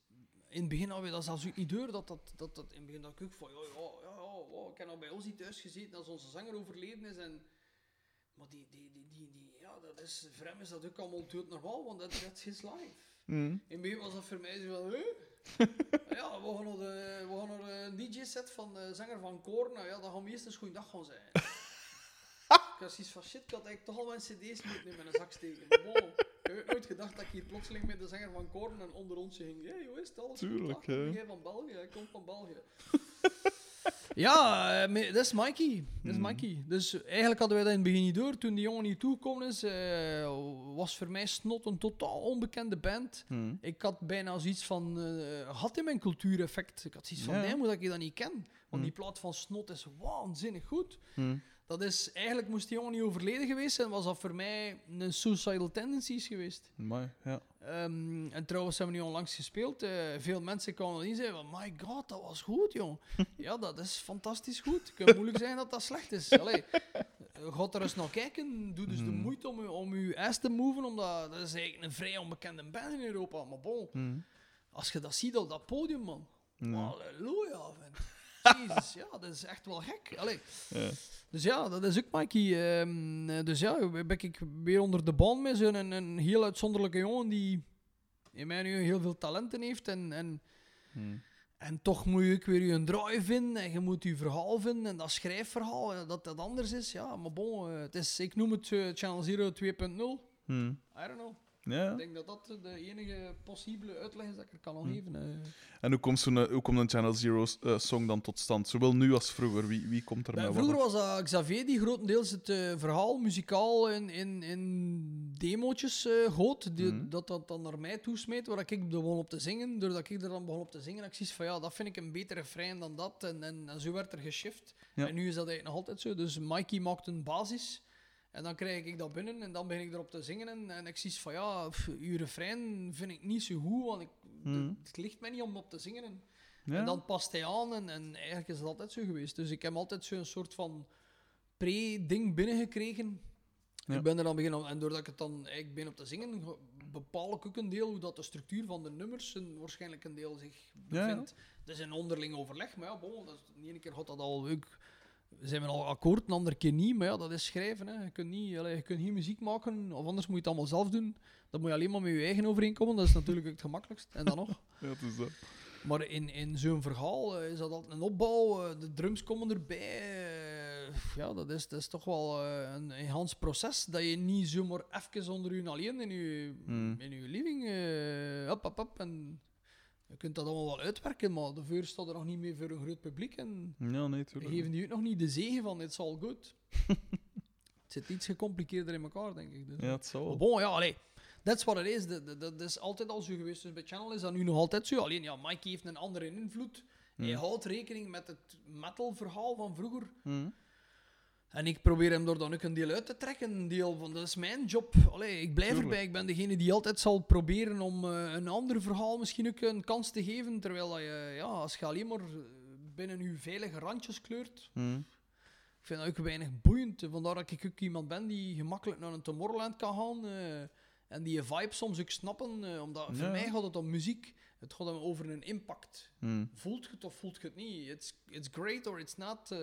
in het begin alweer, dat zelfs niet door. Dat, dat, dat, dat in het begin dat ik ook van, ja, ja, ja, ik heb al bij ons niet thuis gezeten als onze zanger overleden is. En, maar die, die, die, die, ja, dat is, voor hem is dat ook allemaal doodnormaal, want dat is his life. Mm. In het begin was dat voor mij zo van, hè? ja, we gaan naar, de, we gaan naar een DJ-set van de zanger van Korn. Nou ja, dat gaan we eerst een goede dag gaan zijn. ik had zoiets van, shit, ik had eigenlijk toch al mijn cd's moeten in mijn zak steken. Wow. Ik heb nooit gedacht dat ik hier plotseling met de zanger van Korn en onder ons ging. Hé, hey, hoe is het? Alles? Tuurlijk, Ah, hè. jij van België? Ik kom van België. ja, eh, dat is Mikey. Dat is Mhm. Mikey. Dus eigenlijk hadden wij dat in het begin niet door. Toen die jongen niet toegekomen is, eh, was voor mij Snot een totaal onbekende band. Mm. Ik had bijna zoiets van, eh, had in mijn cultuureffect. Ik had zoiets van, Ja. nee, moet ik je dat niet ken. Want die Hm. plaat van Snot is waanzinnig goed. Mm. Dat is, eigenlijk moest die jongen niet overleden geweest zijn, was dat voor mij een Suicidal Tendencies geweest. Mooi, ja. Ehm, en trouwens hebben we nu onlangs gespeeld. eh, veel mensen kwamen in zeggen van, my god, dat was goed, jong. ja, dat is fantastisch goed. Het kan moeilijk zijn dat dat slecht is. Allee, eh, gaat er eens naar kijken. Doe dus de Hmm. moeite om, je- om je ass te moven, omdat dat is eigenlijk een vrij onbekende band in Europa. Maar bon, Mm. als je dat ziet op dat podium, man. Ja. Halleluja, man. Jezus, ja, dat is echt wel gek. Allee. Ja. Dus ja, dat is ook Mikey. Ehm, eh, dus ja, ben ik weer onder de band met zo'n een, een heel uitzonderlijke jongen die in mijn ogen heel veel talenten heeft. En, en, Mm. en toch moet je ook weer je draai vinden en je moet je verhaal vinden. En dat schrijfverhaal, dat dat anders is. Ja, maar bon, eh, het is, ik noem het eh, Channel Zero 2.0. Mm. I don't know. Ja. Ik denk dat dat de enige possibele uitleg is dat ik er kan aan Hm. geven. eh. En hoe komt, eh, hoe komt een Channel Zero eh, song dan tot stand? Zowel nu als vroeger. Wie, wie komt er met vroeger was dat Xavier die grotendeels het eh, verhaal muzikaal in, in, in demootjes eh goot. Die, Mhm. Dat dat dan naar mij toesmeet, waar ik begon op te zingen. Doordat ik er dan begon op te zingen, zoiets van ja, dat vind ik een betere refrein dan dat. En, en, en zo werd er geshift. Ja. En nu is dat eigenlijk nog altijd zo. Dus Mikey maakt een basis. En dan krijg ik dat binnen en dan begin ik erop te zingen. En, en ik zie van ja, pff, uw refrein vind ik niet zo goed, want ik, Mhm. het ligt mij niet om op te zingen. En, Ja? en dan past hij aan en, en eigenlijk is het altijd zo geweest. Dus ik heb altijd zo'n soort van pre-ding binnengekregen. Ja. Ik ben er dan beginnen, en doordat ik het dan eigenlijk ben op te zingen, ge- bepaal ik ook een deel hoe dat de structuur van de nummers en waarschijnlijk een deel zich Ja, ja. bevindt. Het is een onderling overleg, maar ja, bon, dat is, de ene keer gaat dat al ook, zijn we al akkoord, de andere keer niet, maar ja, dat is schrijven. Hè. Je, kunt niet, je kunt geen muziek maken, of anders moet je het allemaal zelf doen. Dan moet je alleen maar met je eigen overeenkomen, dat is natuurlijk het gemakkelijkst. En dan nog. Ja, is dat. Maar in, in zo'n verhaal eh, is dat altijd een opbouw. eh, de drums komen erbij. eh, ja, dat is, dat is toch wel een, een Hans proces. Dat je niet zomaar even onder je alleen in je, Hmm. in je living. hop, hop, hop, en je kunt dat allemaal wel uitwerken, maar de vuur staat er nog niet meer voor een groot publiek. En Ja, nee, tuurlijk. geven die ook nog niet de zegen van it's all good. het zit iets gecompliceerder in elkaar, denk ik. Dus. Ja, het zal Maar wel. bon, ja, allee. That's what it is. Dat, dat, dat is altijd al zo geweest. Dus bij Channel is dat nu nog altijd zo. Alleen, ja, Mikey heeft een andere invloed. Hij Hmm. houdt rekening met het metal-verhaal van vroeger. Mm. En ik probeer hem er dan ook een deel uit te trekken. Een deel van, dat is mijn job. Allee, ik blijf Tuurlijk. erbij. Ik ben degene die altijd zal proberen om eh, een ander verhaal misschien ook een kans te geven. Terwijl dat je, ja, als je alleen maar eh, binnen je veilige randjes kleurt, Hm. ik vind dat ook weinig boeiend. Vandaar dat ik ook iemand ben die gemakkelijk naar een Tomorrowland kan gaan. eh, en die je vibe soms ook snappen. omdat voor mij gaat het om muziek. Het gaat hem over een impact. Hm. Voelt je het of voelt je het niet? It's, it's great or it's not.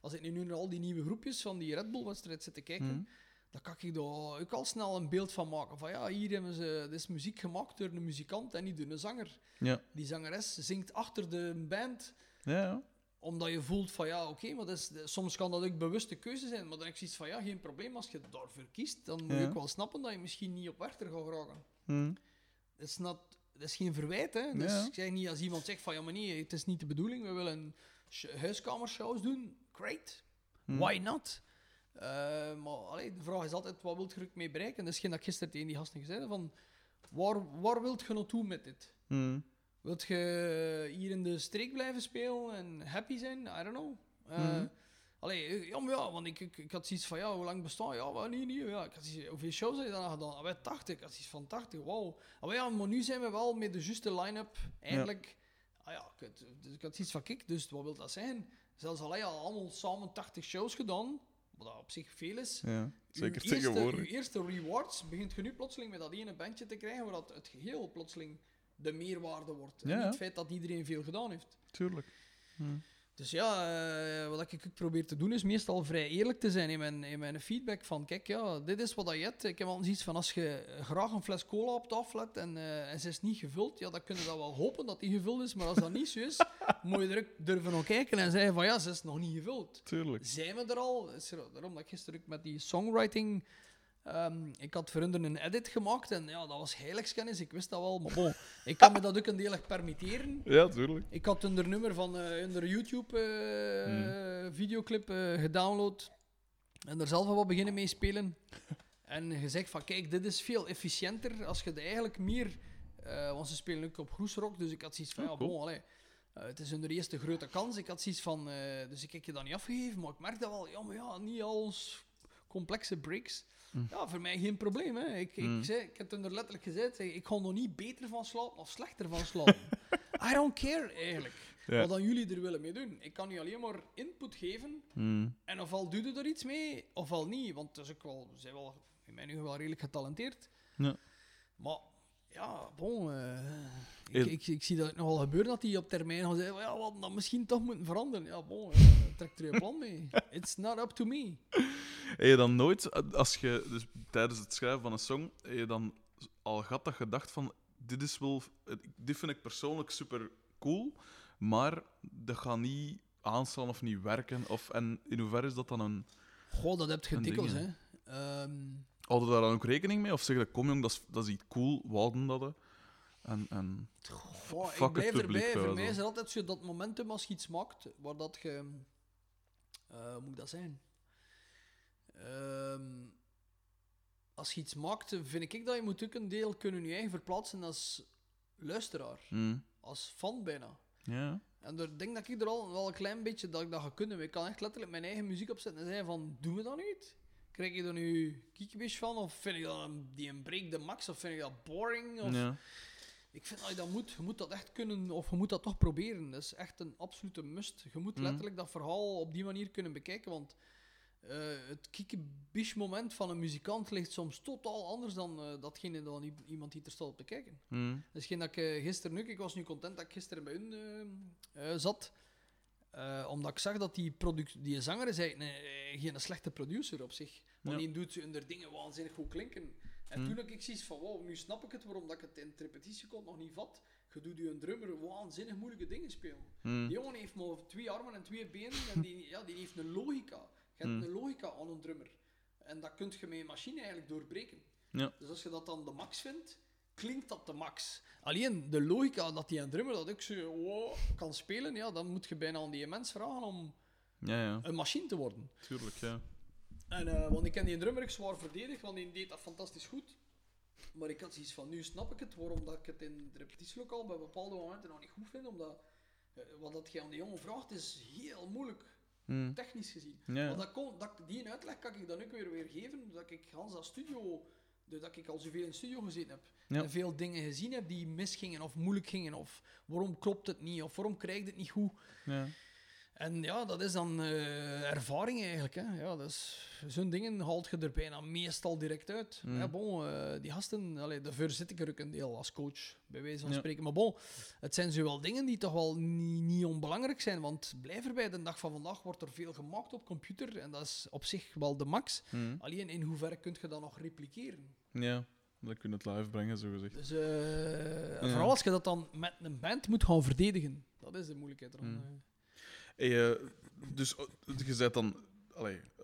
Als ik nu naar al die nieuwe groepjes van die Red Bull-wedstrijd zit te kijken, Hm. dan kan ik daar ook al snel een beeld van maken. Van ja, hier hebben ze dit is muziek gemaakt door een muzikant en niet door een zanger. Ja. Die zangeres zingt achter de band Ja, omdat je voelt van ja, oké, maar dat is, soms kan dat ook bewuste keuze zijn. Maar dan heb ik zoiets van ja, geen probleem. Als je daarvoor kiest, dan moet je ook wel snappen dat je misschien niet op Werchter gaat geraken. Hm. Dat is, not, dat is geen verwijt, hè. Dus Ja. ik zeg niet als iemand zegt van ja, maar nee, het is niet de bedoeling, we willen sh- huiskamershows doen. Great. Hm. Why not? Eh, maar allee, de vraag is altijd, wat wilt je er mee bereiken? Dat is geen dat ik gisteren tegen die gasten gezegd heb, van waar, waar wilt je naartoe met dit? Hm. Wilt je hier in de streek blijven spelen en happy zijn? I don't know. Mhm. Allee, eh, ja, ja, want ik, ik, ik had zoiets van, ja, hoe lang bestaan? Ja, maar nee, nee, ja. Ik had zoiets, hoeveel shows heb je dan gedaan? Ah, wij 80. Ik had zoiets van 80, wauw. Ah, maar ja, maar nu zijn we wel met de juiste line-up eigenlijk... Ah ja, ik, had- dus ik had zoiets van, kijk, dus wat wil dat zijn? Zelfs al heb je al allemaal samen 80 shows gedaan, wat op zich veel is. Ja, zeker uw eerste, tegenwoordig. uw eerste rewards begint je nu plotseling met dat ene bandje te krijgen, waar dat het geheel plotseling de meerwaarde wordt. En Ja, niet ja. het feit dat iedereen veel gedaan heeft. Tuurlijk. Dus ja, eh, wat ik ook probeer te doen is meestal vrij eerlijk te zijn in mijn, in mijn feedback. Van kijk, ja, dit is wat dat je hebt. Ik heb altijd iets van als je graag een fles cola op tafel hebt en, eh, en ze is niet gevuld, ja, dan kun je dat wel hopen dat die gevuld is. Maar als dat niet zo is, moet je er ook durven naar kijken en zeggen van ja, ze is nog niet gevuld. Tuurlijk. Zijn we er al? Daarom dat ik gisteren ook met die songwriting. Ehm, ik had voor hun een edit gemaakt en ja, dat was heiligschennis, ik wist dat wel. Maar bon, ik kan me dat ook een deel permitteren. Ja, tuurlijk. Ik had hun er nummer van eh hun YouTube eh, videoclip eh, gedownload en er zelf wel wat beginnen mee spelen. en gezegd van kijk, dit is veel efficiënter als je het eigenlijk meer. eh, want ze spelen ook op Groesrock, dus ik had zoiets van Oh, ja, cool. bon, allee, het is hun eerste grote kans. Ik had zoiets van, dus ik heb je dat niet afgegeven, maar ik merk dat wel, ja, maar ja, niet al ons complexe breaks. Ja, voor mij geen probleem. Hè. Ik, ik, zei, ik heb toen er letterlijk gezegd, zeg, ik ga nog niet beter van slapen of slechter van slapen. I don't care eigenlijk. Wat dan jullie er willen mee doen. Ik kan nu alleen maar input geven. Hm. En ofwel doe je er iets mee, ofwel niet. Want is ook wel, zijn wel, in mijn ogen wel redelijk getalenteerd. Ja. Maar ja, bon. eh, ik, ik, ik zie dat nogal gebeuren dat die op termijn gaan zeggen: ja, wat dan misschien toch moeten veranderen. Ja, bon, ja, trek er je plan mee. It's not up to me. Heb je dan nooit, als je dus tijdens het schrijven van een song, heb je dan al gehad dat je dacht van, dit is wel, dit vind ik persoonlijk super cool, maar dat gaat niet aanslaan of niet werken? Of, en in hoeverre is dat dan een... Goh, dat heb je dikwijls, hè. hè. Ehm, je daar dan ook rekening mee? Of zeg je, kom jong, dat is, dat is iets cool, we houden dat. hè. En, en, Goh, ik Fuck het blijf publiek, erbij. bij Voor mij is er altijd zo dat momentum als je iets maakt, waar dat je... eh, hoe moet dat zijn? Ehm, als je iets maakt, vind ik dat je moet ook een deel kunnen je eigen verplaatsen als luisteraar. hm, Als fan bijna. ja. En daar denk dat ik er al wel een klein beetje dat ik dat ga kunnen. Ik kan echt letterlijk mijn eigen muziek opzetten en zeggen van, doen we dat niet? Krijg je er nu kiekbeest van? Of vind ik dat een, die een break de max? Of vind ik dat boring? Of, ja. ik vind dat je dat moet. Je moet dat echt kunnen, of je moet dat toch proberen. Dat is echt een absolute must. Je moet Mhm. letterlijk dat verhaal op die manier kunnen bekijken, want eh, het kiekenbish-moment van een muzikant ligt soms totaal anders dan eh, datgene dan iemand die er staat te kijken. Dat is geen dat ik eh, gisteren ook, ik was nu content dat ik gisteren bij hun zat, omdat ik zag dat die, product, die zanger is eigenlijk een- geen slechte producer op zich. Want Ja. die doet hun dingen waanzinnig goed klinken. En Hm. toen had ik zoiets van, wow, nu snap ik het waarom dat ik het in het repetitiekont nog niet vat. Je doet je een drummer waanzinnig moeilijke dingen spelen. hm, Die jongen heeft maar twee armen en twee benen en die, ja, die heeft een logica. Je hebt Hmm. een logica aan een drummer. En dat kun je met een machine eigenlijk doorbreken. Ja. Dus als je dat dan de max vindt, klinkt dat de max. Alleen de logica dat die een drummer dat ook zo wow, kan spelen, ja, dan moet je bijna aan die mens vragen om ja, ja, een machine te worden. tuurlijk, ja. En, eh, want ik ken die drummer ook zwaar verdedigd, want die deed dat fantastisch goed. Maar ik had zoiets van, nu snap ik het, waarom dat ik het in het repetitielokaal bij bepaalde momenten nog niet goed vind, omdat eh, wat dat je aan die jongen vraagt is heel moeilijk. Mm. technisch gezien. Ja. Want dat kon, dat, die uitleg kan ik dan ook weer weer geven, dat ik Hans dat studio, dat ik al zoveel in studio gezeten heb. Ja. En veel dingen gezien heb die misgingen of moeilijk gingen, of waarom klopt het niet, of waarom krijg je het niet goed. Ja. En ja, dat is dan eh, ervaring eigenlijk. Hè. Ja, dus, Zo'n dingen haalt je er bijna meestal direct uit. Mm. Ja, bon, eh, die gasten, allee, daarvoor zit ik er ook een deel als coach, bij wijze van Ja. spreken. Maar bon, het zijn zo wel dingen die toch wel niet, niet onbelangrijk zijn. Want blijf erbij, de dag van vandaag wordt er veel gemaakt op computer. En dat is op zich wel de max. Mm. Alleen in hoeverre kun je dat nog repliceren? ja, dan kun je het live brengen, zo gezegd. Dus eh, Ja. vooral als je dat dan met een band moet gaan verdedigen. Dat is de moeilijkheid ervan. Mm. Eh. Dus eh, je zet dan,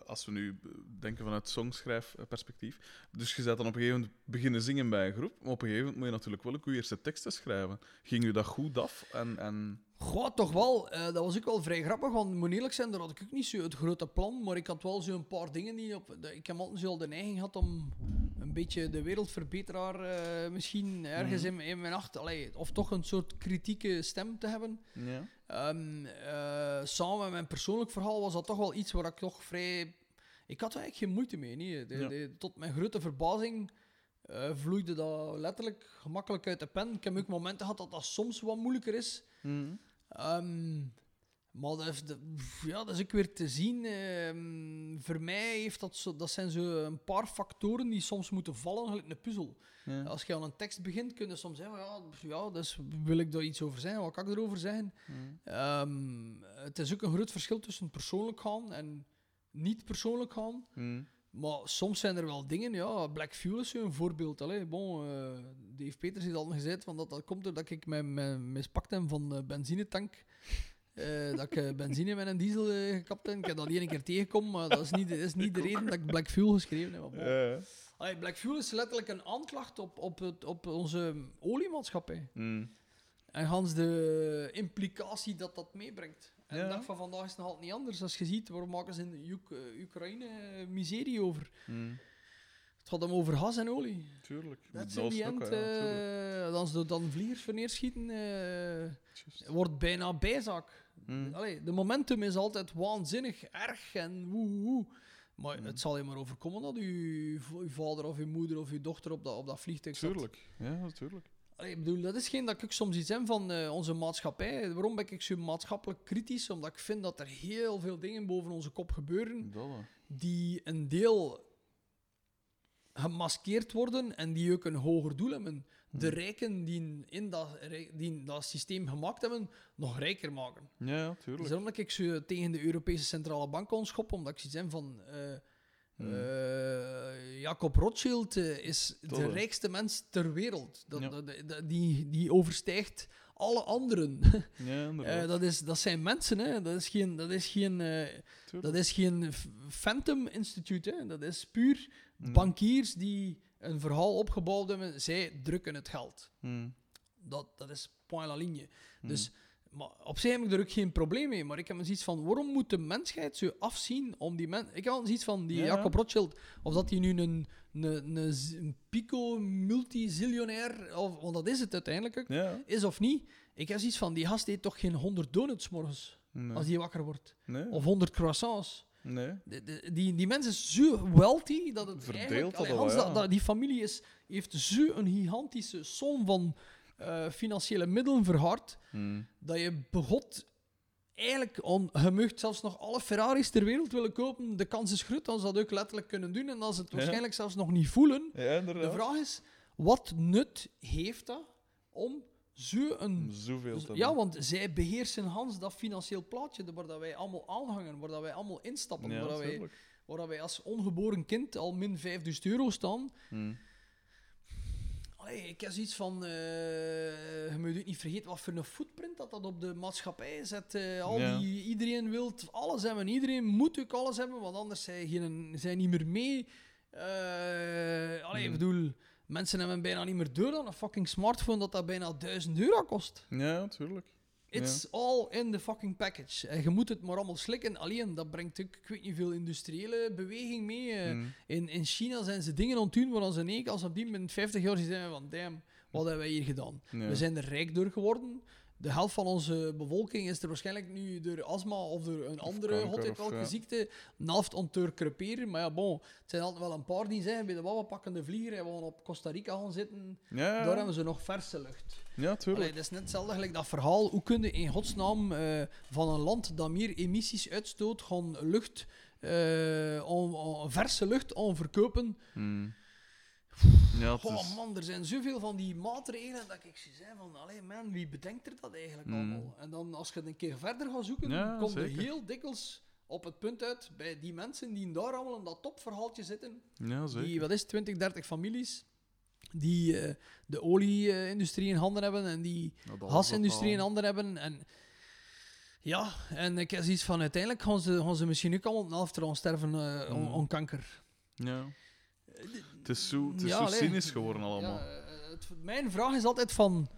als we nu denken vanuit songschrijfperspectief, dus je zet dan op een gegeven moment beginnen zingen bij een groep, maar op een gegeven moment moet je natuurlijk wel ook je eerste teksten schrijven. Ging je dat goed af? En, en... Goh, toch wel. eh, dat was ook wel vrij grappig, want moet eerlijk zijn, daar had ik ook niet zo het grote plan, maar ik had wel zo een paar dingen die op... de- ik heb altijd zo de neiging gehad om een beetje de wereldverbeteraar eh, misschien ergens Mhm. in, mijn- in mijn acht... Allee, of toch een soort kritieke stem te hebben. Ja. Ehm, eh, samen met mijn persoonlijk verhaal was dat toch wel iets waar ik toch vrij... Ik had er eigenlijk geen moeite mee. Nee. De, Ja. de- tot mijn grote verbazing eh, vloeide dat letterlijk gemakkelijk uit de pen. Ik heb ook momenten gehad dat dat soms wat moeilijker is. Mhm. Ehm, maar dat, is ja, dat is ook weer te zien. ehm, voor mij heeft dat, zo, dat zijn zo een paar factoren die soms moeten vallen, gelijk een puzzel. Ja. Als je aan een tekst begint, kun je soms zeggen, ja, ja dus wil ik daar iets over zeggen? Wat kan ik erover zeggen? Ehm, het is ook een groot verschil tussen persoonlijk gaan en niet persoonlijk gaan. Maar soms zijn er wel dingen, ja, Black Fuel is een voorbeeld. Allee, bon, eh, Dave Peters heeft al gezegd van dat dat komt doordat ik mijn, mijn mispakt heb van de benzinetank. Eh, dat ik eh, benzine met een diesel eh, gekapt heb. Ik heb dat één keer tegengekomen, maar dat is niet, dat is niet de reden dat ik Black Fuel geschreven heb. Maar bon. Ja. Allee, Black Fuel is letterlijk een aanklacht op, op, het, op onze oliemaatschappij. Mhm. En gans de implicatie dat dat meebrengt. En Ja. de dag van vandaag is het nog altijd niet anders. Als je ziet, waarom maken ze in eh, Oekraïne eh, miserie over? Mhm. Het gaat hem over gas en olie. Tuurlijk. Dat in die end, tuurlijk. eh, dan ze dan vliegers verneerschieten, eh Juist. wordt bijna bijzaak. Mhm. Allee, de momentum is altijd waanzinnig erg en woe, woe, woe. Maar Mhm. het zal je maar overkomen dat uw, uw vader of uw moeder of uw dochter op dat, op dat vliegtuig zat. Tuurlijk. Ja, tuurlijk. Ik bedoel, dat is geen dat ik soms iets heb van eh, onze maatschappij. Waarom ben ik zo maatschappelijk kritisch? Omdat ik vind dat er heel veel dingen boven onze kop gebeuren hè. die een deel gemaskeerd worden en die ook een hoger doel hebben. De Mhm. rijken die in dat, die dat systeem gemaakt hebben, nog rijker maken. Ja, ja, Dus daarom dat ik zo tegen de Europese Centrale Bank kon schoppen, omdat ik zoiets heb van... eh, Mhm. eh, Jacob Rothschild eh, is de rijkste mens ter wereld. Dat, Ja. dat- dat- die, die overstijgt alle anderen. Ja. Eh, dat, is, dat zijn mensen, hè. Dat is geen, dat is geen, dat is geen Phantom Instituut. Hè. Dat is puur bankiers die een verhaal opgebouwd hebben. Zij drukken het geld. Mhm. Dat, dat is point la ligne. Mhm. Dus maar op zich heb ik er ook geen probleem mee. Maar ik heb zoiets van, waarom moet de mensheid zo afzien om die mensen... Ik heb wel zoiets van die Ja. Jacob Rothschild, of dat hij nu een, een, een, een pico multizillionair, of, want dat is het uiteindelijk ook, Ja, is of niet. Ik heb zoiets van, die gast eet toch geen 100 donuts morgens, nee. als hij wakker wordt. nee. Of 100 croissants. nee. De- de- die, die mens is zo wealthy dat het eigenlijk... dat Allee, al, Hans, ja. dat, dat- die familie is, heeft zo'n gigantische som van eh, financiële middelen verhard, Mhm. dat je begot eigenlijk on, je zelfs nog alle Ferraris ter wereld willen kopen. De kans is groot dat ze dat ook letterlijk kunnen doen en dat ze het Ja. waarschijnlijk zelfs nog niet voelen. Ja, De vraag is, wat nut heeft dat om zo'n... Zoveel te Ja, want zij beheersen Hans dat financieel plaatje waar dat wij allemaal aanhangen, waar dat wij allemaal instappen, waar, dat wij, waar dat wij als ongeboren kind al min 5000 euro staan. Mhm. Allee, ik heb zoiets van, eh, je moet niet vergeten wat voor een footprint dat dat op de maatschappij zet. eh, al Ja. die, iedereen wil alles hebben, iedereen moet ook alles hebben, want anders zijn geen, zijn niet meer mee. Allee, ik bedoel, mensen hebben bijna niet meer door dan een fucking smartphone dat dat bijna 1000 euro kost. Ja, tuurlijk. It's all in the fucking package. En je moet het maar allemaal slikken. Alleen, dat brengt ook, ik weet niet veel, industriële beweging mee. eh. Mhm. In, in China zijn ze dingen aan het doen waar ze nee, als op die binnen 50 jaar zijn van damn, wat hebben wij hier gedaan? Ja. We zijn er rijk door geworden. De helft van onze bevolking is er waarschijnlijk nu door astma of door een andere welke ja. ziekte, om te creperen. Maar ja, bon, het zijn altijd wel een paar die zeggen bij de wawapakkende vlieger, en we gaan op Costa Rica gaan zitten, Ja, daar hebben ze nog verse lucht. ja tuurlijk. Dat is net hetzelfde gelijk dat verhaal. Hoe kun je in godsnaam eh, van een land dat meer emissies uitstoot, gewoon lucht, on, on- verse lucht aan verkopen? Hmm. Ja, Oh is... man, er zijn zoveel van die maatregelen dat ik zie zijn van, allee man, wie bedenkt er dat eigenlijk Mm. allemaal? En dan als je het een keer verder gaat zoeken, Ja, kom je zeker. heel dikwijls op het punt uit bij die mensen die daar allemaal in dat topverhaaltje zitten. Ja, zeker. Die, wat is het, 20, 30 families, die eh, de olie-industrie in handen hebben en die Ja, gasindustrie in handen hebben. En ja, en ik heb zoiets van uiteindelijk gaan ze, gaan ze misschien ook allemaal op de helft eraan sterven eh, aan- Mm. aan kanker. Ja. Het is zo, het is Ja, zo allee. cynisch geworden allemaal. Ja, eh, het- mijn vraag is altijd van...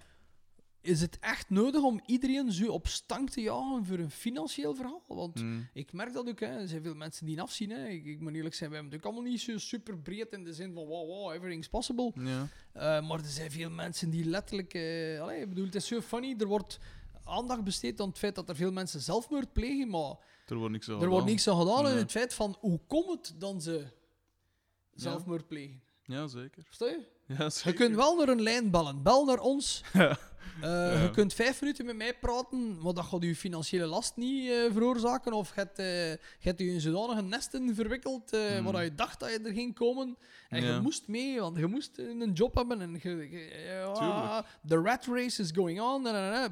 Is het echt nodig om iedereen zo op stank te jagen voor een financieel verhaal? Want Hmm. ik merk dat ook, hè. er zijn veel mensen die afzien. Hè. Ik, ik moet eerlijk zijn, wij hebben ook allemaal niet zo super breed in de zin van wow, wow, everything's possible. Ja. Eh, maar er zijn veel mensen die letterlijk... allee, ik bedoel, het is zo funny, er wordt aandacht besteed aan het feit dat er veel mensen zelfmoord plegen, maar Er wordt niks aan er wordt gedaan. niks aan gedaan in Nee. het feit van hoe komt het dan ze zelfmoord plegen. Ja, zeker. Versta je? Ja, Je zeker. kunt wel naar een lijn bellen. Bel naar ons. Ja. Eh, Ja. Je kunt vijf minuten met mij praten, maar dat gaat je financiële last niet eh, veroorzaken. Of je hebt, eh, je hebt je in zodanige nesten verwikkeld Mm. waar je dacht dat je er ging komen. En Ja. je moest mee, want je moest een job hebben. En je, je- the rat race is going on.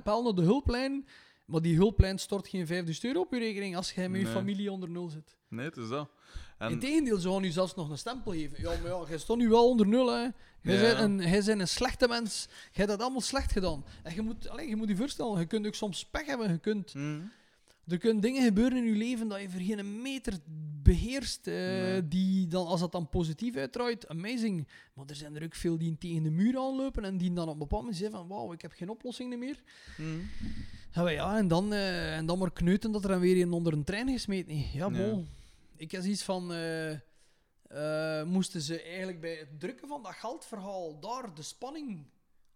Bel naar de hulplijn. Maar die hulplijn stort geen 5000 euro op je rekening als jij met je familie onder nul zit. Nee, het is dat. En, Integendeel, ze gaan u zelfs nog een stempel geven. Ja, maar ja, jij stond nu wel onder nul, hè. Jij Ja. bent een, jij bent een slechte mens. Jij hebt dat allemaal slecht gedaan. En je moet, allee, je moet je voorstellen, je kunt ook soms pech hebben. Je kunt, Hmm. er kunnen dingen gebeuren in je leven dat je voor geen meter beheerst. eh, Nee. die dan, als dat dan positief uitdraait, amazing. Maar er zijn er ook veel die tegen de muur aanlopen en die dan op een bepaald moment zeggen van wauw, ik heb geen oplossing meer. Hmm. Ja, maar ja, en dan, eh, en dan maar kneuten dat er dan weer een onder een trein gesmeten is. Ja, bon. Ik heb iets van... eh, eh, moesten ze eigenlijk bij het drukken van dat geldverhaal daar de spanning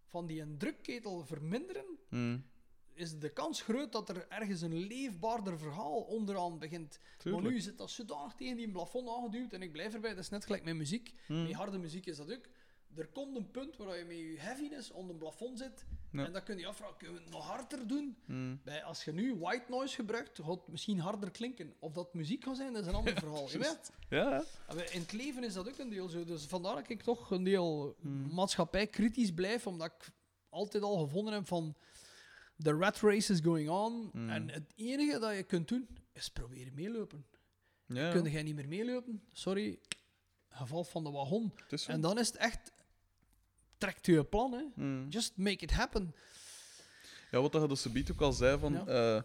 van die een drukketel verminderen, Hmm. is de kans groot dat er ergens een leefbaarder verhaal onderaan begint. Maar Tuurlijk. nu zit dat zodanig tegen die plafond aangeduwd en ik blijf erbij, dat is net gelijk met muziek. Met harde muziek is dat ook. Er komt een punt waar je met je heaviness onder een plafond zit Ja. en dan kun je afvragen, kunnen we het nog harder doen? Hmm. Bij, als je nu white noise gebruikt, gaat het misschien harder klinken. Of dat muziek gaat zijn, dat is een ander verhaal. Je weet? Ja, wij- In het leven is dat ook een deel zo. Dus vandaar dat ik toch een deel Hmm. maatschappij kritisch blijf, omdat ik altijd al gevonden heb van the rat race is going on. Hmm. En het enige dat je kunt doen, is proberen meelopen. ja. Kun jij niet meer meelopen? Sorry, geval van de wagon. En dan is het echt, trekt je plan, hè. Hmm. Just make it happen. Ja, wat je dus subiet ook al zei, van, Ja. eh,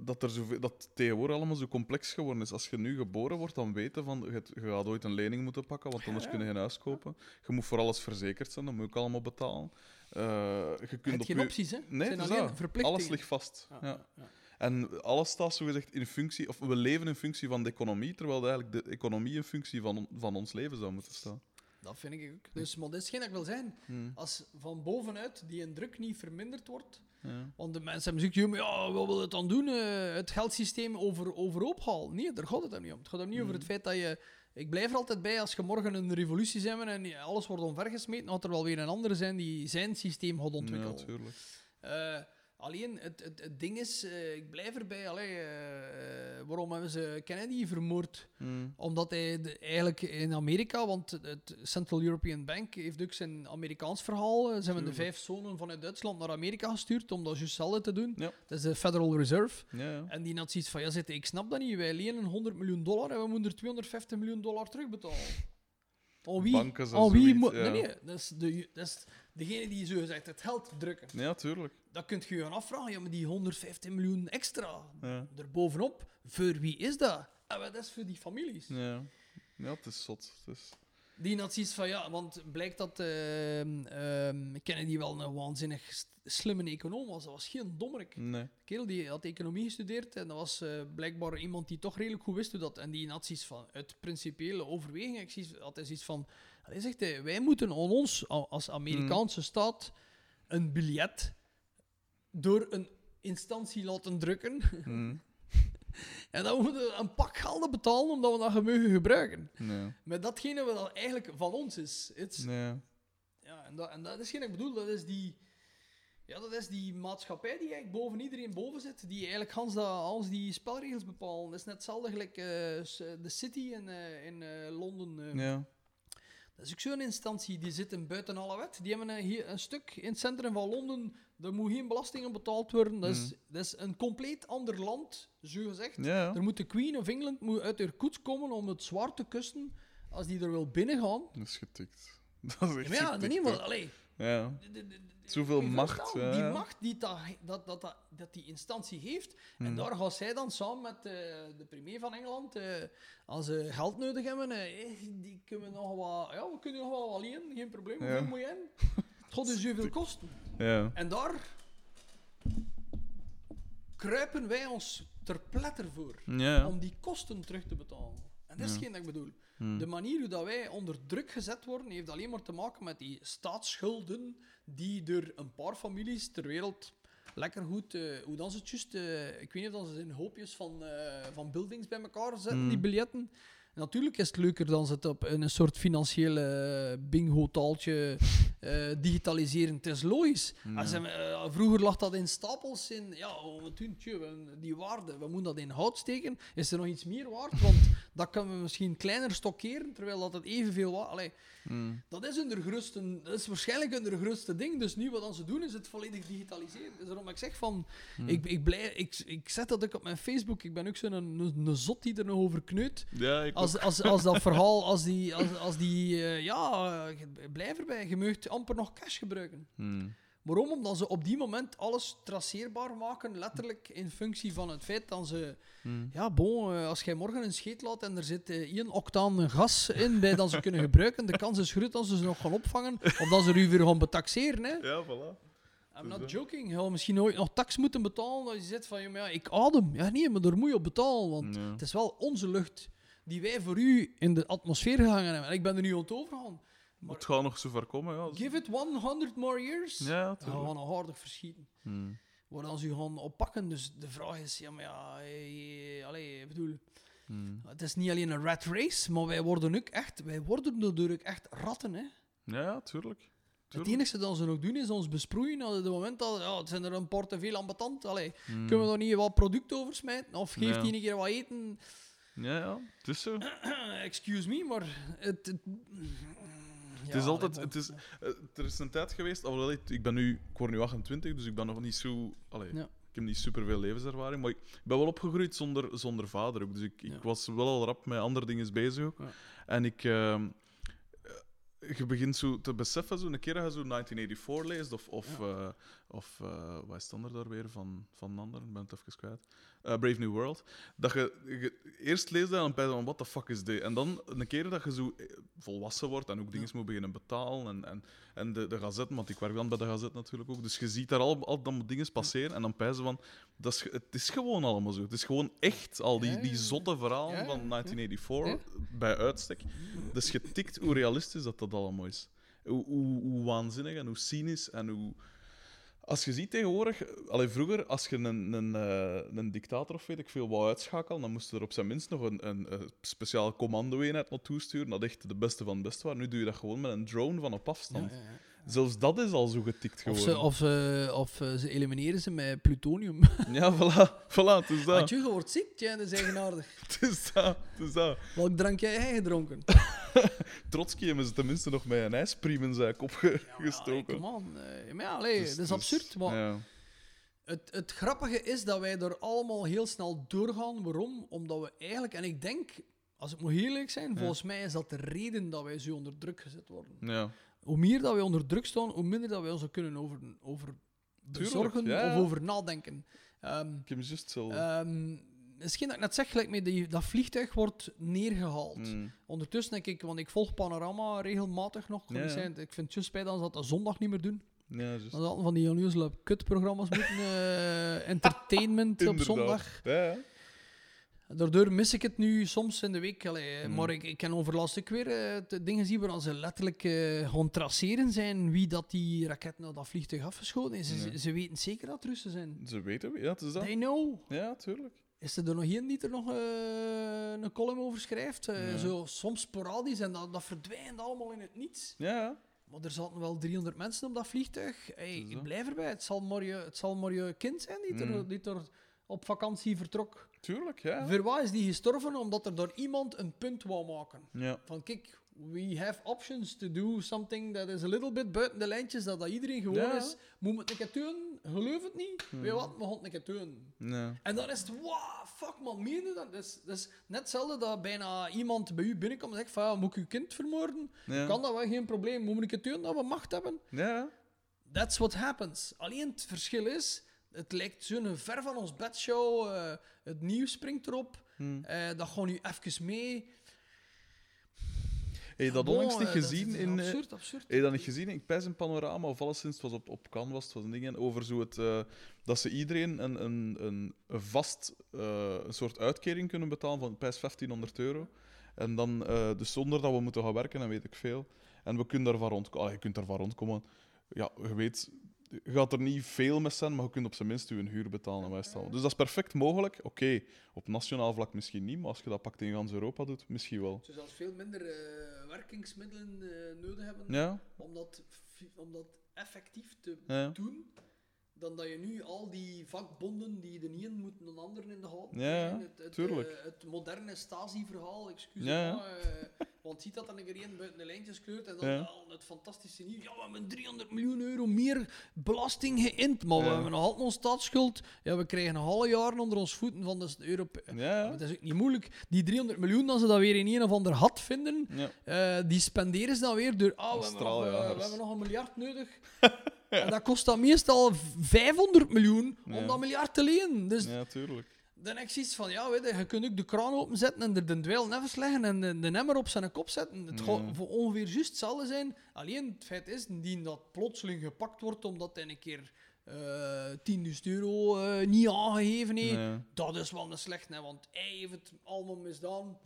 dat, er zoveel, dat het tegenwoordig allemaal zo complex geworden is. Als je nu geboren wordt, dan weten van, je, je gaat ooit een lening moeten pakken, want anders Ja. kun je geen huis kopen. Je moet voor alles verzekerd zijn, dat moet je ook allemaal betalen. Eh, je Je kunt hebt op geen je- opties, hè. Nee, het zijn alleen verplichtingen. Alles ligt vast. Ja, Ja. ja, ja. En alles staat zogezegd in functie, of we leven in functie van de economie, terwijl eigenlijk de economie in functie van, van ons leven zou moeten staan. Dat vind ik ook. Dus, maar dat is geen dat ik wil zeggen. Hmm. Als van bovenuit die druk niet verminderd wordt. Ja. Want de mensen hebben gezegd, ja, ja, wat wil het dan doen? eh, het geldsysteem over, overhoop halen. Nee, daar gaat het hem niet om. Het gaat hem niet over het feit dat je... Ik blijf er altijd bij, als je morgen een revolutie zijn en alles wordt omvergesmeten, gaat er wel weer een andere zijn die zijn systeem gaat Ja, ontwikkelen. natuurlijk. Eh, alleen, het, het, het ding is, eh, ik blijf erbij, allee, eh, eh, waarom hebben ze Kennedy vermoord? Hmm. Omdat hij de- eigenlijk in Amerika, want het Central European Bank heeft ook zijn Amerikaans verhaal. Ze hebben de vijf zonen vanuit Duitsland naar Amerika gestuurd om dat juist te doen. Ja. Dat is de Federal Reserve. Ja, ja. En die had zoiets van, ja zitten, ik snap dat niet. Wij lenen 100 miljoen dollar en we moeten er 250 miljoen dollar terugbetalen. Aan wie? Banken zijn Aan wie zoiets, moet... ja. Nee, nee, dat is, de, dat is degene die zo gezegd het geld drukken. ja, tuurlijk. Dan kun je je afvragen, ja, maar die 150 miljoen extra Ja. erbovenop, voor wie is dat? En wat is voor die families? Ja. ja, het is zot. Het is... Die had zoiets van, ja, want blijkt dat ehm ehm Kennedy wel een waanzinnig slimme econoom was. Dat was geen dommerik. Nee. De kerel die had economie gestudeerd en dat was eh, blijkbaar iemand die toch redelijk goed wist hoe dat. En die had zoiets van, uit principiële overweging, ik zie, had hij zoiets van, hij zegt, hij, wij moeten aan ons, als Amerikaanse staat, een biljet door een instantie laten drukken. Mm. En dan moeten we een pak geld betalen omdat we dat mogen gebruiken. Nee. Met datgene wat eigenlijk van ons is. Nee. ja, en, dat, en dat is geen ik bedoel, dat is die... Ja, dat is die maatschappij die eigenlijk boven iedereen boven zit, die eigenlijk Hans, dat, Hans die spelregels bepalen. Dat is net hetzelfde gelijk eh, de City in, eh, in eh, Londen. Ja. Dat is ook zo'n instantie, die zitten buiten alle wet. Die hebben een, hier, een stuk in het centrum van Londen, daar moet geen belasting op betaald worden. Dat is, dat is een compleet ander land, zo gezegd. Ja. Er moet de Queen of England moet uit haar koets komen om het zwaar te kussen als die er wil binnengaan. Dat is getikt. Dat is echt ja, getikt, niet, maar, hoor. allee, Ja. Zoveel je macht, Die macht die dat, dat, dat, dat, dat die instantie heeft. En Hmm. daar gaat zij dan samen met eh, de premier van Engeland, eh, als ze geld nodig hebben, eh, die kunnen we nog wat, ja, we kunnen nog wel wat lenen, geen probleem. Ja. Hoeveel moet je in? Het gaat dus zoveel kosten. Ja. En daar kruipen wij ons ter pletter voor Ja. om die kosten terug te betalen. En dat is geen dat ik bedoel. Hmm. De manier hoe dat wij onder druk gezet worden, heeft alleen maar te maken met die staatsschulden die door een paar families ter wereld lekker goed, eh, hoe dan ze het juist, eh, ik weet niet of ze in hoopjes van, eh, van buildings bij elkaar zetten, Mm. die biljetten. Natuurlijk is het leuker dan ze het op in een soort financiële bingo-taaltje eh, digitaliseren. Het is logisch. Ja. Als ze, eh, vroeger lag dat in stapels in, ja, we doen, tjoe, we- die waarde, we moeten dat in hout steken. Is er nog iets meer waard? Want dat kunnen we misschien kleiner stockeren, terwijl dat het evenveel waard... Allee, Mm. dat is, hun grootste, dat is waarschijnlijk hun grootste ding. Dus nu wat dan ze doen, is het volledig digitaliseren. Dus daarom ik zeg van... Hmm. Ik, ik, blij, ik, ik zet dat ook op mijn Facebook. Ik ben ook zo'n een, een, een zot die er nog over kneut. Ja, Als, als, als dat verhaal, als die... Als, als die eh, ja, je- blijf erbij. Je mag amper nog cash gebruiken. Hmm. Waarom? Omdat ze op die moment alles traceerbaar maken, letterlijk in functie van het feit dat ze... Hmm. Ja, bon, eh, als jij morgen een scheet laat en er zit eh, één octaan gas in bij dat ze kunnen gebruiken, de kans is groot dat ze ze nog gaan opvangen of dat ze er u weer gaan betaxeren. Hè. Ja, voilà. I'm Dus not dat. joking. Je misschien ooit nog tax moeten betalen als je zegt van, ja, maar ja, ik adem. Ja, nee, maar daar moet je op betalen, want Ja. het is wel onze lucht die wij voor u in de atmosfeer gehangen hebben. En ik ben er nu aan het overgaan. Maar Het gaat nog zo ver komen, ja. give it 100 more years. Ja, dan gaan we tuurlijk. nog hardig verschieten. Hmm. Waar dan ze u gaan oppakken. Dus de vraag is, ja, maar ja, allee, ik bedoel, Hmm. het is niet alleen een rat race, maar wij worden ook echt, wij worden ook echt ratten, hè. Ja, tuurlijk. Het enige dat ze nog doen is ons besproeien. Op het moment dat ja, het zijn er een paar te veel ambetant. Allee, Hmm. kunnen we daar niet wat product over smijten? Of geeft Ja. hij een keer wat eten? Ja, ja, het is zo. Excuse me, maar het. het, Het is altijd... Het is, eh, er is een tijd geweest... alhoewel ik, ik ben nu... Ik word nu 28, dus ik ben nog niet zo... Allee. Ik heb niet superveel levenservaring, maar ik ben wel opgegroeid zonder, zonder vader ook. Dus ik, ik Ja. was wel al rap met andere dingen bezig ook. Ja. En ik... eh, je begint zo te beseffen, zo een keer dat je zo 1984 leest, of, of, eh, of eh, wat is het ander daar weer van, van een ander? Ik ben het even kwijt. Eh, Brave New World. Dat je, je eerst leest dat en dan je van, what the fuck is dit? En dan een keer dat je zo eh, volwassen wordt en ook dingen moet beginnen betalen en, en, en de, de gazetten, want ik werk dan bij de gazet natuurlijk ook, dus je ziet daar al, al dan dingen passeren en dan pijzen van, dat is, het is gewoon allemaal zo. Het is gewoon echt, al die, die zotte verhalen Ja, van ja. 1984, bij uitstek. Dat is getikt hoe realistisch dat dat allemaal is. Hoe, hoe, hoe waanzinnig en hoe cynisch en hoe... Als je ziet tegenwoordig... Allee, vroeger, als je een, een, eh, een dictator of weet ik veel wou uitschakelen, dan moest er op zijn minst nog een, een, een speciale commando-eenheid naartoe sturen, dat echt de beste van het beste waren. Nu doe je dat gewoon met een drone van op afstand. Zelfs dat is al zo getikt Of, geworden. ze, of, ze, of eh, ze elimineren ze met plutonium. Ja, voilà. voilà het is dat. Want je wordt ziek, tja, dat is eigenaardig. Het is dat. Het is dat. Welk drankje heb jij gedronken? Trotsky hebben ze tenminste nog met een ijspriem in zijn kop ge- gestoken. Kom aan. eh, maar ja, allee, Dus- dat is dus- absurd. Maar Ja. Het, het grappige is dat wij er allemaal heel snel doorgaan. Waarom? Omdat we eigenlijk, en ik denk, als ik moet heel eerlijk zijn, volgens mij is dat de reden dat wij zo onder druk gezet worden. ja. Hoe meer dat wij onder druk staan, hoe minder dat wij ons er kunnen over, over ja, ja. of over nadenken. Ehm Ik heb juist hetzelfde. ehm, Misschien dat ik net zeg, gelijk met die, dat vliegtuig wordt neergehaald. Mm. Ondertussen denk ik, want ik volg Panorama regelmatig nog. Ja. Zijn- Ik vind het juist spijt dat ze dat zondag niet meer doen. Ja. Dat hadden van die onnozele kutprogramma's moeten. eh, entertainment op zondag. Ja, ja. Daardoor mis ik het nu soms in de week. Allee, Mm. Maar ik, ik ken overlast ook weer eh, dingen zien waar ze letterlijk eh gewoon traceren zijn wie dat die raket naar dat vliegtuig afgeschoten is. Ze, ze weten zeker dat Russen zijn. Ze weten, ja, het is dat. They know. Ja, tuurlijk. Is er er nog één die er nog eh, een column over schrijft? Eh, Ja. Zo soms sporadisch en dat, dat verdwijnt allemaal in het niets. Ja. Maar er zaten wel 300 mensen op dat vliegtuig. Hey, ik blijf erbij. Het zal maar je, het zal maar je kind zijn die er, Mm. die er op vakantie vertrok. tuurlijk, ja. Voor wat is die gestorven? Omdat er door iemand een punt wou maken. Ja, Van kijk, we have options to do something that is a little bit buiten de lijntjes, dat, dat iedereen gewoon Ja. is. Moet het een keer doen? Geloof het niet? Weet je wat? We gaan het een keer doen. ja. En dan is het, wow, fuck man, meen je dat? Dat is, dat is net hetzelfde dat bijna iemand bij u binnenkomt en zegt van, ja, moet ik uw kind vermoorden? Ja. Kan dat wel, geen probleem. Moet ik het doen dat we macht hebben? Ja, That's what happens. Alleen het verschil is, het lijkt zo'n ver van ons bedshow, eh, het nieuws springt erop, hm. eh, dat gewoon nu even mee. Heb je dat Bon, onlangs niet eh, dat gezien is in... Absurd, absurd. Heb je dat niet gezien? Ik pijs een panorama, of alleszins, het was op, op Canvas, het was een ding, en over zo het, eh, dat ze iedereen een, een, een, een vast eh, een soort uitkering kunnen betalen van pijs 1500 euro. En dan, eh, dus zonder dat we moeten gaan werken, en weet ik veel. En we kunnen daarvan rondkomen. je kunt daarvan rondkomen. Ja, je weet, je gaat er niet veel mee zijn, maar je kunt op zijn minst je huur betalen. En al. Dus dat is perfect mogelijk. Oké, op nationaal vlak misschien niet, maar als je dat pakt in gans Europa doet, misschien wel. Ze zelfs veel minder eh, werkingsmiddelen eh, nodig hebben Ja, om, dat, fi- om dat effectief te ja. doen, dan dat je nu al die vakbonden die de een moeten een ander in de gaten Ja, het, het, tuurlijk. eh, het moderne Stasi-verhaal, excuus. Ja, maar, want ziet dat dan een keer één buiten de lijntjes kleurt en dan Ja. al het fantastische nieuws. Ja, we hebben 300 miljoen euro meer belasting geïnd, maar we hebben nog altijd onze staatsschuld. Ja, we krijgen nog alle jaren onder ons voeten van de Europese... Ja. Het is ook niet moeilijk. Die 300 miljoen, als ze dat weer in een of ander had vinden, eh, die spenderen ze dan weer door. Ah, we, hebben nog, eh, we hebben nog een miljard nodig. En dat kost dan meestal 500 miljoen om dat miljard te lenen. Dus ja, tuurlijk. Dan heb ik zoiets van: ja, weet je, je kunt ook de kraan openzetten en er de dweil nevens leggen en de, de emmer op zijn kop zetten. Het gaat voor ongeveer juist hetzelfde zijn. Alleen het feit is, indien dat plotseling gepakt wordt omdat hij een keer eh 10.000 euro eh, niet aangegeven heeft, dat is wel een slecht, hè, want hij heeft het allemaal misdaan.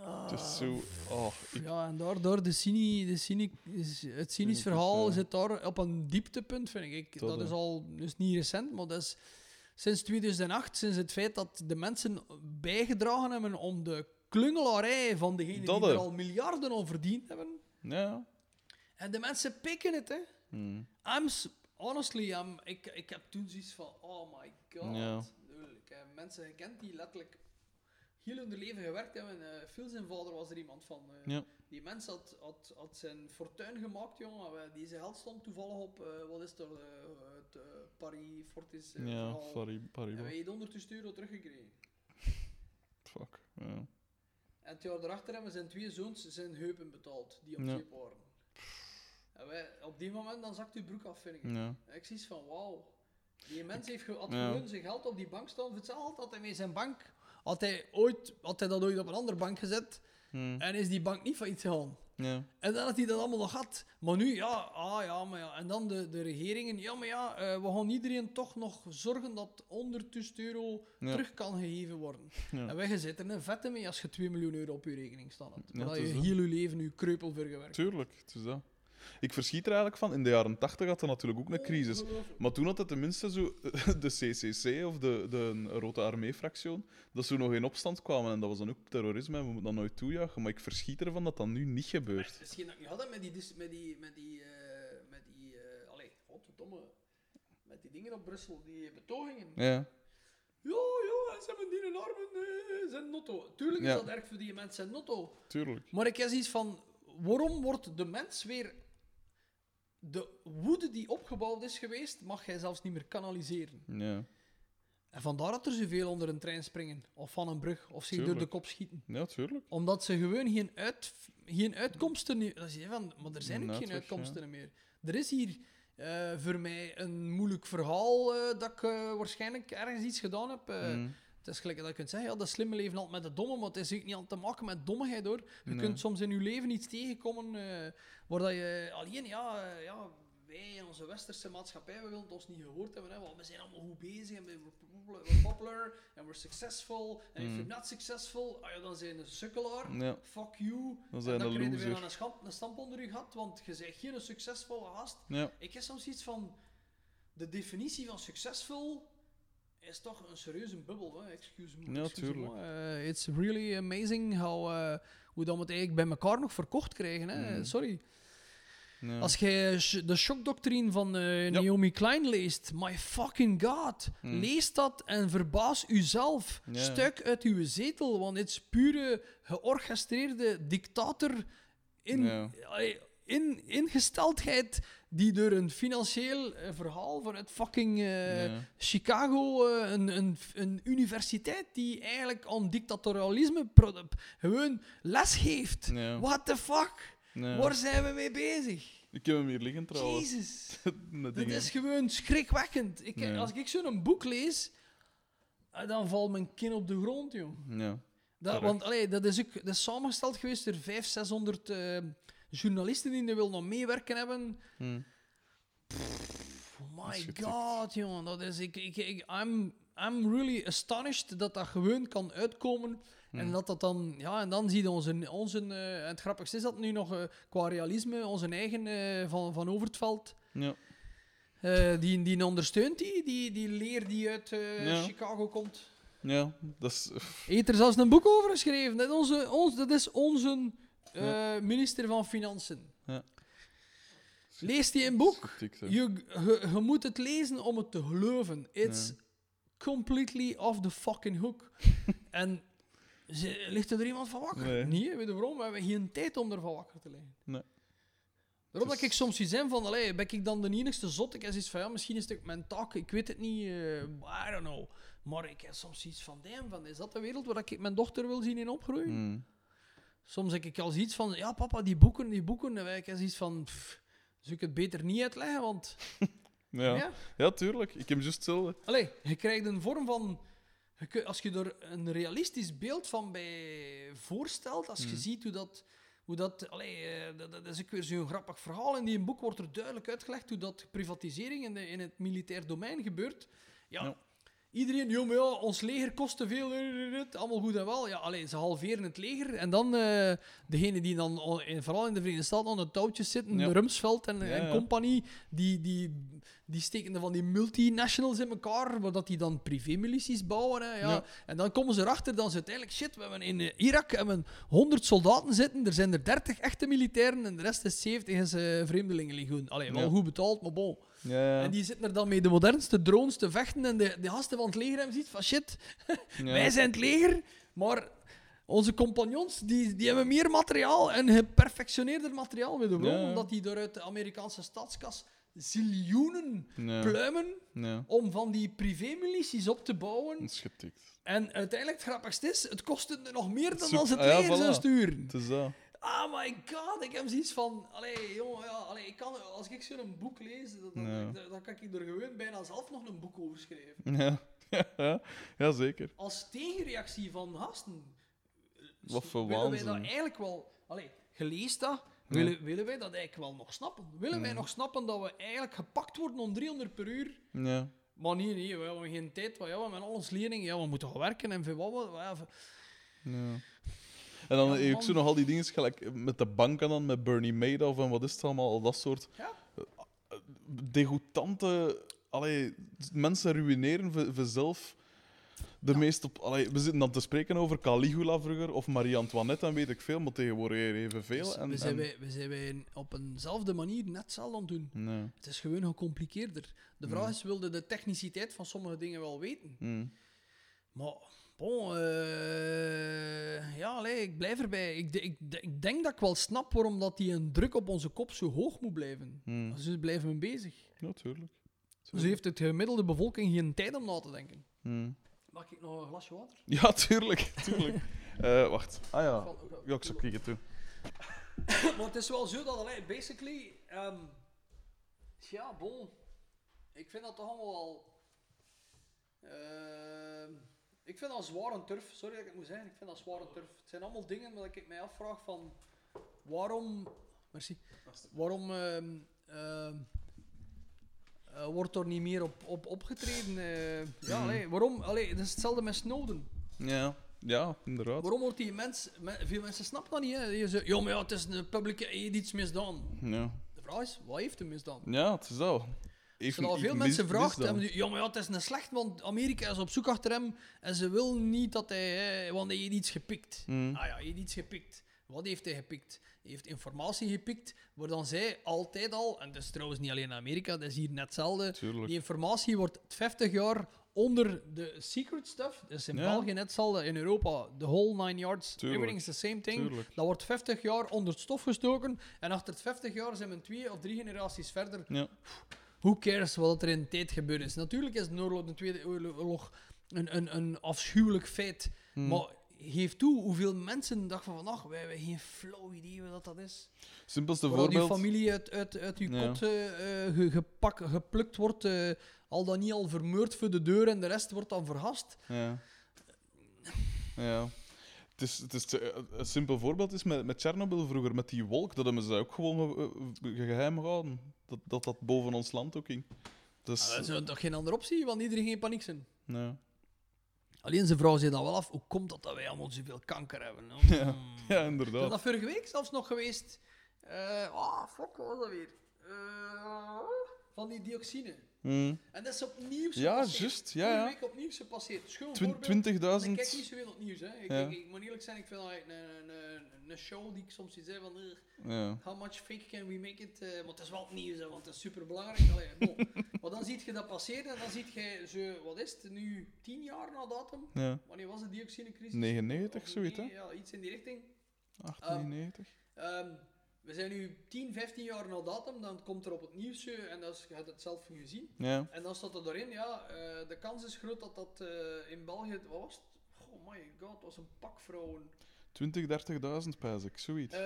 Ah, Het is zo... Oh, ik- Ja, en daardoor de cyni, de cyni, is- het cynisch verhaal zit daar op een dieptepunt, vind ik. Dat, Dat, is al dus niet recent, maar dat is sinds 2008, sinds het feit dat de mensen bijgedragen hebben om de klungelarij van degenen die er al miljarden verdiend hebben. ja. En de mensen pikken het, hè. Hmm. I'm, honestly, I'm, ik, ik heb toen zoiets van, oh my god. Ja. Ik heb mensen gekend die letterlijk heel hun leven gewerkt hebben. Eh Phil zijn vader was er iemand van. eh, Ja. Die mens had, had, had zijn fortuin gemaakt, jongen. We- Die zijn geld stond toevallig op, eh, wat is eh, het uh, Paris Fortis eh, Ja, verhaal. sorry, En wij hebben 100.000 euro teruggekregen. Fuck. Ja. En het jaar daarachter hebben zijn twee zoons zijn heupen betaald, die op Ja. zeep waren. En wij, op die moment dan zakt uw broek af, vind ik. Ja. En ik zie van, wauw. Die mens heeft had Ja. gewoon zijn geld op die bank staan. Hetzelfde had hij met zijn bank... Had hij, ooit, had hij dat ooit op een andere bank gezet. Hmm. En is die bank niet failliet gegaan. Ja. En dan had hij dat allemaal nog gehad. Maar nu, ja, ah ja, maar ja. En dan de, de regeringen, ja, maar ja, eh, we gaan iedereen toch nog zorgen dat 100.000 euro Ja. terug kan gegeven worden. Ja. En wij zitten er een vette mee als je 2 miljoen euro op je rekening staat hebt. Dat je heel je leven je kreupel vergewerkt. Tuurlijk, het is dat. Ik verschiet er eigenlijk van. In de jaren 80 had er natuurlijk ook een crisis. Ongelooflijk. Maar toen had het tenminste zo de CCC of de, de Rode Armee-fractie, dat ze nog in opstand kwamen. En dat was dan ook terrorisme en we moeten dat nooit toejuichen. Maar ik verschiet ervan dat dat nu niet gebeurt. Misschien dat ik met die, met die, met die, eh, met die, eh, allee, godverdomme, met die dingen op Brussel, die betogingen. Ja, Ja, ja, ze hebben die armen, eh, zijn notto. Tuurlijk is Ja. dat erg voor die mensen zijn notto. tuurlijk. Maar ik heb iets van, waarom wordt de mens weer... De woede die opgebouwd is geweest, mag hij zelfs niet meer kanaliseren. Ja, En vandaar dat er zoveel onder een trein springen, of van een brug, of zich door de kop schieten. ja tuurlijk. Omdat ze gewoon geen, uit, geen uitkomsten... nu- Dat is van, maar er zijn ook Een geen uitkomsten meer. Er is hier eh, voor mij een moeilijk verhaal eh, dat ik eh, waarschijnlijk ergens iets gedaan heb. Mm. Het is gelijk dat je kunt zeggen, ja, dat slimme leven altijd met de domme, maar het is ook niet altijd te maken met dommigheid, hoor. Je Nee. kunt soms in je leven iets tegenkomen eh, waar dat je alleen, ja, eh, ja, wij in onze westerse maatschappij, we willen het ons niet gehoord hebben, hè, want we zijn allemaal goed bezig en we- popular en we're successful. En if Mm. you're not successful, ah ja, dan zijn je een sukkelaar. Ja, Fuck you. dan zijn en dan krijg je weer een, schamp, een stamp onder je gat, want je bent geen succesvolle gast. Ja, Ik heb soms iets van... De definitie van succesvol is toch een serieuze bubbel. Hè? Excuse me. Ja, excuse tuurlijk. me. Eh, it's really amazing how, eh, hoe dat we het eigenlijk bij elkaar nog verkocht krijgen. Hè? Mm. Sorry. ja. Als jij de shockdoctrine van eh, Naomi Klein leest, my fucking god, Mm. lees dat en verbaas uzelf. Ja. Stuk uit uw zetel, want het is pure georchestreerde dictator in, Ja. allee, in ingesteldheid die door een financieel eh, verhaal vanuit fucking eh, Ja. Chicago, eh, een, een, een universiteit die eigenlijk aan dictatorialisme gewoon les geeft. Ja. What the fuck? Ja. Waar zijn we mee bezig? Ik heb hem hier liggen trouwens. Jezus. Dingen. is gewoon schrikwekkend. Ik. Als ik zo'n boek lees, dan valt mijn kin op de grond, joh. Ja. Dat, want allee, dat, is ook, dat is samengesteld geweest door 500, 600 eh, journalisten die er wil nog meewerken hebben. Hm. Oh my god, jongen. Dat is, ik, ik, ik, I'm, I'm really astonished dat dat gewoon kan uitkomen. En Hm. dat dat dan, ja, en dan zie je onze, onze eh, het grappigste is dat nu nog eh, qua realisme, onze eigen eh, van, van Overtveld, Ja. eh, die, die ondersteunt die, die, die leer die uit Ja. Chicago komt. ja, dat is... Heeft er zelfs een boek over geschreven. Dat onze, ons, dat is onze eh, minister van Financiën. Ja. Leest die een boek? Je, je, je moet het lezen om het te geloven. It's Ja. completely off the fucking hook. en ze, ligt er iemand van wakker? Nee. Nee, weet je waarom? We hebben geen tijd om ervan wakker te liggen. Nee. Daarom Dus- dat ik soms zoiets heb van, allee, ben ik dan de enigste zot? Ik heb zoiets van, ja, misschien is het mijn taak, ik weet het niet, eh, I don't know. Maar ik heb soms iets van, damn, van, is dat de wereld waar ik mijn dochter wil zien in opgroeien? Hm. Soms heb ik al zoiets van, ja papa, die boeken, die boeken. En ik heb zoiets van, pff, zou ik het beter niet uitleggen, want... Ja. Ja. ja, tuurlijk. Ik heb juist hetzelfde. Allee, je krijgt een vorm van... Als je er een realistisch beeld van bij voorstelt, als je Mhm. ziet hoe dat... Hoe dat, allee, eh, dat, dat is ook weer zo'n grappig verhaal. In die boek wordt er duidelijk uitgelegd hoe dat privatisering in, de, in het militair domein gebeurt. Ja, Ja. Iedereen, joh, ja, ons leger kost te veel, allemaal goed en wel. Ja, alleen ze halveren het leger. En dan eh degene die dan, in- vooral in de Verenigde Staten, aan de touwtjes zitten, Ja. Rumsfeld en, Ja, en compagnie, die, die, die steken van die multinationals in elkaar, waar dat die dan privémilities bouwen. Hè, ja. Ja. En dan komen ze erachter dat ze uiteindelijk, shit, we hebben in eh, Irak hebben 100 soldaten zitten, er zijn er 30 echte militairen en de rest is 70 is eh vreemdelingenlegioen. Allee, wel Ja. goed betaald, maar bon. Ja. En die zitten er dan met de modernste drones te vechten en de, de gasten van het leger hebben ziet van, shit, wij zijn het leger, maar onze compagnons die, die hebben meer materiaal en geperfectioneerder materiaal Ja, ja. omdat die door uit de Amerikaanse staatskas ziljoenen Ja. pluimen om van die privémilities op te bouwen. Dat is getikt. En uiteindelijk, het grappigste is, het kostte nog meer dan als het ah ja, leger zou voilà. sturen. Het is dat. Oh my god, ik heb zoiets van... Allee, jongen, ja, allee, ik kan, als ik zo'n boek lees, dan, dan, Ja. dan, dan kan ik er gewoon bijna zelf nog een boek over schrijven. Ja. Ja, ja. zeker. Als tegenreactie van gasten... Wat voor willen wij dat waanzin. eigenlijk wel... Allee, geleest dat, willen, willen wij dat eigenlijk wel nog snappen? Willen wij nog snappen dat we eigenlijk gepakt worden om 300 per uur? Ja. Maar nee, nee, we hebben geen tijd. want Ja, we hebben al leerlingen, ja, we moeten gaan werken en veel wat... ja. En dan Ja, heb ik zo nog al die dingen gelijk met de banken dan, met Bernie Madoff en wat is het allemaal, al dat soort Ja. degoutante... Allee, mensen ruïneren voor, voor zelf de meest op... Allee, we zitten dan te spreken over Caligula vroeger, of Marie-Antoinette en weet ik veel, maar tegenwoordig evenveel. Dus En, we, zijn en- wij, we zijn wij op eenzelfde manier net hetzelfde aan doen. Nee. Het is gewoon gecompliceerder. De vraag Mm. is, wilde de techniciteit van sommige dingen wel weten? Hm. Maar, bon, eh, ja, allee, ik blijf erbij. Ik, ik, ik denk dat ik wel snap waarom dat die een druk op onze kop zo hoog moet blijven. Hm. Dus blijven we bezig. Natuurlijk. Dus heeft het gemiddelde bevolking geen tijd om na te denken. Hm. Mag ik nog een glasje water? Ja, tuurlijk. tuurlijk. Eh, wacht. Ah ja. Ja, ik zal kijken toe. maar het is wel zo dat, allee, basically, ehm, ja, bon, ik vind dat toch allemaal wel, ehm, ik vind dat zwaar een turf, sorry dat ik het moet zeggen, ik vind dat zwaar een turf. Het zijn allemaal dingen waar ik mij afvraag van, waarom, merci, waarom, ehm, ehm, eh, wordt er niet meer op, op opgetreden. eh. ja, Mm. allee, waarom? Allee, dat is hetzelfde met Snowden. Ja, ja inderdaad. Waarom wordt die mens... me- veel mensen snappen dat niet, hè. Die zeggen, ja, maar ja, het is een publieke... Hij heeft iets misdaan. Ja. De vraag is, wat heeft hij misdaan? ja, het is dat. Je al veel mensen vraagt, dan. hebben die, ja, maar ja, het is een slecht, want Amerika is op zoek achter hem en ze wil niet dat hij... eh, want hij heeft iets gepikt. Mm. Ah ja, hij heeft iets gepikt. Wat heeft hij gepikt? Hij heeft informatie gepikt, waar dan zij altijd al, en dat is trouwens niet alleen in Amerika, dat is hier net hetzelfde, Tuurlijk. die informatie wordt 50 jaar onder de secret stuff. Dus in Ja. België net hetzelfde, in Europa, the whole nine yards, Tuurlijk. everything's the same thing. Tuurlijk. Dat wordt 50 jaar onder het stof gestoken, en achter het 50 jaar zijn we twee of drie generaties verder. Ja. Who cares wat er in de tijd gebeurd is? Natuurlijk is de oorlog, de Tweede Oorlog een, een, een afschuwelijk feit. Mm. Maar geef toe hoeveel mensen dag van vandaag, wij hebben geen flauw idee wat dat is. Simpelste Waar die voorbeeld. familie uit, uit, uit uw Ja. kot eh, eh, ge- gepak, geplukt wordt, eh, al dan niet al vermoord voor de deur en de rest wordt dan vergast. Ja. Ja. Het is, het is, een simpel voorbeeld is met, met vroeger, met die wolk, dat hebben ze ook gewoon ge- ge- geheim gehouden. Dat, dat dat boven ons land ook ging. Dus, Ah, dat is toch geen andere optie, want iedereen geen paniek zijn. ja. Alleen zijn vrouw zei dan wel af, hoe komt dat dat wij allemaal zoveel kanker hebben? Ja. Hmm. ja, Is inderdaad. dat vorige week zelfs nog geweest? Eh ah, fuck, wat was dat weer? Eh, van die dioxine. Mm. En dat is opnieuw Ja, juist, ja, ja. week opnieuw gepasseerd. Schoon Twin- voorbeeld. Ik 20.000. kijk niet zoveel op nieuws. Hè. Ik, Ja. ik, ik moet eerlijk zijn, ik vind dat een, een, een, een show die ik soms zie zeggen van... Ja. How much fake can we make it? Eh, maar het is wel nieuws, hè, want het is super belangrijk. Allee, bon. maar dan zie je dat passeren en dan zie je zo, wat is het nu, tien jaar na datum? ja. Wanneer was de dioxinecrisis? 99, Of zoiets, hè? nee, Ja, iets in die richting. 98. Ehm, we zijn nu 10, 15 jaar na datum, dan komt er op het nieuws, eh, en dat is, je hebt het zelf gezien. Ja. En dan staat er doorheen, ja, eh, de kans is groot dat dat eh, in België, wat was het? Oh my god, het was een pak vrouwen. 20, 30.000 pijs ik, zoiets.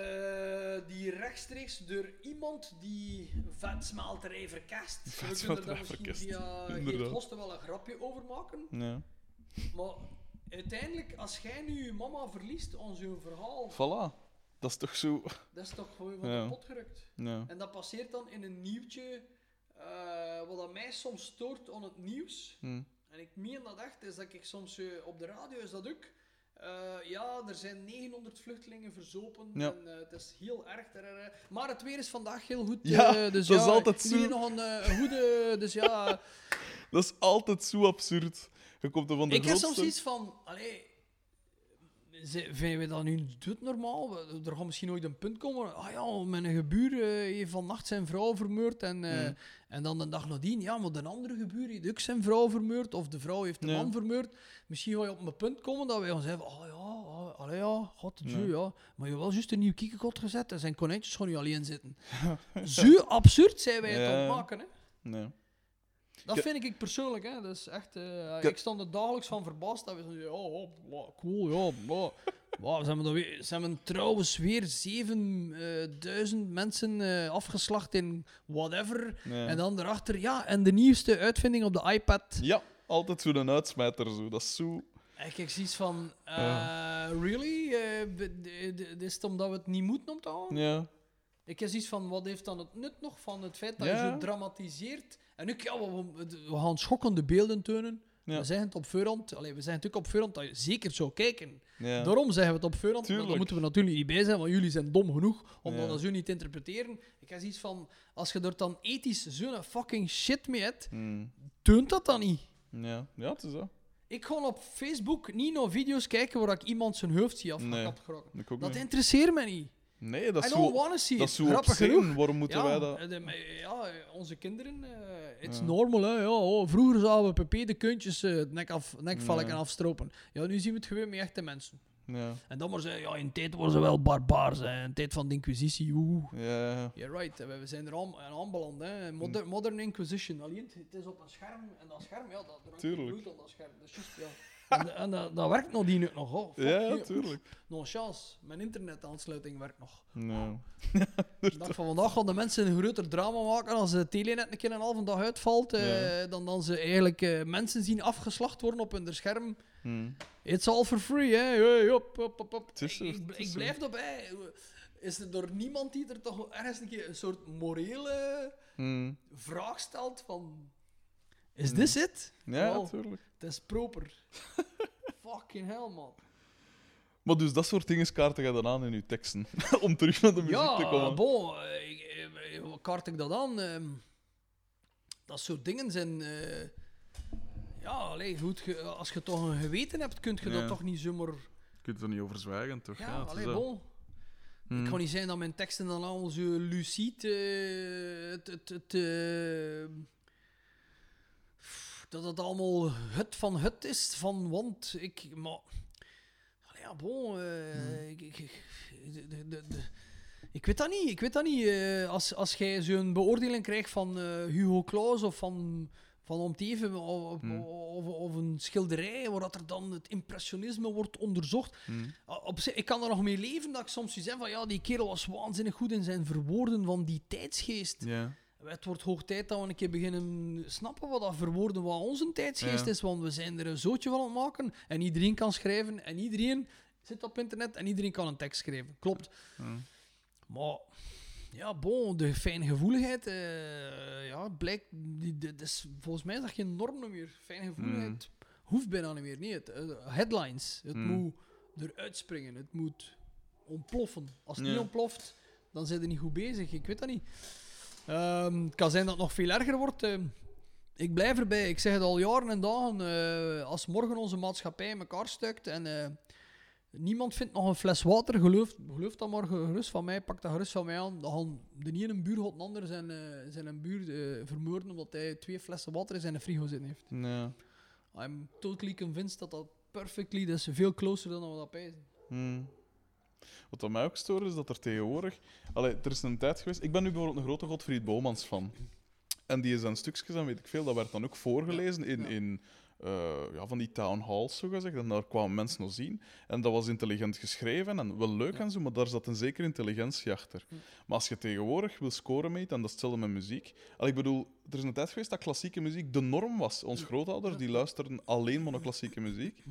Die rechtstreeks door iemand die vetsmelterij verkast. We kunnen daar misschien via Geert inderdaad. Hoste wel een grapje over maken. Ja. Maar uiteindelijk, als jij nu je mama verliest aan zo'n verhaal, Voilà. Dat is toch zo. dat is toch gewoon van Ja. de pot gerukt. Ja. En dat passeert dan in een nieuwtje, eh, wat mij soms stoort aan het nieuws. Hm. En ik meen dat echt, is dat ik soms eh, op de radio is dat ook. eh, ja, er zijn 900 vluchtelingen verzopen. Ja. En, eh, het is heel erg. Maar het weer is vandaag heel goed. Ja, dus dat is ja, altijd iedereen zo. nog een, een goede. Dus ja, Dat is altijd zo absurd. Je komt er van de ik heb soms iets van. Allee, vinden we dat nu doet normaal? Er gaat misschien ooit een punt komen. Ah ja, mijn gebuur eh, heeft vannacht zijn vrouw vermoord. En, eh, Mm. en dan de dag nadien, ja, maar de andere gebuur heeft ook zijn vrouw vermoord. Of de vrouw heeft de man vermoord. Misschien ga je op een punt komen dat wij gaan zeggen: Oh ja, ah, allee ja, god Ja. ja. Maar je hebt wel juist een nieuw kiekenkot gezet en zijn konijntjes gaan nu alleen zitten. Zo absurd zijn wij het Ja. aan het maken, hè? Nee. Dat vind ik persoonlijk, hè. Dat is echt... eh. Ik sta er dagelijks van verbaasd dat we zo zeggen, oh, oh, wow, cool, ja, wow. Wow, ze, hebben er weer, trouwens weer 7000 mensen eh, afgeslacht in whatever. nee. En dan erachter, ja, en de nieuwste uitvinding op de iPad. Ja, altijd zo'n uitsmijter. Zo. Dat is zo... En ik heb zoiets van, eh, Ja. really? Eh, b- d- d- is het omdat we het niet moeten om te houden? Ja. Ik heb zoiets van, wat heeft dan het nut nog van het feit dat Ja. je zo dramatiseert? En ook, ja, we, gaan schokkende beelden tonen. Ja. We zeggen het op voorhand. Allee, we zeggen natuurlijk op voorhand dat je zeker zou kijken. Ja. Daarom zeggen we het op voorhand. Maar daar moeten we natuurlijk niet bij zijn, want jullie zijn dom genoeg om dat zo niet te interpreteren. Ik heb zoiets van, als je er dan ethisch zo'n fucking shit mee hebt, toont dat dan niet. Ja. ja, het is dat. Ik ga op Facebook niet naar video's kijken waar ik iemand zijn hoofd zie Nee. afgekapt ook Dat niet. interesseert me niet. Nee, dat I is don't see Dat it. is zo Grappig obscene. genoeg. Waarom moeten ja, wij dat... eh, de- ja, eh, onze kinderen, eh it's Ja. normal, hè. Ja, oh, vroeger zouden we pp de kuntjes eh, het nek af, nekvalken Ja. afstropen. Ja, nu zien we het gewoon met echte mensen. Ja. En dan maar zeggen, ja, in tijd waren ze wel barbaars, hè. in tijd van de inquisitie, oeh. Ja. Yeah, right, we we zijn er aan, aan aanbeland, hè. Modern, modern Inquisition, alleen het, is op een scherm, en dat scherm, ja, dat Tuurlijk. bloed aan dat scherm, dat is juist, ja. En, en dat, dat werkt nog die nu nog, oh. Ja, you. tuurlijk. Nog chance, mijn internetaansluiting werkt nog. Nee. De dag van vandaag gaan de mensen een groter drama maken als de telenet een keer een halve dag uitvalt, eh, dan dan ze eigenlijk eh, mensen zien afgeslacht worden op hun scherm. Hm. It's all for free, hè. Hey, hop, hop, hop, is ik, ik, ik blijf erbij. Is er door niemand die er toch ergens een keer een soort morele Mm. vraag stelt van... Is this it? Ja, Wel. natuurlijk. Het is proper. Fucking hell, man. Maar dus dat soort dingen kaarten je dan aan in je teksten. Om terug naar de muziek te Ja, komen. bon, eh, ik- eh, wat kaart ik dat aan? Ehm, dat soort dingen zijn... eh, ja, allee, goed, als je toch een geweten hebt, kun je Ja. dat toch niet zomaar... Je kunt er niet over zwijgen, toch? Ja, het is allee, dat. bon. Mm. Het kan niet zijn dat mijn teksten dan allemaal zo lucide... eh, het, het, het, eh, dat het allemaal het van het is, van want ik... Maar, ja, bon... eh, ik, ik, ik- de- de- de- de- ik weet dat niet, ik weet dat niet. eh, als, als jij zo'n beoordeling krijgt van eh, Hugo Claus of van, van Omteven of, Hmm. of, of een schilderij waar dat er dan het impressionisme wordt onderzocht, Mm. Ah, Op ik kan er nog mee leven dat ik soms zeg van ja, die kerel was waanzinnig goed in zijn verwoorden van die tijdsgeest. Ja. Het wordt hoog tijd dat we een keer beginnen snappen wat dat verwoorden wat onze tijdsgeest Ja. is, want we zijn er een zootje van aan het maken en iedereen kan schrijven en iedereen zit op internet en iedereen kan een tekst schrijven. Klopt. Maar ja, bon, de fijngevoeligheid, eh ja, blijkt, die, die- volgens mij is dat geen norm meer. Fijngevoeligheid hoeft bijna niet meer. Nee, het, eh, headlines, het Mm. moet eruit springen, het moet ontploffen. Als het niet ontploft, dan zijn ze niet goed bezig. Ik weet dat niet. Ehm, het kan zijn dat het nog veel erger wordt. ehm. ik blijf erbij. Ik zeg het al jaren en dagen. eh, als morgen onze maatschappij in elkaar stukt en eh, niemand vindt nog een fles water, geloof, geloof dat maar gerust van mij, pak dat gerust van mij aan. Dan gaan de ene een buur gaat de ander zijn, eh, zijn een buur vermoorden omdat hij twee flessen water in zijn frigo zitten heeft. Ja. I'm totally convinced dat dat perfectly, dat is veel closer dan we dat pijzen. Hmm. Wat aan mij ook stoort, is dat er tegenwoordig... Allee, er is een tijd geweest... Ik ben nu bijvoorbeeld een grote Godfried Bomans fan. En die is aan stukjes, en weet ik veel, dat werd dan ook voorgelezen in, in eh, ja, van die town halls, zo gezegd. En daar kwamen mensen nog zien. En dat was intelligent geschreven en wel leuk Ja. en zo, maar daar zat een zekere intelligentie achter. Maar als je tegenwoordig wil scoren mee, en dat is hetzelfde met muziek. Al, ik bedoel, er is een tijd geweest dat klassieke muziek de norm was. Onze grootouders die luisterden alleen maar naar klassieke muziek.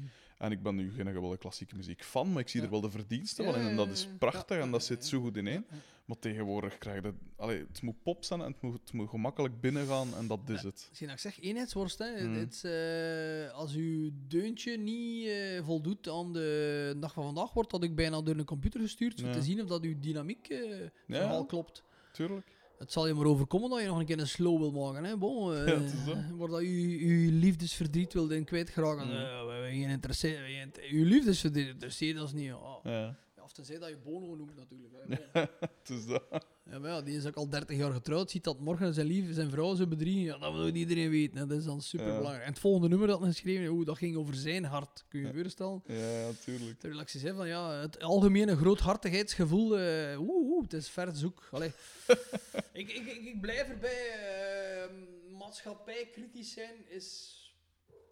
En ik ben nu geen geweldige klassieke muziek fan, maar ik zie er wel de verdiensten van in. En dat is prachtig en dat zit zo goed ineen. Maar tegenwoordig krijg je... Allee, het moet pop zijn en het moet, het moet gemakkelijk binnengaan en dat is het. Zie je, ik zeg eenheidsworst. Hè. Mm. Het, eh, als uw deuntje niet eh, voldoet aan de dag van vandaag, wordt dat ik bijna door een computer gestuurd om Ja. te zien of dat uw dynamiek verhaal klopt. Tuurlijk. Het zal je maar overkomen dat je nog een keer een slow wil maken. Hè. Bon, eh, Ja, het is dat. waar dat je je liefdesverdriet wilde in kwijtgeraken. Mm. Eh, we hebben geen interesse. Uw liefdesverdriet interesseert ons niet. Ja, Ja, Of tenzij dat je Bono noemt natuurlijk. Hè. Bon. het is dat. Ja, maar ja, die is ook al 30 jaar getrouwd. Ziet dat morgen zijn lief, zijn vrouw zo bedriegen. Ja, dat wil ook iedereen weten. hè. Dat is dan super belangrijk. En het volgende nummer dat hij geschreven heeft, oeh, dat ging over zijn hart. Kun je je voorstellen? Ja, ja, tuurlijk. Terwijl ik ze zei van ja, het algemene groothartigheidsgevoel, eh, oeh, oeh, het is ver zoek. Allee. ik, ik, ik, ik blijf erbij. eh, maatschappij kritisch zijn is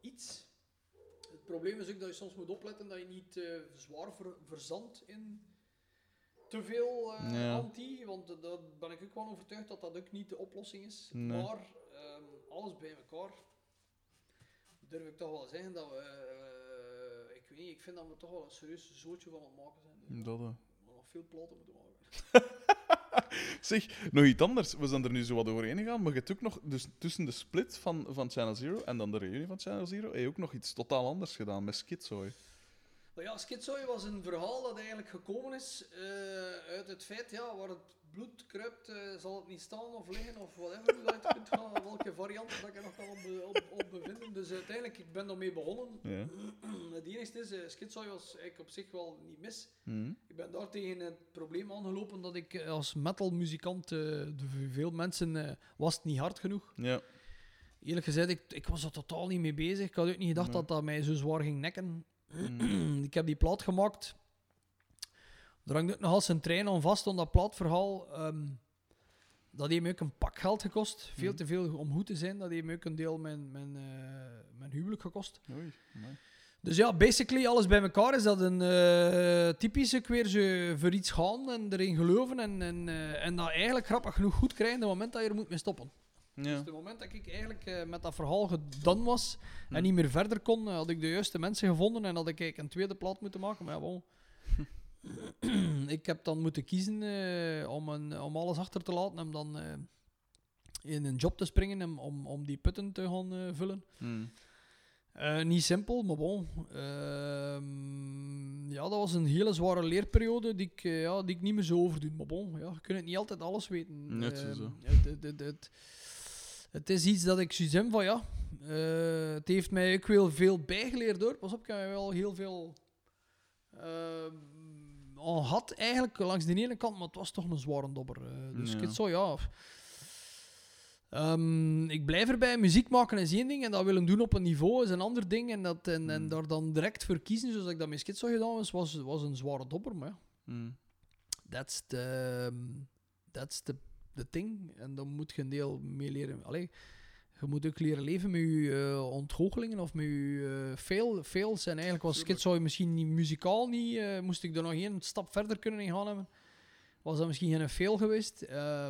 iets. Het probleem is ook dat je soms moet opletten dat je niet eh, zwaar ver, verzandt in te veel eh, Ja. anti, want da- daar ben ik ook van overtuigd dat dat ook niet de oplossing is. Nee. Maar ehm, alles bij elkaar durf ik toch wel zeggen dat we, eh, ik weet niet, ik vind dat we toch wel een serieus zootje van het maken zijn. Dat, eh. we nog veel platen moeten maken. Zeg, nog iets anders. We zijn er nu zo wat doorheen gegaan, maar je hebt ook nog, dus tussen de split van, van Channel Zero en dan de reunie van Channel Zero, heb je ook nog iets totaal anders gedaan met Schizoid. Maar ja, was een verhaal dat eigenlijk gekomen is eh, uit het feit, ja, waar het bloed kruipt, eh, zal het niet staan of liggen of whatever, hoe dat je het kunt gaan, welke variant dat ik er nog kan op, op, op bevinden. Dus uiteindelijk, ik ben daarmee begonnen. Ja. Het enige is, uh, was eigenlijk op zich wel niet mis. Hm. Ik ben daar tegen het probleem aangelopen dat ik als metalmuzikant, de veel mensen, was het niet hard genoeg. Ja. Eerlijk gezegd, ik, ik was er totaal niet mee bezig. Ik had ook niet gedacht Nee. dat dat mij zo zwaar ging nekken. Ik heb die plaat gemaakt. Er hangt ook nog als een trein aan vast, om dat plaatverhaal. ehm, dat heeft me ook een pak geld gekost. Veel te veel om goed te zijn. Dat heeft me ook een deel mijn, mijn, eh, mijn huwelijk gekost. Oei. Dus ja, basically alles bij elkaar is dat een eh typisch ook weer zo voor iets gaan en erin geloven. En, en, eh, en dat eigenlijk grappig genoeg goed krijgen op het moment dat je er moet mee stoppen. Dus op het moment dat ik eigenlijk eh, met dat verhaal gedaan was Hm. en niet meer verder kon, eh, had ik de juiste mensen gevonden en had ik eigenlijk een tweede plaat moeten maken. Maar ja, bon. ik heb dan moeten kiezen eh, om, een, om alles achter te laten en dan... in een job te springen om, om, om die putten te gaan vullen. Eh, niet simpel, maar bon. Ehm, ja, dat was een hele zware leerperiode die ik, ja, die ik niet meer zo overdoen. Maar bon, ja, je kunt niet altijd alles weten. Net zo, Ehm, zo. Het, het, het, het, is iets dat ik zoiets heb van, ja, eh, het heeft mij ook wel veel bijgeleerd hoor. Pas op, ik heb wel heel veel ehm, al had eigenlijk langs de ene kant, maar het was toch een zware dobber. eh. dus Ja. ik zo, ja... Ehm, ik blijf erbij. Muziek maken is één ding en dat willen doen op een niveau is een ander ding. En, dat, en, en Mm. daar dan direct voor kiezen, zoals ik dat met Skitso gedaan was, was, was een zware dobber. Maar ja, Mm. that's the, that's the, thing. En dan moet je een deel mee leren. Allee, je moet ook leren leven met je ontgoochelingen of met je eh, fail, fails. En eigenlijk was Skitso misschien niet muzikaal niet, eh, moest ik er nog één stap verder kunnen in gaan hebben. Was dat misschien geen fail geweest.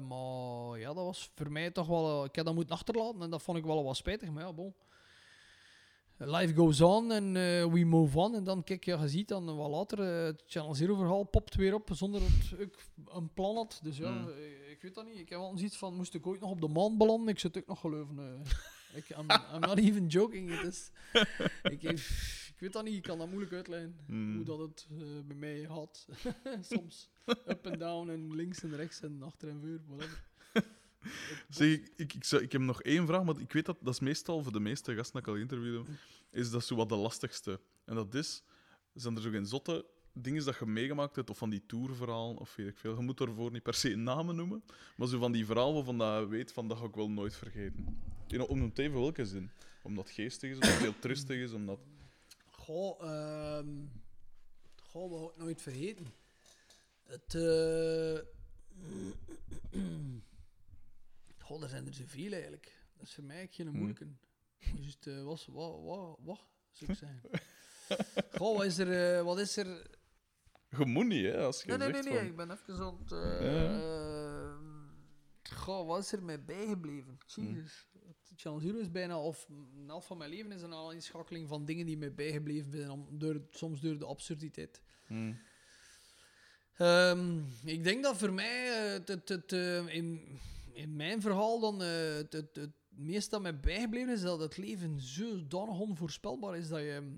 maar ja, dat was voor mij toch wel... ik heb dat moeten achterlaten en dat vond ik wel wat spijtig. Maar ja, bon. Life goes on en eh, we move on. En dan, kijk, ja, je ziet dan wat later, eh, het Channel Zero verhaal popt weer op zonder dat ik een plan had. Dus ja, Mm. eh, ik weet dat niet. Ik heb wel eens iets van, moest ik ooit nog op de maan belanden? Ik zit ook nog geloven. ik, I'm, I'm not even joking. Het is, ik, ik weet dat niet, ik kan dat moeilijk uitleggen. Mm. Hoe dat het bij mij gaat. Soms up en down en links en rechts en achter en voor, whatever. Zeg, ik, ik, ik, heb nog één vraag, maar ik weet dat dat is meestal voor de meeste gasten dat ik al interviewde, is dat zo wat de lastigste. En dat is, zijn er zo geen zotte dingen dat je meegemaakt hebt, of van die tourverhalen, of weet ik veel. Je moet daarvoor niet per se namen noemen, maar zo van die verhalen waarvan je weet van dat ga ik wel nooit vergeten. Om het even welke zin. Omdat geestig is, omdat het heel trustig is, omdat... Goh, ehm goh, wat ik nooit vergeten. Het, eh goh, er zijn er zoveel eigenlijk. Dat is voor mij geen Hmm. moeilijke. Just, eh, was, wat, wat, wat, zou ik zeggen. goh, wat is er, eh, wat is er... Je moet niet, hè, als je Nee, nee, nee, nee, van... ik ben even aan het... eh, Ja. eh, goh, wat is er mij bijgebleven? Jezus. Het Channel Zero is bijna, of een helft van mijn leven is een aanschakeling van dingen die mij bijgebleven zijn, om- door, soms door de absurditeit. Mm. Ehm, ik denk dat voor mij, het, het, het, eh, in, in mijn verhaal, dan eh, het, het, het meest dat mij bijgebleven is dat het leven zodanig onvoorspelbaar is dat je,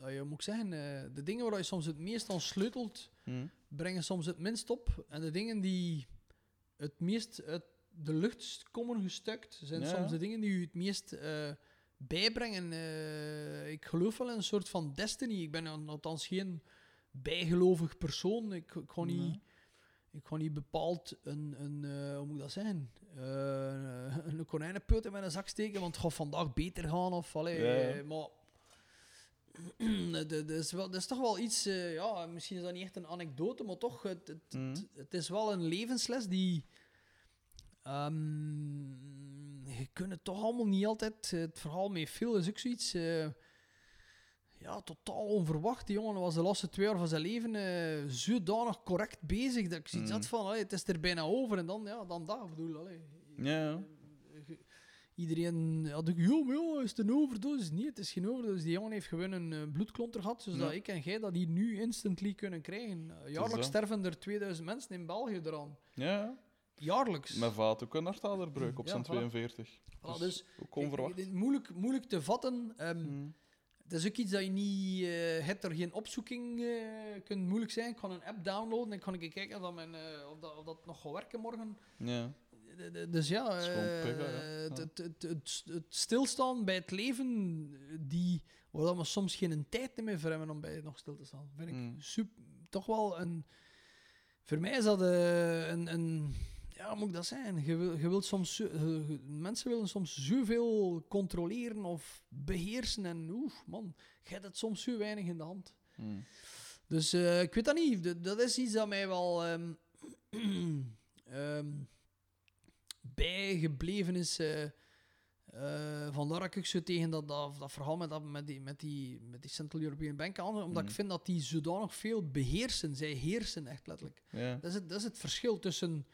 dat je moet ik zeggen, eh, de dingen waar je soms het meest aan sleutelt, Mm. brengen soms het minst op. En de dingen die het meest uit de lucht komen gestuikt, zijn Ja. soms de dingen die u het meest eh, bijbrengen. Ik geloof wel in een soort van destiny. Ik ben al- althans geen bijgelovig persoon. Ik, ik ga niet... Nee. Ik ga niet bepaald een, een eh, hoe moet ik dat zeggen, Eh, een konijnenput in mijn zak steken, want het gaat vandaag beter gaan. Of, allee, Ja, ja. maar dat, is wel, dat is toch wel iets, eh, ja, misschien is dat niet echt een anekdote, maar toch, het, het, Mhm. het, het is wel een levensles die. ehm, je kunt het toch allemaal niet altijd. Het verhaal met veel is ook zoiets. eh, ja, totaal onverwacht. Die jongen was de laatste twee jaar van zijn leven eh zodanig correct bezig dat ik zoiets Mhm. had van, allee, het is er bijna over en dan, ja, dan dat. Ik bedoel, allee, Ja, ja. eh, Iedereen had ik, joh, joh, is het een overdosis? Nee, het is geen overdosis. Die jongen heeft gewoon een eh, bloedklonter gehad, zodat Ja. ik en jij dat hier nu instantly kunnen krijgen. Uh, jaarlijks sterven er 2000 mensen in België eraan. Ja, Jaarlijks. mijn vaat ook een hartaderbreuk op Ja, zijn voilà. 42. Voilà, Dus dus ook onverwacht. ik- moeilijk, moeilijk te vatten. ehm, Mm. Het is ook iets dat je niet... eh hebt er geen opzoeking eh kunt moeilijk zijn. Ik ga een app downloaden en kan ik kijken of dat, mijn, eh, of dat, of dat nog gaat werken morgen. Ja. Dus ja, Dat het, het, het, het, het stilstaan bij het leven, die, waar dat we soms geen tijd meer voor hebben om bij nog stil te staan, vind ik Mm. super, toch wel een... Voor mij is dat een, een... Ja, moet ik dat zijn? Je, wil, je wilt soms... je- mensen willen soms zoveel controleren of beheersen en oef, man, je hebt het soms zo weinig in de hand. Mm. Dus eh, ik weet dat niet. Dat is iets dat mij wel ehm, ehm, bijgebleven is. eh, eh, vandaar dat ik zo tegen dat, dat, dat verhaal met, dat, met, die, met, die, met die Central European Bank aan. Omdat Mm. ik vind dat die zodanig veel beheersen. Zij heersen echt letterlijk. Dat is het, dat is het verschil tussen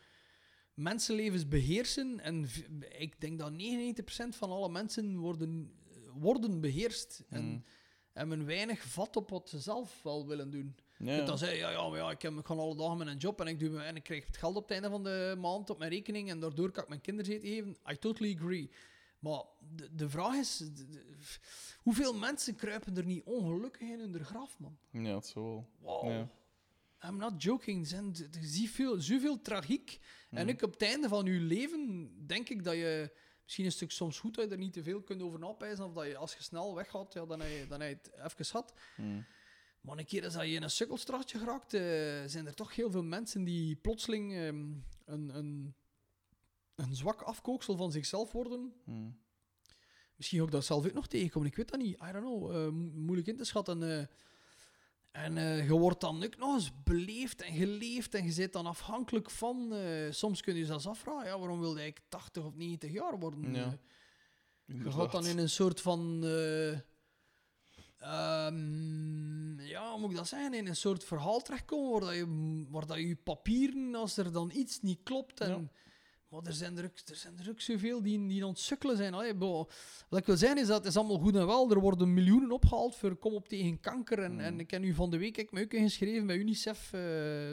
mensenlevens beheersen. En ik denk dat 99% van alle mensen worden, worden beheerst. En, Mm. hebben weinig vat op wat ze zelf wel willen doen. Ja, Je ja. kunt dan zeggen, ja, ja, maar ja, ik, heb, ik ga alle dagen met een job en ik, doe, en ik krijg het geld op het einde van de maand op mijn rekening en daardoor kan ik mijn kinderen eten geven. I totally agree. Maar de, de vraag is, de- de- hoeveel mensen kruipen er niet ongelukkig in hun graf, man? ja, het zal wel. Wow. Ja. I'm not joking. Zijn er is zoveel, zoveel tragiek. En Mhm. ook op het einde van je leven denk ik dat je... Misschien is het ook soms goed dat je er niet te veel kunt over napijzen. Of dat je als je snel weggaat, ja, dan heb je, dan heb je het even gehad. Mm. Maar een keer als je in een sukkelstraatje geraakt, eh, zijn er toch heel veel mensen die plotseling ehm, een, een, een zwak afkooksel van zichzelf worden. Mm. Misschien ook dat zelf ook nog tegenkomen, ik weet dat niet. I don't know, eh, mo- moeilijk in te schatten. eh. En eh, je wordt dan ook nog eens beleefd en geleefd en je zit dan afhankelijk van... eh, soms kun je je zelfs afvragen, ja, waarom wilde ik 80 of 90 jaar worden? Ja, je gaat dan in een soort van. ehm, ja, hoe moet ik dat zeggen? In een soort verhaal terechtkomen waar, dat je, waar dat je papieren, als er dan iets niet klopt. En, Ja. Maar er zijn er, ook, er zijn er ook zoveel die, die zijn. Allee, bo- wat ik wil zeggen is dat het is allemaal goed en wel. Er worden miljoenen opgehaald voor kom op tegen kanker. En, Mm. en ik heb nu van de week ik me ook ingeschreven bij UNICEF. eh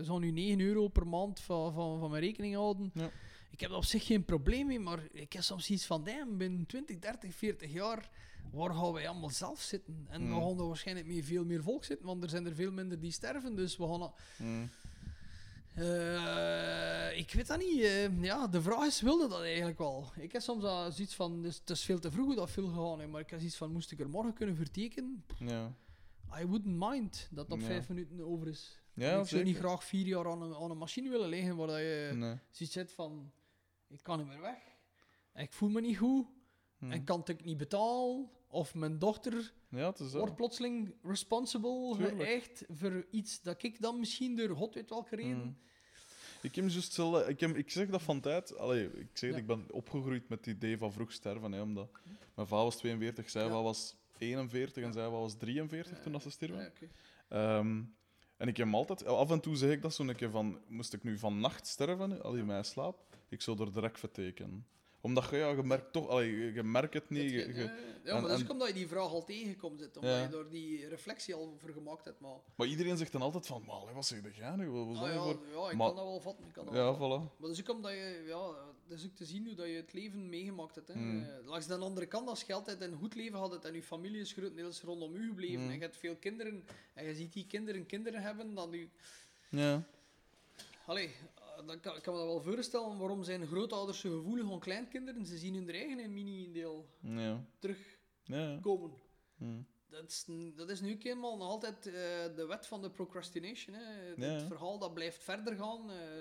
zou nu 9 euro per maand van, van, van mijn rekening houden. Ja. Ik heb er op zich geen probleem mee, maar ik heb soms iets van, damn, binnen 20, 30, 40 jaar, waar gaan wij allemaal zelf zitten? En we Mm. gaan er waarschijnlijk mee veel meer volk zitten, want er zijn er veel minder die sterven, dus we gaan... Mm. Eh, ik weet dat niet. eh, ja, de vraag is, wilde dat eigenlijk wel? Ik heb soms al zoiets van, dus, het is veel te vroeg hoe dat veel gegaan, hè, maar ik heb zoiets van, moest ik er morgen kunnen vertekenen? Ja. I wouldn't mind dat dat Ja. vijf minuten over is. Ja, ik zou niet graag vier jaar aan een, aan een machine willen liggen waar dat je Nee. zoiets zit van, ik kan niet meer weg. Ik voel me niet goed. Mm. En kan het niet betalen. Of mijn dochter Ja, wordt plotseling responsible, geëigd voor iets dat ik dan misschien door god weet welke reden... Mm. Ik heb hetzelfde- ik, heb, ik zeg dat van tijd. Allee, ik zeg, Ja. ik ben opgegroeid met het idee van vroeg sterven. Hè, omdat mijn vader was 42, zij Ja. was 41 en zij was 43 toen dat ze stierven. Ehm, en ik heb altijd, af en toe zeg ik dat zo'n keer van, moest ik nu van nacht sterven, al in mijn slaap, ik zou er direct vertekenen. Omdat je, ja, je merkt toch, allee, je, je merkt het niet. je- Het- je- ja, ja, en- maar dat is en- omdat je die vraag al tegenkomt zit. Omdat Ja. je door die reflectie al voor gemaakt hebt. Maar, maar iedereen zegt dan altijd van, maar wat zeg jij nu? Wat was ah, ja, voor... ja, ik Maar- kan dat wel vatten. Ik kan dat Ja, wel voilà. Maar dat is ook omdat je, ja, dat is ook te zien hoe dat je het leven meegemaakt hebt. Hè. Mm. Langs de andere kant, als je altijd een goed leven had en je familie is grotendeels rondom u gebleven Mm. en je hebt veel kinderen en je ziet die kinderen kinderen hebben, dan nu... Ja. Allee, dan kan, kan me dat wel voorstellen. Waarom zijn grootouders zo gevoelig aan kleinkinderen? Ze zien hun eigen mini-deel Ja. terugkomen. Ja. Mm. Dat is, dat is nu ook eenmaal nog altijd eh, de wet van de procrastination. Hè. Het Ja, verhaal dat blijft verder gaan. eh,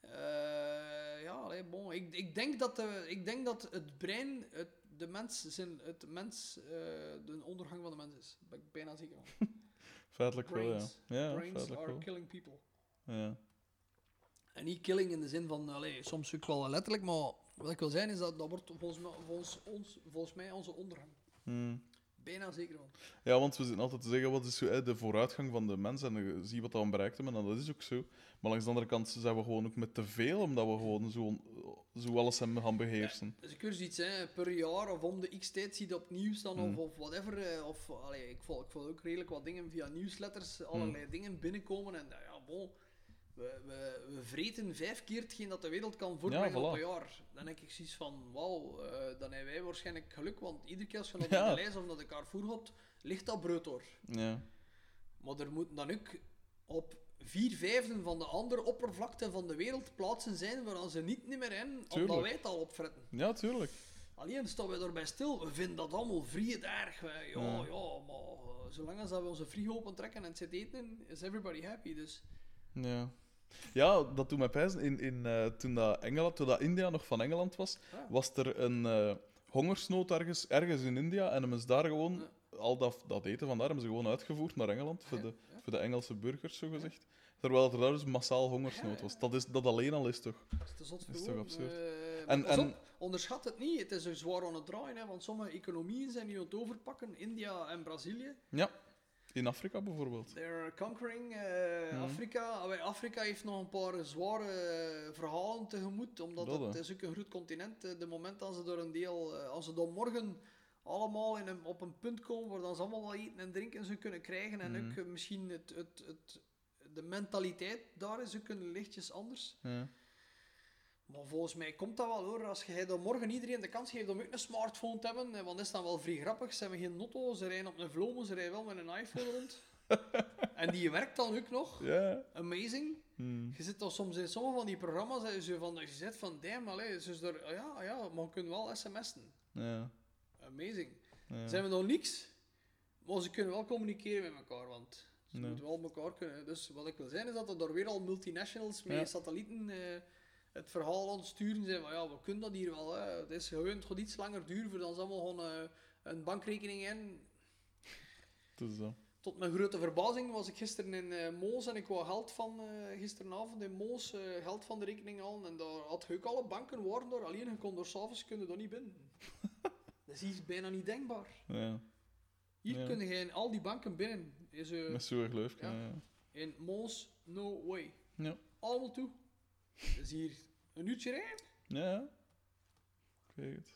eh, ja, allee, bon. ik, ik, denk dat de, ik denk dat het brein, het, de mens, zijn, het mens, de ondergang van de mens is. Daar ben ik bijna zeker van. Feitelijk wel, ja. Brains. Ja, Brains are wel. killing people. Ja. En niet killing in de zin van, allee, soms ook wel letterlijk, maar wat ik wil zeggen is dat dat wordt volgens mij, volgens ons, volgens mij onze ondergang. Mm. Bijna zeker van. Ja, want we zitten altijd te zeggen, wat is de vooruitgang van de mens en je ziet wat dat bereikt hebben, en dat is ook zo. Maar langs de andere kant zijn we gewoon ook met te veel, omdat we gewoon zo, zo alles hebben gaan beheersen. Dus ik hoor zoiets, hè, per jaar of om de x tijd zie je op nieuws dan, Mm. of, of whatever. eh, Of, allee, ik, volg, ik volg ook redelijk wat dingen via nieuwsletters, allerlei Mm. dingen binnenkomen. En nou ja, bon, we, we, we vreten vijf keer hetgeen dat de wereld kan voortbrengen Ja, op een jaar. Dan denk ik zoiets van, wauw, eh, dan hebben wij waarschijnlijk geluk, want iedere keer als je naar Ja. de lijst of naar de Carrefour gaat, ligt dat brood door. Ja. Maar er moeten dan ook op vier vijfden van de andere oppervlakte van de wereld plaatsen zijn waar ze niet meer in, omdat wij het al opfretten. ja, tuurlijk. Alleen staan wij erbij stil. We vinden dat allemaal vrieend erg. Ja, Ja. ja, maar eh, zolang als dat we onze frigo open trekken en het zit eten is everybody happy. Dus Ja. Ja, dat doet mij pijzen. In, in, eh, toen, dat Engeland, toen dat India nog van Engeland was, Ja. was er een eh, hongersnood ergens, ergens in India. En hebben ze daar gewoon, al dat, dat eten vandaar, hebben ze gewoon uitgevoerd naar Engeland, voor, Ja, de, ja. voor de Engelse burgers, zo gezegd. Terwijl er daar dus massaal hongersnood Ja, was. Dat, is, dat alleen al is toch... dat is te zot Dat is voor toch absurd? Eh, En- en- op, onderschat het niet. Het is er zwaar aan het draaien. Hè, want sommige economieën zijn nu aan het overpakken. India en Brazilië. Ja, in Afrika bijvoorbeeld. They're conquering eh, Mhm. Afrika. Afrika heeft nog een paar zware eh, verhalen tegemoet, omdat Dat, het is ook een groot continent. Eh, De moment dat ze door een deel, als ze dan morgen allemaal in een, op een punt komen waar dan ze allemaal wat eten en drinken ze kunnen krijgen en Mhm. ook misschien het, het, het de mentaliteit daar is ook een lichtjes anders. Ja. Maar volgens mij komt dat wel hoor. Als je dan morgen iedereen de kans geeft om ook een smartphone te hebben, eh, want dat is dan wel vrij grappig. Ze hebben geen notto, ze rijden op een vlomo, ze rijden wel met een iPhone rond. en die werkt dan ook nog. Amazing. Hmm. Je zit dan soms in sommige van die programma's dat je, van, je zit van, damn, allee, dus er, ja, ja, maar we kunnen wel sms'en. Amazing. Ja. Zijn we nog niks, maar ze kunnen wel communiceren met elkaar, want ze moeten wel elkaar kunnen. Dus wat ik wil zeggen is dat er daar weer al multinationals met satellieten eh, het verhaal aan het sturen zijn van ja, we kunnen dat hier wel. Hè. Het is gewoon het gaat iets langer duren voordat ze allemaal gewoon eh, een bankrekening in. Het is zo. Tot mijn grote verbazing was ik gisteren in eh, Moos en ik wou geld van, eh, gisteravond in Moos, geld van de rekening halen. En daar had ook alle banken waren daar, alleen je kon door s'avonds kun je daar niet binnen. dat is hier bijna niet denkbaar. Ja. Hier Ja. kun je in al die banken binnen. Is, Met zo'n geloof. Ja. Ja. in Moos, no way. Ja. Allemaal toe. Is hier een uurtje rijden. Ja. Ik weet het.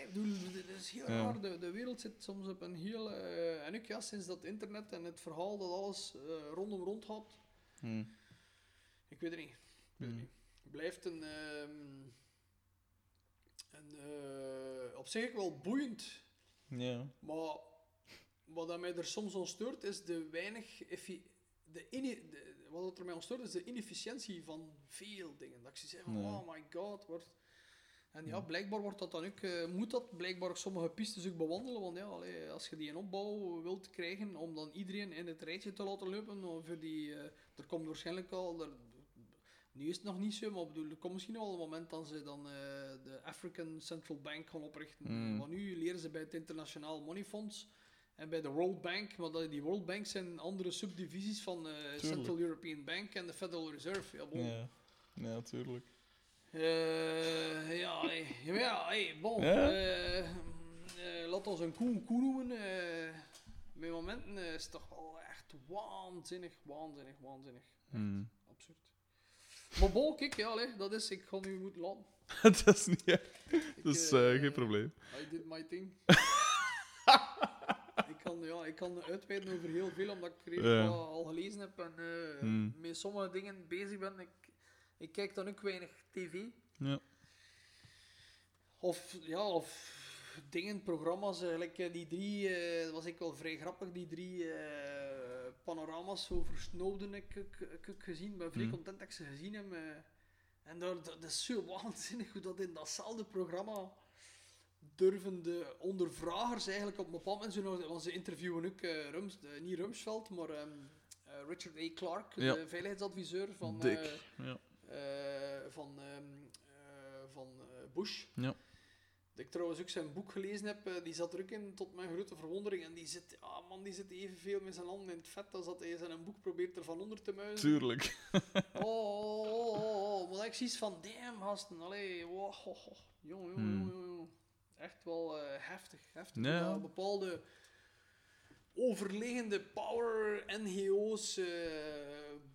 Ik bedoel, het is heel Ja. raar. De, de wereld zit soms op een heel... eh, en ook ja, sinds dat internet en het verhaal dat alles eh, rondom rond gaat. Hmm. Ik weet het niet. Ik weet het Hmm. niet. Het blijft een... ehm, een eh, op zich wel boeiend. Ja. Maar wat mij er soms aan stoort, is de weinig... effi- De de- wat er mij aan stoort, is de inefficiëntie van veel dingen. Dat ik zie zeggen, oh my god, wordt... En ja, blijkbaar wordt dat dan ook, eh, moet dat blijkbaar sommige pistes ook bewandelen. Want ja, allee, als je die in opbouw wilt krijgen om dan iedereen in het rijtje te laten lopen, of voor die, eh, er komt waarschijnlijk al, er, nu is het nog niet zo, maar bedoel, er komt misschien wel een moment dat ze dan eh, de African Central Bank gaan oprichten. Mm. Want nu leren ze bij het Internationaal Money Fonds en bij de World Bank, maar dat, die World Bank zijn andere subdivisies van de Central European Bank en de Federal Reserve. Ja, bon. Ja. Ja, tuurlijk. Eh, ja, hey, ja, ja, hey, bon. Ja? eh, eh, laat ons een koe koe noemen. eh bij momenten eh, is het toch wel echt waanzinnig, waanzinnig, waanzinnig. Hmm. Absurd. Maar bon, kijk, ja, allee, dat is, ik ga nu moeten laten. dat is niet. Ik, Dat is eh, eh, geen probleem. I did my thing. ik, kan, ja, ik kan uitweiden over heel veel, omdat ik redelijk Ja. wat al gelezen heb en eh, Hmm. met sommige dingen bezig ben. Ik, ik kijk dan ook weinig tv. Ja. Of, ja, of dingen, programma's, eigenlijk eh, die drie, eh, dat was ik wel vrij grappig, die drie eh, panorama's over Snowden heb ik, ik, gezien. Ik ben vrij Mm. content dat ik ze gezien heb. eh. en daar, dat, dat is zo waanzinnig hoe dat in datzelfde programma durven de ondervragers eigenlijk op een bepaald moment, zo want ze interviewen ook eh, Rums, eh, niet Rumsfeld, maar ehm, eh, Richard A. Clark, Ja. de veiligheidsadviseur van, Dik. eh, Ja. eh, van, ehm, eh, van eh, Bush. Ja. Dat ik trouwens ook zijn boek gelezen heb, eh, die zat er ook in, tot mijn grote verwondering. En die zit, ah man, die zit evenveel met zijn handen in het vet als dat hij zijn boek probeert er van onder te muizen. Tuurlijk. Oh, oh, oh, oh, oh. Maar ik zie van, damn gasten, allee, wow, oh, oh. Jong, jong, Hmm. jong, jong, jong. Echt wel eh, heftig, heftig. Ja. Bepaalde overliggende power NGO's eh,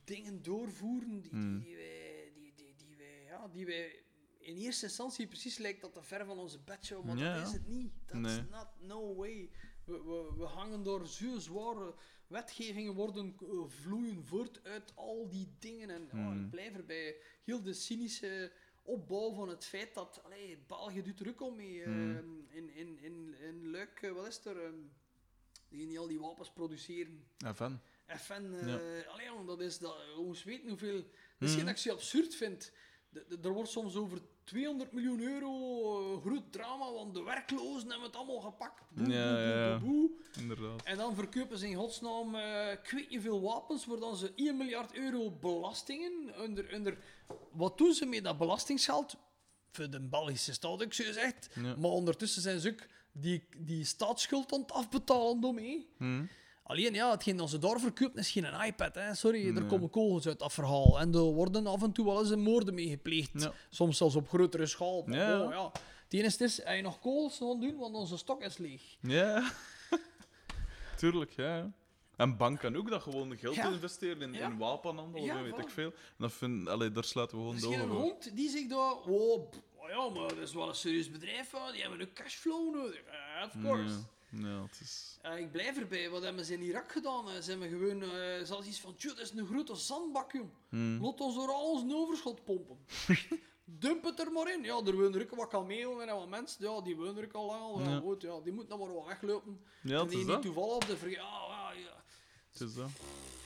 dingen doorvoeren die, Hmm. die, wij, die, die, die, wij, ja, die wij in eerste instantie precies lijkt dat te ver van onze bedshow, maar Ja. dat is het niet. That's Nee. not, no way. We, we, we hangen door zo zware wetgevingen worden eh, vloeien voort uit al die dingen. En oh, Hmm. ik blijf erbij. Heel de cynische opbouw van het feit dat allee, België doet ook al mee. Hmm. ehm, in, in, in, in Luik, eh, wat is er? ehm, die die al die wapens produceren. Van. FN, eh Ja. allee, dat is dat, jongens weten hoeveel. Mhm. geen dat ik zo absurd vind. De- de- Er wordt soms over 200 miljoen euro eh, groot drama, want de werklozen hebben het allemaal gepakt. Boe, Ja, boe, boe, ja. boe, boe. Inderdaad. En dan verkopen ze in godsnaam eh ik weet niet veel wapens, waar dan ze 1 miljard euro belastingen onder, onder... Wat doen ze met dat belastingsgeld? Voor de Belgische staat, ik zo gezegd. Ja. Maar ondertussen zijn ze ook die, die staatsschuld aan het afbetalen daarmee. Hm. Alleen ja, hetgeen dat ze daar verkoopt is geen iPad. Hè. Sorry, er komen kogels uit dat verhaal. En er worden af en toe wel eens een moorden mee gepleegd. Ja. Soms zelfs op grotere schaal. Maar Ja. oh, ja. Het enige is, hij nog kogels gaan doen, want onze stok is leeg. Ja. Tuurlijk, ja. En banken ook dat gewoon geld Ja. investeren in, Ja. in wapenhandel Ja, weet ik veel. En dat vind, allee, daar sluiten we Er gewoon is de geen ogen voor. hond die zegt dat, oh, oh ja, maar dat is wel een serieus bedrijf, die hebben een cashflow nodig. Of course. Ja. Het is... Ik blijf erbij. Wat hebben ze in Irak gedaan? Ze hebben gewoon eh zelfs iets van, tjoh, dat is een grote zandbak, jong. Hmm. Laat ons door al ons overschot pompen. Dump het er maar in. Ja, er wonen er ook wat kamelen en wat mensen. Ja, die wonen er ook al lang al. Ja, Ja. goed, ja, die moeten dan maar wat weglopen. Ja, die niet toevallig op de ver... Ja, ja, ja. Het is dat.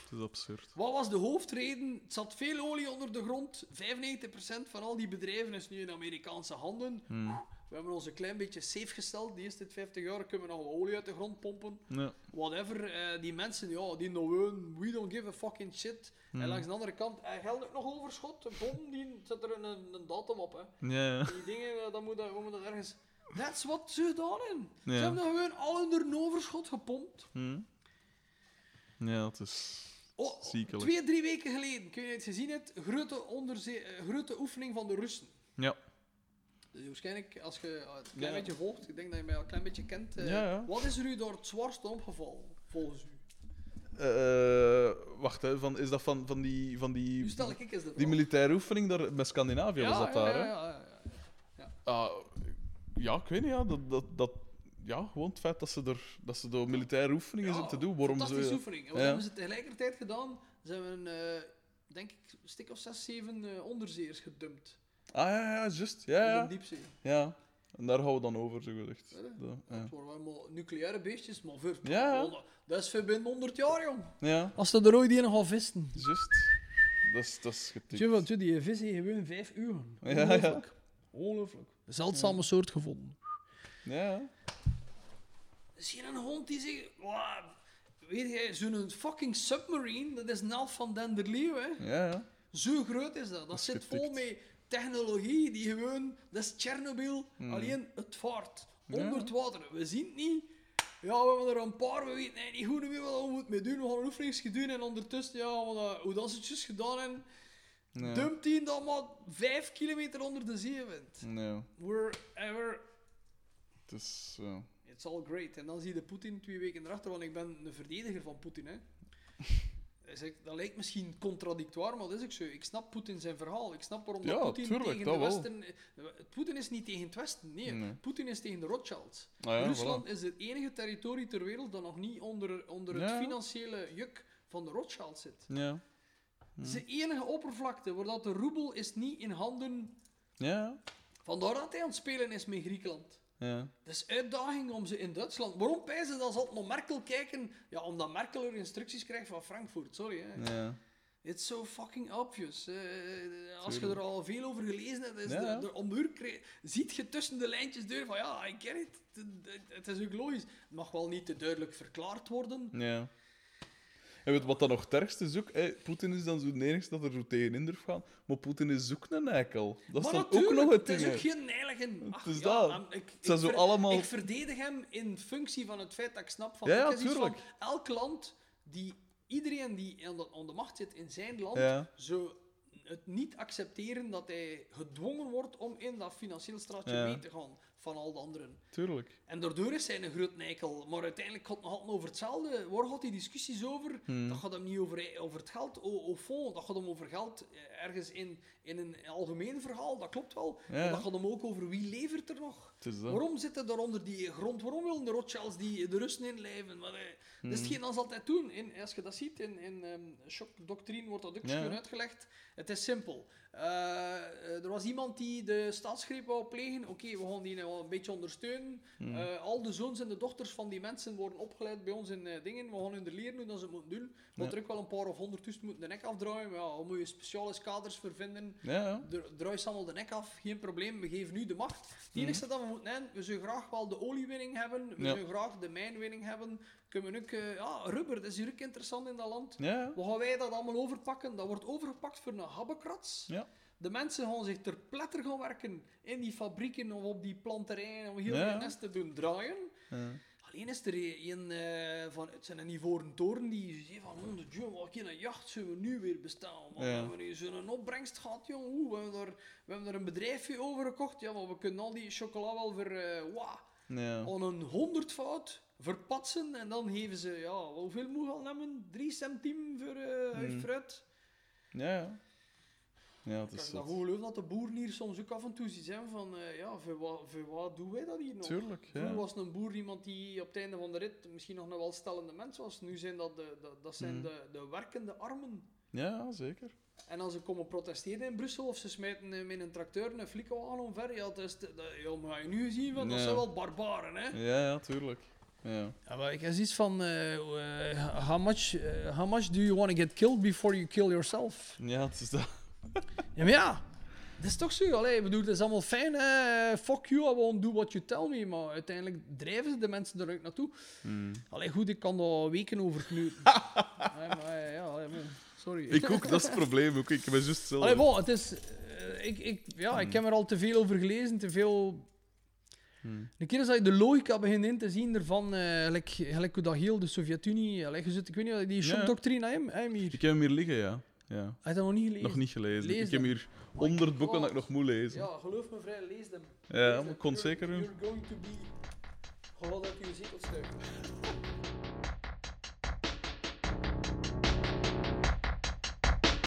Het is absurd. Wat was de hoofdreden? Het zat veel olie onder de grond. 95% van al die bedrijven is nu in Amerikaanse handen. Hmm. We hebben ons een klein beetje safe gesteld. De eerste 50 jaar kunnen we nog olie uit de grond pompen. Ja. Whatever. eh, die mensen, ja, die nou gewoon, we don't give a fucking shit. En langs de andere kant, uh, geldt ook nog overschot. De bom, die zet er een, een, datum op. Hè. Die dingen, eh, dan moet dat, we moeten dat ergens... That's what ze gedaan hebben. Ze hebben dat gewoon al in een overschot gepompt. Hm. Ja, het is Oh, ziekelijk. twee, drie weken geleden, kun je het gezien hebt, grote, onderzee, grote oefening van de Russen. Ja. Dus waarschijnlijk, als je eh, het klein Ja. beetje volgt, ik denk dat je mij al een klein beetje kent. eh, Ja, ja. Wat is er u door het zwaarste opgevallen, volgens u? Eh, wacht, hè. Van, is dat van, van die, van Nu die, stel ik die militaire oefening daar met Scandinavië? was dat daar, ja, hè? ja, ja, ja. Ah, ja, ik weet niet, ja. Dat, dat, dat, ja, gewoon het feit dat ze er, dat ze door militaire oefeningen Ja, zitten doen. Waarom Fantastische ze... oefening. En wat Ja. hebben ze tegelijkertijd gedaan? Ze hebben, eh, denk ik, een stuk of zes, zeven eh, onderzeeërs gedumpt Ah, ja, ja, juist. Ja, in de diepzee. ja. En daar houden we dan over, zo gezegd. Ja. Het waren allemaal nucleaire beestjes, maar voor... Ja. Dat is voor binnen 100 jaar, jong. ja, Als ze er ooit die nog al visten. juist. Dat is, dat is getikt. Tje, want die vis heeft gewoon vijf uur. Ja, ja. Ongelooflijk. Ongelooflijk. Zeldzame soort gevonden. Ja, Is hier een hond die zegt... "Wauw, Weet je, zo'n fucking submarine, dat is een elf van Denderleeuw, hè. ja, ja. Zo groot is dat. Dat, is zit vol getikt. Technologie die gewoon... Dat is Tsjernobyl, Hmm. alleen het vaart. Onder het water. We zien het niet. Ja, we hebben er een paar, we weten nee, niet goed meer wat we moeten mee doen. We gaan een oefeningsje doen en ondertussen, ja, wat, dat- hoe dat juist gedaan hebben, Ja. dumpt die dan maar vijf kilometer onder de zee wint. Ja, Wherever, het is... ja. it's all great. En dan zie je Poetin twee weken erachter, want ik ben een verdediger van Poetin, hè. Dat lijkt misschien contradictoire, maar dat is ook zo. Ik snap Poetin zijn verhaal. Ik snap waarom Ja, Poetin tuurlijk, tegen de. Westen... Poetin is niet tegen het Westen, nee. Nee. Poetin is tegen de Rothschilds. Ah, ja, Rusland voilà. is het enige territorium ter wereld dat nog niet onder, onder het financiële juk van de Rothschilds zit. Ja. Het is de enige oppervlakte waar dat de roebel is niet in handen... Ja. Vandaar dat hij aan het spelen is met Griekenland. Ja. Het is uitdaging om ze in Duitsland... Waarom pijzen dat ze altijd naar Merkel kijken? Ja, omdat Merkel er instructies krijgt van Frankfurt. Sorry, hè. Ja. It's so fucking obvious. Als je er al veel over gelezen hebt, is Ja. de, de ziet je tussen de lijntjes door van ja, I get it. Het- Het het is ook logisch. Het mag wel niet te duidelijk verklaard worden. Ja. En weet wat dan nog het ergste is ook? Poetin is dan zo enigste dat er zo tegenin durft gaan. Maar Poetin is ook een eikel. Dat is maar dan ook natuurlijk, nog het het ding. is ook geen neilige. Ach, is ja, dat. Ik, ik, zijn zo ver- allemaal- ik verdedig hem in functie van het feit dat ik snap van... Ja, ja, ik is iets van, tuurlijk. elk land, die, iedereen die aan de, aan de macht zit in zijn land, Ja. zou het niet accepteren dat hij gedwongen wordt om in dat financieel straatje Ja. mee te gaan van al de anderen. Tuurlijk. En daardoor is hij een groot neikel. Maar uiteindelijk gaat het nog altijd over hetzelfde. Waar gaat die discussies over? Hmm. Dat gaat hem niet over, over het geld, au, fond. Dat gaat hem over geld ergens in, in een algemeen verhaal. Dat klopt wel. Ja. Maar dat gaat hem ook over wie levert er nog. Waarom zitten daar onder die grond? Waarom willen de Rothschilds die de Russen inlijven? Maar, eh, Dat Hmm. is hetgeen dat ze altijd doen. In, als je dat ziet, in, in shockdoctrine wordt dat ook Ja. uitgelegd. Het is simpel. Eh, er was iemand die de staatsgreep wou plegen. Oké, we gaan die nou wel een beetje ondersteunen. Hmm. Eh, al de zoons en de dochters van die mensen worden opgeleid bij ons in eh, dingen. We gaan hun er leren hoe dat ze het moeten doen. Want Ja. er ook wel een paar of honderdtussen moeten de nek afdraaien. Maar ja, moet je speciale kaders voor vinden. Ja, ja. Dr- Draai ze allemaal de nek af, geen probleem. We geven nu de macht. Het enige dat we moeten hebben, we zullen graag wel de oliewinning hebben. We Ja. zullen graag de mijnwinning hebben. Kunnen we ook, eh, ja, rubber, dat is hier ook interessant in dat land. Ja, gaan wij dat allemaal overpakken? Dat wordt overgepakt voor een habbekrats. Ja. De mensen gaan zich ter pletter gaan werken in die fabrieken of op die planterijen om heel Ja. nesten te doen draaien. Ja. Alleen is er een eh, van het zijn een ivoren toren die zegt van oh, de wat een jacht zullen we nu weer bestaan. Ja. We hebben zo'n opbrengst gehad, jong. Oeh, we, hebben er, we hebben een bedrijfje over gekocht. Ja, maar we kunnen al die chocola wel voor eh wauw, Ja. aan een honderdvoud verpatsen. En dan geven ze, ja, hoeveel moet al nemen? Drie centiem voor Hmm. fruit. Ja, ja. Ja, Ik is kan goed geloven dat de boeren hier soms ook af en toe zien zijn van, eh, ja, voor wat, voor wat doen wij dat hier nog? Tuurlijk, Vroeger ja. was een boer iemand die op het einde van de rit misschien nog een welstellende mens was. Nu zijn dat de, de, dat zijn Mm. de, de werkende armen. Ja, zeker. En als ze komen protesteren in Brussel of ze smijten eh, met een tracteur een flikkenwagen omver, ja, dat is dat, ja, maar ga je nu zien, van, dat zijn wel barbaren, hè? Ja, ja, tuurlijk. Ja. Maar ik heb iets van, eh, eh, how, much, eh, how much do you want to get killed before you kill yourself? ja, het is dat. Ja, maar ja, dat is toch zo. Allee, bedoel, het is allemaal fijn, fuck you, I won't do what you tell me, maar uiteindelijk drijven ze de mensen eruit naartoe. Hmm. Allee, goed, ik kan daar weken over knuten. nee, maar ja, allee, sorry. Ik ook, dat is het probleem. Ook. Ik ben juist hetzelfde. Allee, bon, het is... ik, ik, ja, ik heb er al te veel over gelezen, te veel... Hmm. De keer dat je de logica begint in te zien ervan, eh gelijk, gelijk hoe dat heel de Sovjet-Unie... je zit- Ik weet niet, die Ja. shockdoctrine, hè, hè, hier. Ik heb hem hier liggen, ja. ja. Heb je dat nog niet gelezen? Nog niet gelezen. Lees ik heb hem. hier honderd boeken dat ik nog moet lezen. Ja, geloof me vrij, lees hem. Ja, Lees ik kon hem. zeker doen. You're going to be... Gewoon uit je zetel stuiken.